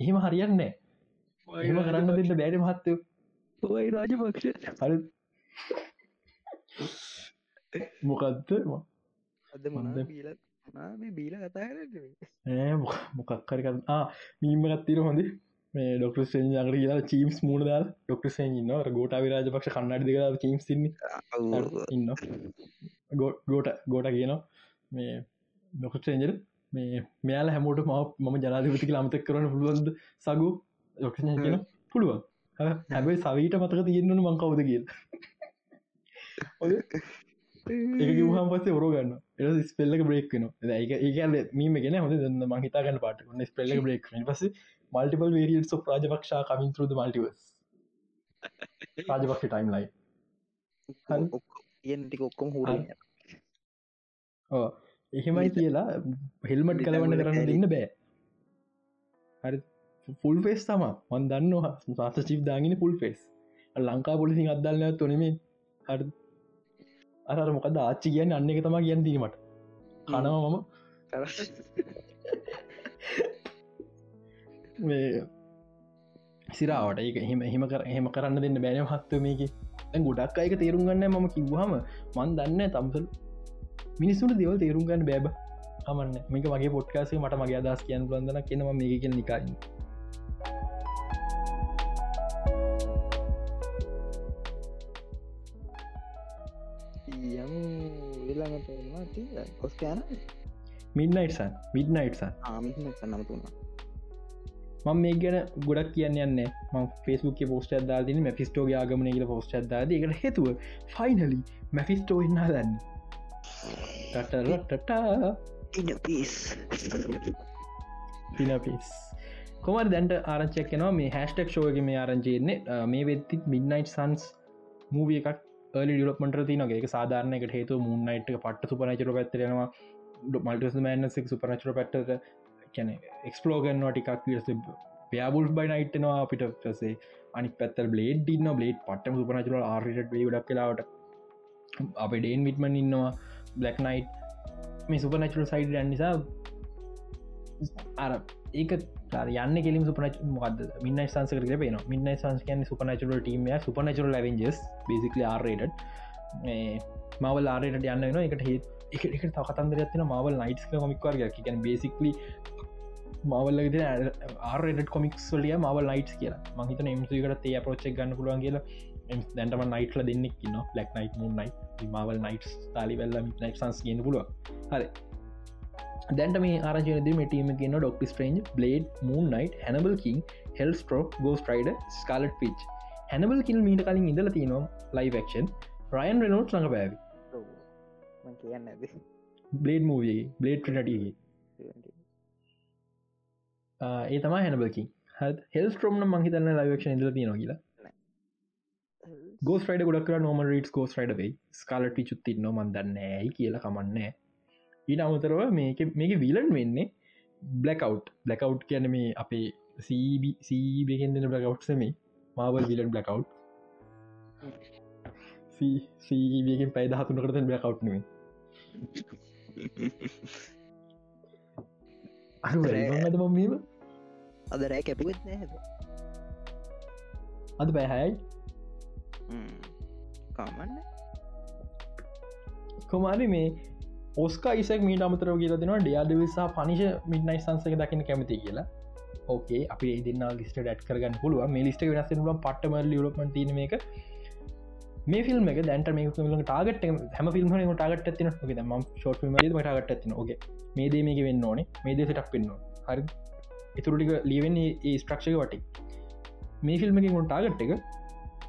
එහෙම හරියන්නේ එහෙම කරන්න දෙන්න බෑඩ මහත්තය. ඔයි රාජපක්ෂ. හරි මොකක්ද අද මොනද බීල මේ බීල කතා කර ඒ මොකක් කරි මීමගත් තිර හොඳ. මේ සේජ අර කියලා චීම්ස් මුණ දල් ඩොක්ට සේන් ඉන්න ගෝට විරාජපක්ෂ කන්නඩි දෙක චීම්ස් ඉන්න. ගෝට ගෝට කියනවා. මේ නොකට සේජර මේ මෙයාල හැමෝට ම මම ජනාධපතික අමතක් කරන පුළුවන්ද? සගු යොක්ෂ කියන පුළුවන්. හැබයි සවීට මතක තියෙන්න්නන මංකවද කියල්. ඒක ගහම් පස්සේ ඔරෝගන්න එ ස්පෙල්ලක බ්‍රේක් න. ඒක ඒකල මීම ගෙන හොද දන්න මහිතාගන්න පාට ස්පෙල්ල බ්‍රේක් පස මල්ටිපල් වරියට් රාජපක්ෂා කමින් රුද මල්ටිවස් රාජපක්ෂ ටයිම් ලයි ටික ඔක්කොම හුර. එහෙමයි කියලා හෙල්මට් කලවන්න කරන්න දෙන්න බෑ. හරි. ෆුල් ෆෙස් තම මන් දන්න සාස චිප් දාගෙන පුල් ෆෙස් ලංකා පොලිසි අදල්න්න තොනෙමේ හරි අර මොකද ආච්චි කියන්න අන්න එක තම කියන්න දීමට කනවා මම. මේ සිරාවට. ඒක එහෙම එහෙම කර එහෙම කරන්න දෙන්න බෑන හත්ව මේක. ගොඩක් අයක තේරුම් ගන්න මම කිව්හම මන් දන්න තම්සල් මිනිස්සුට දෙවල් තේරුම් ගන්න බෑබ අමන්න මේක මගේ පොට්කාසේ මට මගේ අදස් කියන් ලොන්දන කෙනවා මේක කියල නිකාන්න විලාඟට ඔස්කෑන මිඩ්නයිටසන් මිඩ්නයිටසන් ආමිනත් නමතුන්නා මම මේ ගැන ගොඩක් කියන්න යන්න ම ෆෙස්බුක් පෝස්ට අදාදින මැෆිස්ටෝගේ ආගමන කියල පෝස්ට අදාද එකට හේතුව ෆයිනලි මැෆිස්ටෝ ඉන්න දන්න. පිනපිස් කොමර දැන්ට ආරංචයක් කෙනවා මේ හැස්ටක් ෂෝග මේ ආරංචයන්නේ. මේ වෙත්ති මිඩ්නයිට් සන්ස් මූවිය එකක් ඩිලපමට තිනගේ එක සාධාරනයකට හේතු මුන්නයිට පට සුපනචර පැත්තරෙනවා මල්ටස් මෑනසෙක් සුපනචර පැට්ට කැන එක්ස්පලෝගන් ටිකක්. විස පයාබුල් බයි නයිට්නවා අපිට පසේ අනි පැත්තල් බ්ලේඩ් ඉන්න බ්ලේඩ් පටම සුපනචර ආරිට ඩක් කලාවට අප ඩේන් විටමන් ඉන්නවා. බ්ලක් නයිට් මේ සුපනචර සයිඩ නිසා අර ඒක යන්න කෙලින් සුපනච මොකද මින්න සංසක පේන මින්න සංස් කියන සුපනචර ටීම සුපනචර ලවෙන්ජස් බේසිකල ආරට මවල් ආරයට යන්න න එකට හේ එක එක තකතන්දර ඇතින මවල් නයිටස් කොමික්වර ගැන බේසිකලි මවල්ල ආරට කොමික්ස් වලිය මවල් නයිට් කියලා. මහිත එමසකට ඒ පෝච්චක් ගන්න පුළුවන් කියලා. දැන්ටම නයිටල දෙන්නෙක් න්න ලක් නයිට මුන්නයි මවල් නයිට් තාලි වෙල්ල නයිට සංස් කියන පුළුව හරි. දැන්ට මේ ආරජනද මටීම කියන Doc Strange Blade Moon Knight Hannibal King Hell stroke ගෝස් ටයිඩ Scarlett pitch හැනබල් කිල් මීට කලින් ඉඳල තිනවා ලයිවක්ෂන් රයන් රනෝට් ළඟ බෑවි කියන්න බ්ලේඩ් මූවගේ බ්ලේඩ් නටගේ ඒ තම හැනබලකින් හෙල් ස්ට්‍රෝම්න මහිතන්න ලයිවක්ෂන් ඉදල තියන කියලා. ගෝස් යිඩ ගොඩක් නෝම රීට් ගෝස් යිඩ වේ ස්කාලට චුත්තින්න මන්දන්නෑයි කියලා කමන්නේ ඊට අමතරව මේක මේක වීලන් වෙන්නේ බ්ලකව් බ්ලකව් කියන මේ අපේ සීබකෙන් දෙන බ්ලකව් මේ මාවල් විලන් බ්ලකව් සීබියකින් පැයි දහතුන කරත බ්ලකව් අද මීම අද රෑ කැපුවත් නෑ අද බැහැයි කාමන්න කොමාරි මේ ඔස්ක ඉසක් මීට අමතරව කියලා දෙනවා. ඩියාඩවිසා පනිශ මිඩ්නයි සංසක දකින කැමති කියලා. ඕකේ අපි දෙන්න ලිස්ට ඩට් කරගන්න පුළුව මේ ලිස්ට වෙනස් ල පටම ලියලප තින එක මේ ෆිල්ම් එක දැන්ට මේ ල ටාගට හැම ෆිල්ම් ටාගට තින ම ෂෝට ම ටගට තින ගේ මේ දේ මේක වෙන්න ඕනේ. මේ දේසටක් පෙන්න්න හරි? ඉතුරටික ලියවෙන්නේ ඒ ස්ට්‍රක්ෂක වටි. මේ ෆිල්ම් එක ටාගට් එක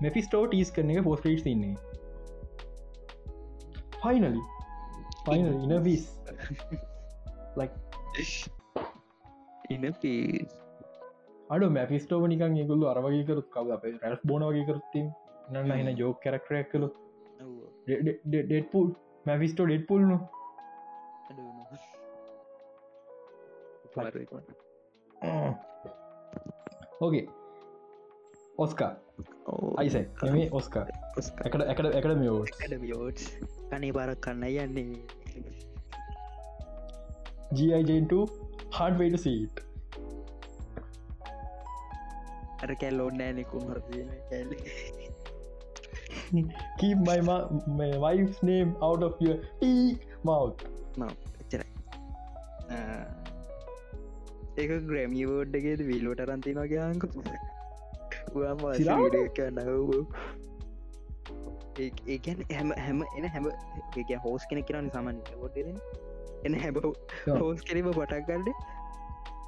මෙෆිස්ටෝ ටීස් කරන එක පෝස්ටේට් ඉන්නේ ෆයිනලි ෆයිනල් ඉනවිස් ඉන පී අඩ මැෆිස්ටෝ නිකන් ගුල්ල අරවගේ කරුත් කව අප රැස් බෝන වගේ කරුත්තිම් නන්න එන ජෝක කරක්ටරයක් කලු ඩෙඩ්පුල් මැෆිස්ටෝ ඩෙඩ් පුල්නු ඕගේ ඔස්කා අයිස මේ ඔස්කා එකට එකට එකට මියෝ ියෝට් කනේ පාරක් කන්න යන්නේ ජයිජන්ට හඩවයිට සීට් අර කැල් ඕන්නෑනෙකුම් හර කැල්ල keep my, ma- my wife's name out of your mouth. එච්චරයි ඒක ග්‍රැමියවෝඩ්ඩගේද විල්ලෝට රන්තිනගේ අංක ඒකැන් හැම හැම එන හැම ඒක හෝස් කෙන කරන්න සාමන් ොට එන හැබ හෝස් කෙරීම පටක්ගන්න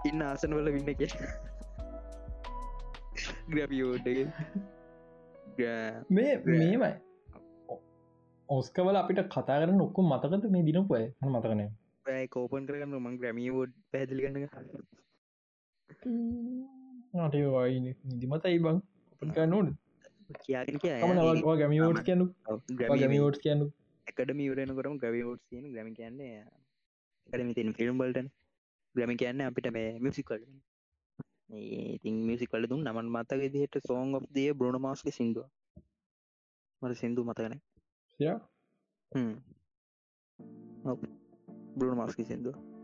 ඉන්න ආසනවල වින්න කිය ග්‍රැපියෝඩ්ඩගේ මේ මේමයි. ඔස්කවල අපිට කතා කරන ඔක්කොම මතකත මේ දිනපුය පැයි කෝපන් කරගන්න මං ග්‍රැමියවෝඩ් පැදිලි කන්න නටවයි නිදිමතයි බං? ඔපන් කර නොඩ කියාගෙන කිය ගැමියෝට් කියනු ගැමියෝට් කියනු එකඩම යුරෙන කරම ග්‍රවිෝට් න ග්‍රම කියන්නේ එකඩම තින් ෆිල්ම් බල්ටන් ග්‍රම කියන්න අපිට මේ මිසිකල් ඉතින් මිසිකල දුම් නමන් මතක දිහට සෝන් ඔ් දිය බ්‍රණ මාස්ක සිින්දුව. මට සිින්දු මතකන බ්‍රණ මාස්ක සිින්දුව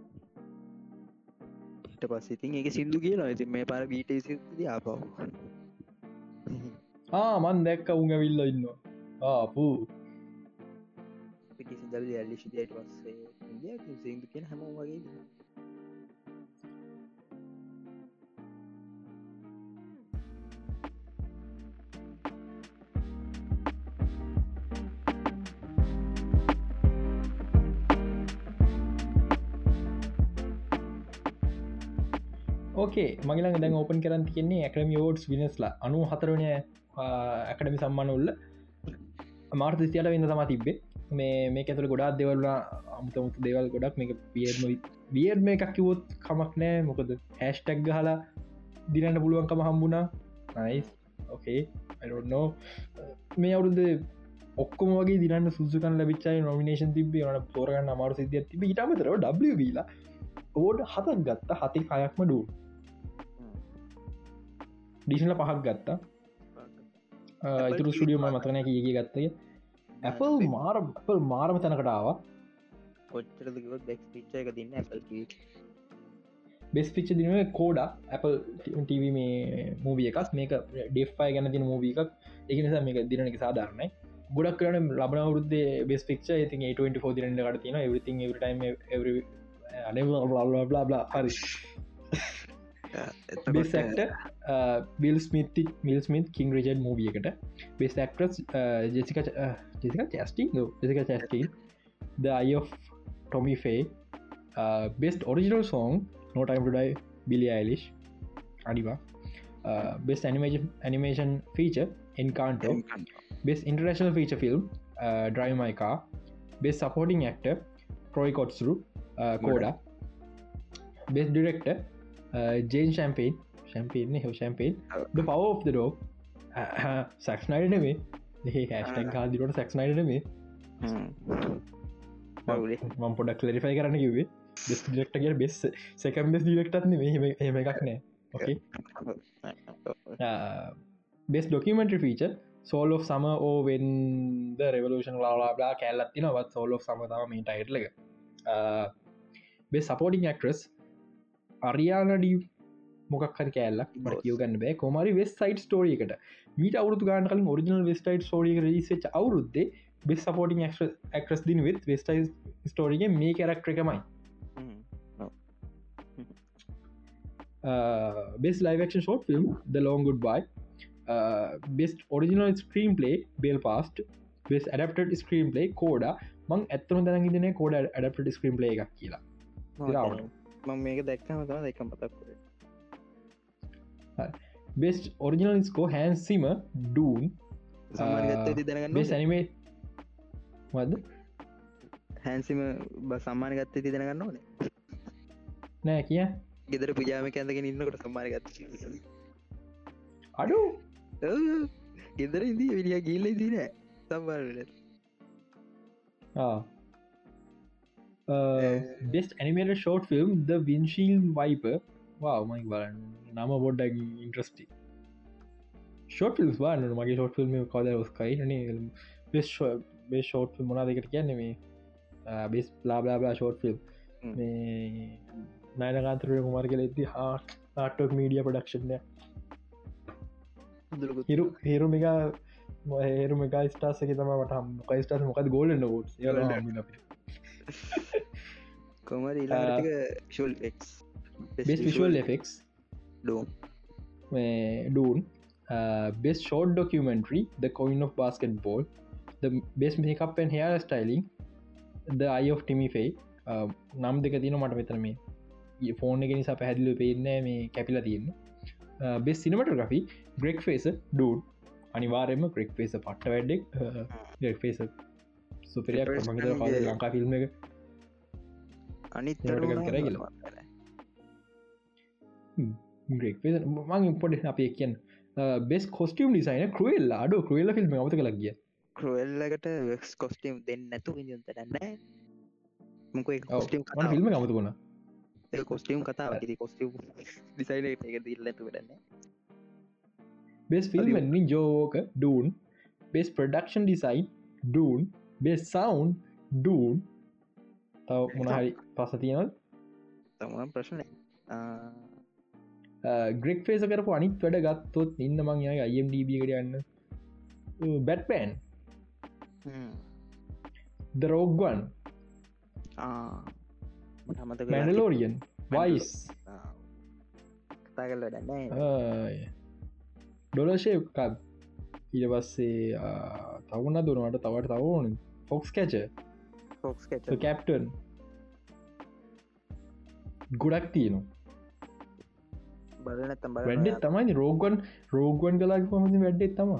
ට පස් ඉතින් එක සිින්දු කියන ඉතින් මේ පර බීට සිද ආපව ආමන් දැක්ක උඟ විල්ල ඉන්න ආපු. සිදල් ඇල්ලි ශිදයට පස්සේ ඉදිය සිින්දු කියෙන හැම වගේ ඕකේ මගලඟ දැන් ඕපන් කරන් තියන්නේ ඇකඩම යෝඩ්ස් විනස්ලා අනු හතරනය ඇකඩමි සම්මාන උල්ල. මාර්තතියට වෙන්න තමා තිබ්බේ. මේ මේ ඇතුළ ගොඩා දෙවල්ලා අමුතමුතු දෙවල් ගොඩක්. මේ පියර්ම වියර් මේ එකක් කිවොත් කමක් නෑ මොකද හැස්ටැක් හලා දිනන්න පුළුවන්කම හම්බුණා. නයිස් ඕකේ අයිනෝ මේ අවුරුද ඔක්කොම වගේ දිරන්න සුසකන් ලබිච්චයි නොමිනේෂන් තිබේ වන තෝරගන්න අමාරු සිදිය තිබ ඉටමතරව ඩලා ඕඩ හතක් ගත්ත හති හයක්ම ඩූ ඩිෂල පහක් ගත්තා. ඉතුරු ස්ටියම මතන කිය ගත්තය ඇපල් මාර පල් මාරම තැනකටාව බෙස් පිච්ච දිනුව කෝඩ Apple TV මේ මූවිය එකක්. මේක ඩෙෆ්ෆයි ගැන තින මූවී එකක්. එක නිසා මේක දින එක සාධාරණයි. ගොඩක් කරන ලබන වරුද බෙස් පික්ෂ ඉතින් 24 දිරට කට තින everything every time every අනබලා හරි බෙස්ක්ට බිල් ස්මිතික් මිල් ස්මිත් කින් රජඩ් මූවිය එකට. බෙස් ක්ටස් ජෙසික ජෙසික චස්ටිං ජෙසික චස්ටින් ද අය of Tommy Fay uh, best original song no time to die Billie Eilish. අනිවා uh, best animation animation feature Encanto. Best international feature film Jane Champagne. Champagne හෙව the power of the dog. සක්නයිට නෙවේ හැස්ටක් ගාදිරට සක්නයිට නෙවේ මම් පොඩක් ලරිෆයි කරන්න කිවේ ඩෙක්ට කිය බෙස් සකම් බෙස් ඩිරෙක්ටත් නෙේ හෙම එකක් නෑ. Okay best documentary feature soul of සම ඕවෙන්ද රෙවලූෂන් ලාලා කෑල්ලත්තින වත් සෝල් of සමතාව මේ ටයිට්ලක බෙස් සපෝටිං ඇක්ට්‍රස් අරියානඩී මොකක් හරි කෑල්ලක් යෝගන්න බෑ. කොමරි වෙස් සයිට ස්ටෝරියකට මීට අවුතු ගාන කලින් ඔරිිනල් වෙස්ටයිට ස්ටෝරිය රිසච් අවුරුද්දේ බෙස් සපෝටිං ඇක්ට්‍රස් දින වෙත් වෙස්ටයි ස්ටෝරිය මේ කැරක්ටර එකමයි. Best live action short film the long goodbye best original screenplay Belfast best adapted screen screenplay CODA මං ඇත්තන දැනගිදන කෝඩ ඇඩප්ට ස්ක්‍රීම් පලේ එකක් කියලා මං මේක දැක්කම තම දෙක මතක්කර best original score Hans Zimmer Dune සැනිමේ වද හැන්සිම සම්මාන ගත්ත ති දැනගන්න ඕනේ. නෑ කිය. ගෙදර පුජාම ඇඳගෙන ඉන්නකට සම්මාන ගත්ත අඩු. ගෙදර ඉදී විඩිය ගිල්ල දින සම්මාරට best animated short film the windshield wiper වාමයි බලන්න. නම බොඩ්ඩ ඉන්ට්‍රස්ටි ෂෝට ිල්ස් වාන්න මගේ ෂෝට ිල්ම් කද ස්කයි න බෙස් බේ ෂෝට් මොනා දෙකට කියන්නේ මේ? බෙස් ලාබලාබලා ෂෝට් ෆිල්ම් නයනකාන්තරය කුමර කල ඇති හා නාටක් මීඩිය පඩක්ෂණය හිරු හිරුමික හේරුමික ස්ටාසක තම ට මොක ස්ටාස් මොකද ගෝලන්න ෝට් කොමර ශල් best visual effect dome Dune best short documentary the coin of basketball. The best makeup and hair styling. The eye of Timmy Faye. Uh, නම් දෙක තින මට මෙතන මේ. ෆෝන් එක නිසා පැහැදිලු පේන්න මේ කැපිලා තියන්න. බෙස් සිනමටග්‍රෆි ග්‍රෙක් ෆේස ඩඩ අනිවාරයම ග්‍රෙක් ෆේස පට්ට වැඩෙක් ග්‍රෙක් මහිත පාද ලංකා ෆිල්ම් එක අනිත් ග්‍රෙක් මං පොඩ අපේ කියන්න බෙස් කොස්ටියම් ඩිසයින කරුවල් අඩ කරුවල ෆිල්ම් අවත කලක් ගිය. කරුවල්ලකට වෙක්ස් කොස්ටියම් දෙන්න නැතු ඉජතරන්න මොක කොස්ටියම් ෆිල්ම් අමතුකුණ කොස්ටියම් කතා කොස්ටියම් ඩිසයින එක දිල් නැතු වැඩන්න best film joke Dune best production design Dune best sound Dune තව මොනහරි පස තියෙනල් තම ප්‍රශ්න ග්‍රෙක් ෆේස කරපු අනිත් වැඩ ගත්තොත් ඉන්න මං ය අයිම්ඩබ කට යන්න බැට්පෑන් දරෝග්වන් මටමත මැඩලෝරියන් වයිස් කතා කල වැඩන්න ඩොලශයකත් ඊට පස්සේ තවුන්න දුනට තවට තවන ෆොක්ස් කැච ෆොක්ස් කැප්ටන් ගොඩක් තියනවා. වැඩ්ඩෙත් තමයි රෝගන් රෝගන් කලාක් පහොඳ වැඩ්ඩෙත් තම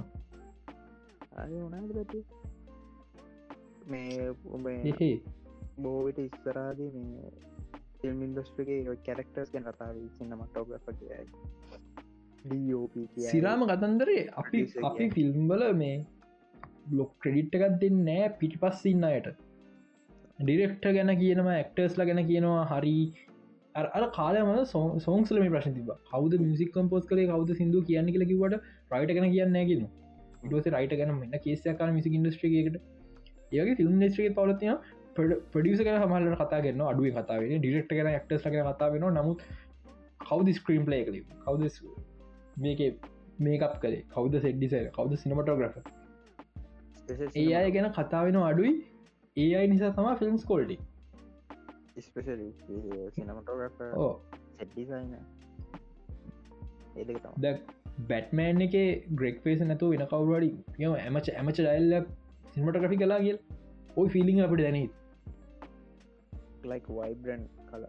මේ එහේ. බෝවිට ඉස්සරාදී මේ ෆිල්ම් ඉන්ඩස්ට්‍රගේ කැරක්ටර්ස් ගැන කතාව සින්න මටෝග්‍රෆ ඩෝප සිරාම කතන්දරේ අපි අපි ෆිල්ම්බල මේ බ්ලොක් ක්‍රඩිට්ට එකක් දෙන්න නෑ පිටි පස්සින්න අයට ඩිරෙක්ට ගැන කියනම ඇක්ටර්ස්ල ගැන කියනවා හරි. අර කාලම සෝන්සලම ප්‍රශ් තිබ කවද මිසික් කම්පෝස් කලේ කවද සිදු කියන්න කියල කිවට රයිට ගැන කියන්න ගෙන ඩස රයිට ගැන මෙන්න කේසයකාන මිසි ඉන්ඩස්ට්‍රේකට ඒගේ ෆිල්ම් ස්ට්‍රේ පවලතිය ප්‍රඩියස කර හමල්ල කතාගන්න අඩුව කතාවෙන ඩිරෙක්ට කන ක්ටස් ලක කතා වෙන නමුත් කවද ස්ක්‍රීම් ප්ලේ කළ කවද මේක මේකක් කලේ කවද සෙඩ්ඩිස කවද සිනමටෝග්‍රෆ ඒ අය ගැන කතාවෙන අඩුයි ඒ අයි නිසා තම ෆිල්ම්ස් කොල්ටි ඕ සෙඩ්ඩිසයින ද බැට්මෑන් එක ග්‍රෙක් පේස නැතු වෙන කවරුවඩි යම ඇමච ඇමච ඩයිල්ල සිමටග්‍රි කලා කියල්. ඔයි ෆිලිං අපට දැනී ලයික් වයිබරන් කල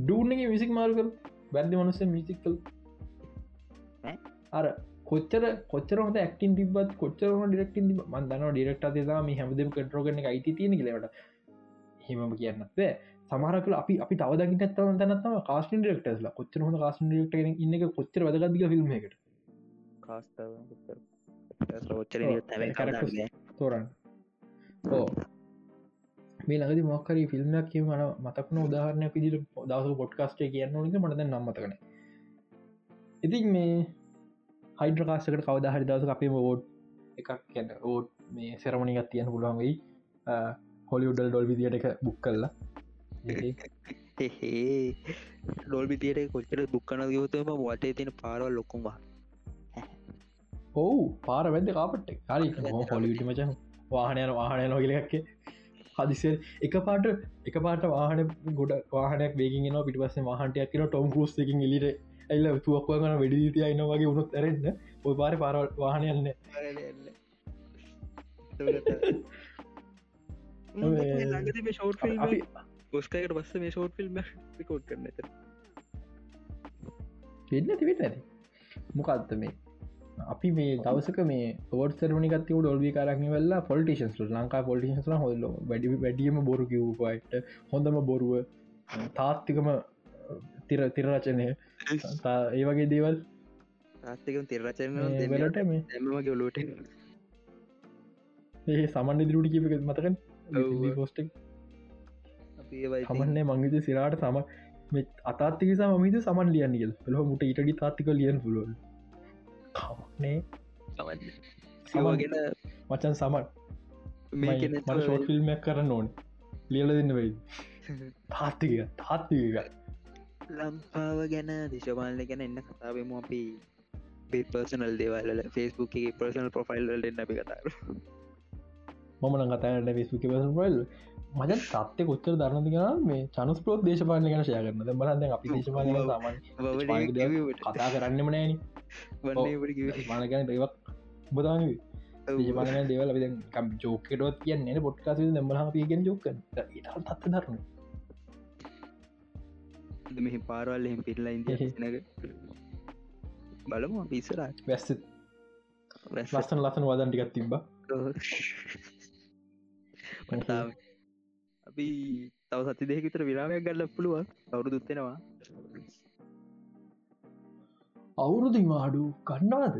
ඩූන්ගේ විසික් මාර්කල් බැද්දි මනුස්ස මිසිකල්? අර කොච්චර කොච්චරට ඇක්ටින් තිබත් කොච්චරම ඩිරක්ටින් මන්දන ඩිරක්ට ම හැමදම කටරෝගන අයිති තියෙන ලට හෙමම කියන්න බෑ. සමහරකල අපි අපි තවදකිට ඇත්තව තනත්තම කාස්ටින් ඩෙක්ටස්ල කොච්චර හොඳ කාස්ටින් ඩෙක්ට ඉන්න කොච්චර ඔව්, characters. තෝරන්න. ඕ මේ ලඟදි මොක්කරී ෆිල්ම්යක් කිය මන මතක්න උදාහරණයක් විදිට දවස පොඩ්කාස්ටේ කියන්න ඕනික මටද නම්මතකන ඉතින් මේ හයිඩ්‍රකාසකට කවදහරි දවස අපේ ෝඩ් එකක් කියන්න ඕඩ් මේ සෙරමණිගත් තියන්න පුළුවන්ගයි හොලිුඩල් ඩොල් විදිට එක බුක් කල්ලා ඩොල්බිතියට කොච්චර දුක්කන ගවතම වටේ තියෙන පාරවල් ලොකුම්වා ඔවු පාර වැද කාපට කාරි හොලිවිට මචන වාහනයන වාහනය නොගලක්කේ හදිසේ එක. පාට එක පාට වාහන ගොඩ වාහනයක් බේගෙන පිටිපස වාහන්ටයක් කියන ටොම් කරුස් එකින් එලිට ඇල්ල තුවක්ව කන වැඩිදිතිය අන්න වගේ උුණුත් ඇරෙන්න්න ඔය පාර පාර වාහනයන්න ෂෝට් ෆිල්ම් අපි ගොස්කයට පස්ස මේ ෂෝට් ෆිල්ම් කෝඩ් කරන ඇත වෙන්න තිවෙට ඇති මොකක්ද මේ? අපි මේ දවසක මේ ෝට සරමනිකත් ොල්වි කරක්න වෙල්ලා පොලිටිෂන්ස් ලංකා පොලිටිෂන්ස් හොල්ල. වැඩි වැඩියම බොරු කිව්පයිට හොඳම බොරුව තාත්තිකම තිර තිරරචනය ඒ වගේ දේවල් ආස්තිකම් තිරචන වෙලට මේ එමගේ ඔලුවට ඒ සමන්්‍ය දිරුටි කිප මතකන් අපේ සමන්නේ මංගිත සිරාට සම අතාත්තිකසා මහිත සමන් ලියන් කියල් පෙළහ මුට ඉටඩි තාත්තික ලියන් පුළුවන් කමක්නේ සමගෙන මචන් සමන් ෂෝට් ෆිල්ම්මක් කරන්න ඕන ලියල දෙන්න වෙයි තාත්තික තාත්තික ලම්පාව ගැන දිශපාලය ගැන එන්න කතාවමු අපි. පර්සනල් දේවල්ල ෆෙස්බුක් පර්සනල් ප්‍රොෆයිල් වලට අපි කතාර මමන කතාට ෆෙස්බුක පසල් මජ තත්ය කොච්චර දරනති ගෙන මේ චනුස් පෝත් දේශපාලන ගැන ශය කරන බලන්න අපි දේශපාලන සාමන් කතා කරන්නම නෑන මානගැන දෙවක් බදාන දේශපාලන දේවල් අපි කම් ජෝකටවත් කියන්න පොට්කාස දම්බල පියගෙන් ජෝක තත්ත දරන මෙහි පාරවල් එහෙම පිටලා ඉදිනක බලමු පිසරා වැස්ස. ලස්සන ලස්සන වදන් ටිකත් තිබ්බ. අපි තව සති දෙකතර විරාමයක් ගල්ල පුළුව අවුරු දුත්තෙනවා අවුරුදු මාඩු ගන්නවාද?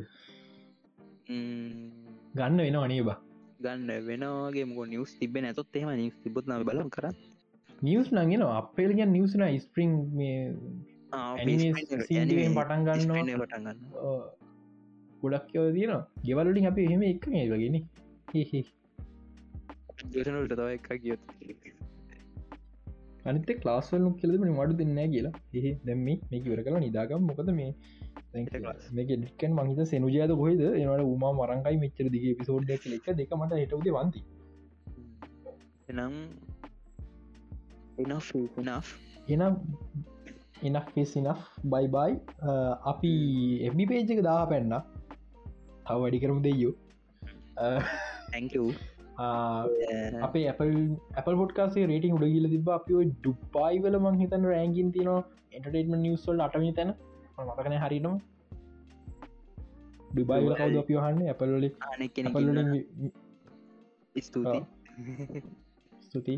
ගන්න වෙන අනේ බා ගන්න වෙනගේ මොක නිවස් තිබෙන ඇතොත් එෙම නිස් තිබොත් න බලම් කර නිියස් නගෙන අපේල්ගෙන් නිවසන ස්පරිං මේ පටන් ගන්න පටන් ගන්න ගොඩක් යව තියන ගෙවලින් අපි එහෙම එක මේ වගෙන ජනලට තව එක කියත් අනිත ලාස්වල කෙලම මඩු දෙන්න කියලා. එහ දැම්ම මේක වර කලා නිදාගම්. මොකද මේ මේක ඩිකන් මහිත සෙනුජයද කොහෙද? එනට උමා මරංකයි මෙච්චර දිගේ පිසෝඩ් එක එක දෙක මට හිටවද වන්ති. එනම් එනම් එනක් ෆෙසිනක් බයිබයි අපි එබි පේජක දා පැන්න තව වැඩි කරමු දෙයෝ අපේ Apple Apple පොට්කාසේ රේටිං උඩ ගිල තිබ අපි ඩුපයිවල මං හිතන රෑගින් තින එන්ටර්ටේටම නිවස්වල් අටමි තැන. මතකන හරිනම් ඩුබයිවල කවද අපි හන්න Appleලි ස්තුති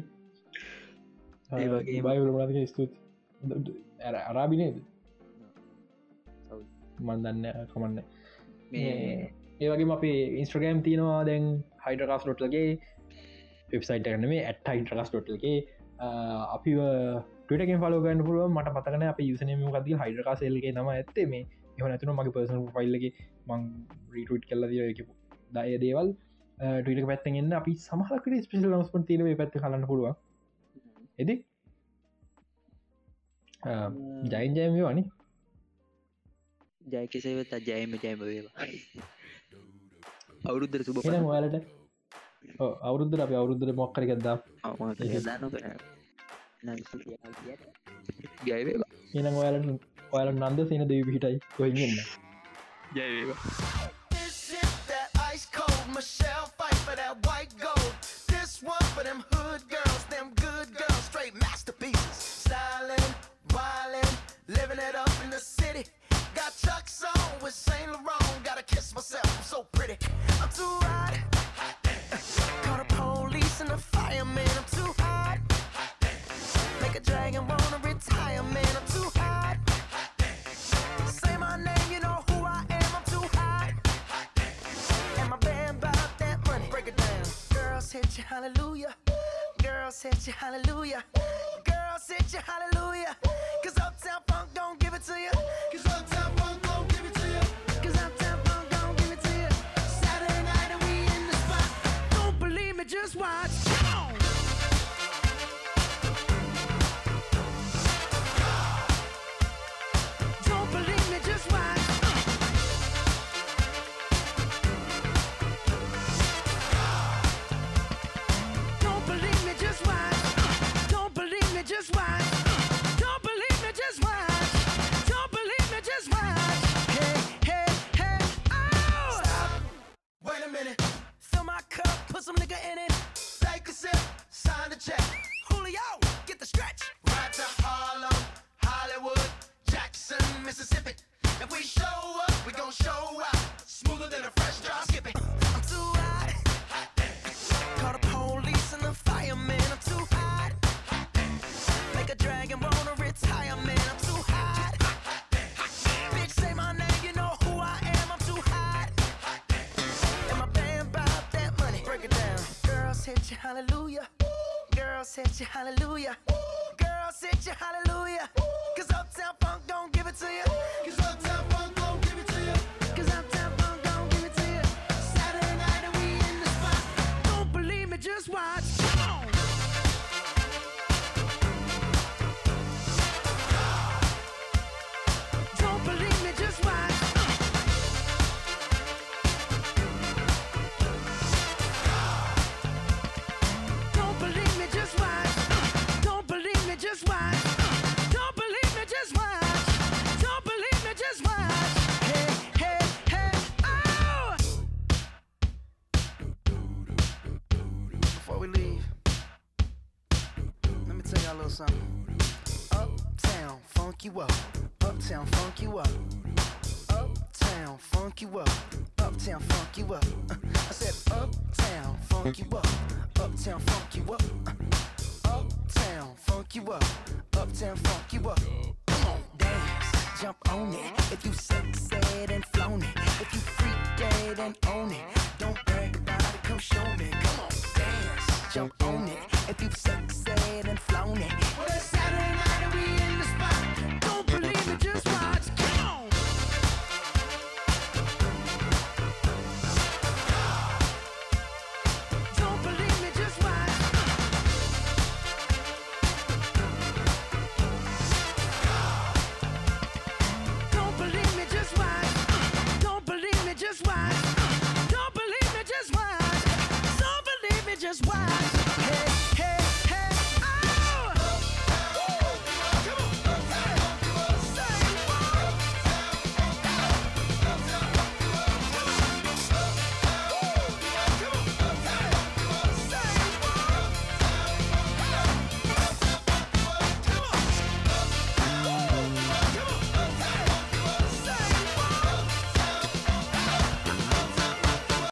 ස්තුති බයිවල ස්තුති අරාබිනේද මන්දන්න කමන්න ඒවගේ අපේ ඉන්ස්ට්‍රගෑම් තියෙනවා දැන් හයිඩරකාස් ටොට්ලගේ වෙබ්සයිට කරනේ ඇත් හයිටරකස් ටොටල්ගේ අපි ටටගෙන් පලෝගන්න පුළුව මට පතකන අප යුසනම කද හයිඩරකාසල්ගේ නම ඇත්තේ. මේ එහ නැතුන මගේ පර්සන ෆයිල්ලගේ මං රීටුට් කල්ල දියකපු දය දේවල්. ටට පැත්තෙන්න්න අපි සමහකට ස්පිල් ලස්පන් තිීන පැත්ත කලන්න පුළුව එදි? ජයින් ජයම වනි ජයකිසේවත් ජයම ජයම වේවා. අවුරුද්දර සුබ යාලට අවුරුද්දර අප අවුරුද්දර මොක්කර ගත්දා ජයවේවා එන ඔයාලට ඔයාල නන්ද සේන දෙවි පිහිටයි. කොයින්න ජයවේවා Michelle city. Got Chuck's on with Saint Laurent. Gotta kiss myself, I'm so pretty. I'm too hot. Call the police and the fireman. I'm too hot. Make a dragon wanna retire, man. I'm too hot. Say my name, you know who I am. I'm too hot. And my band bought that money. Break it down. Girls hit you, hallelujah. Hit you, hallelujah. Girls hit you, hallelujah. Cause Uptown Funk don't give it to you. Hallelujah.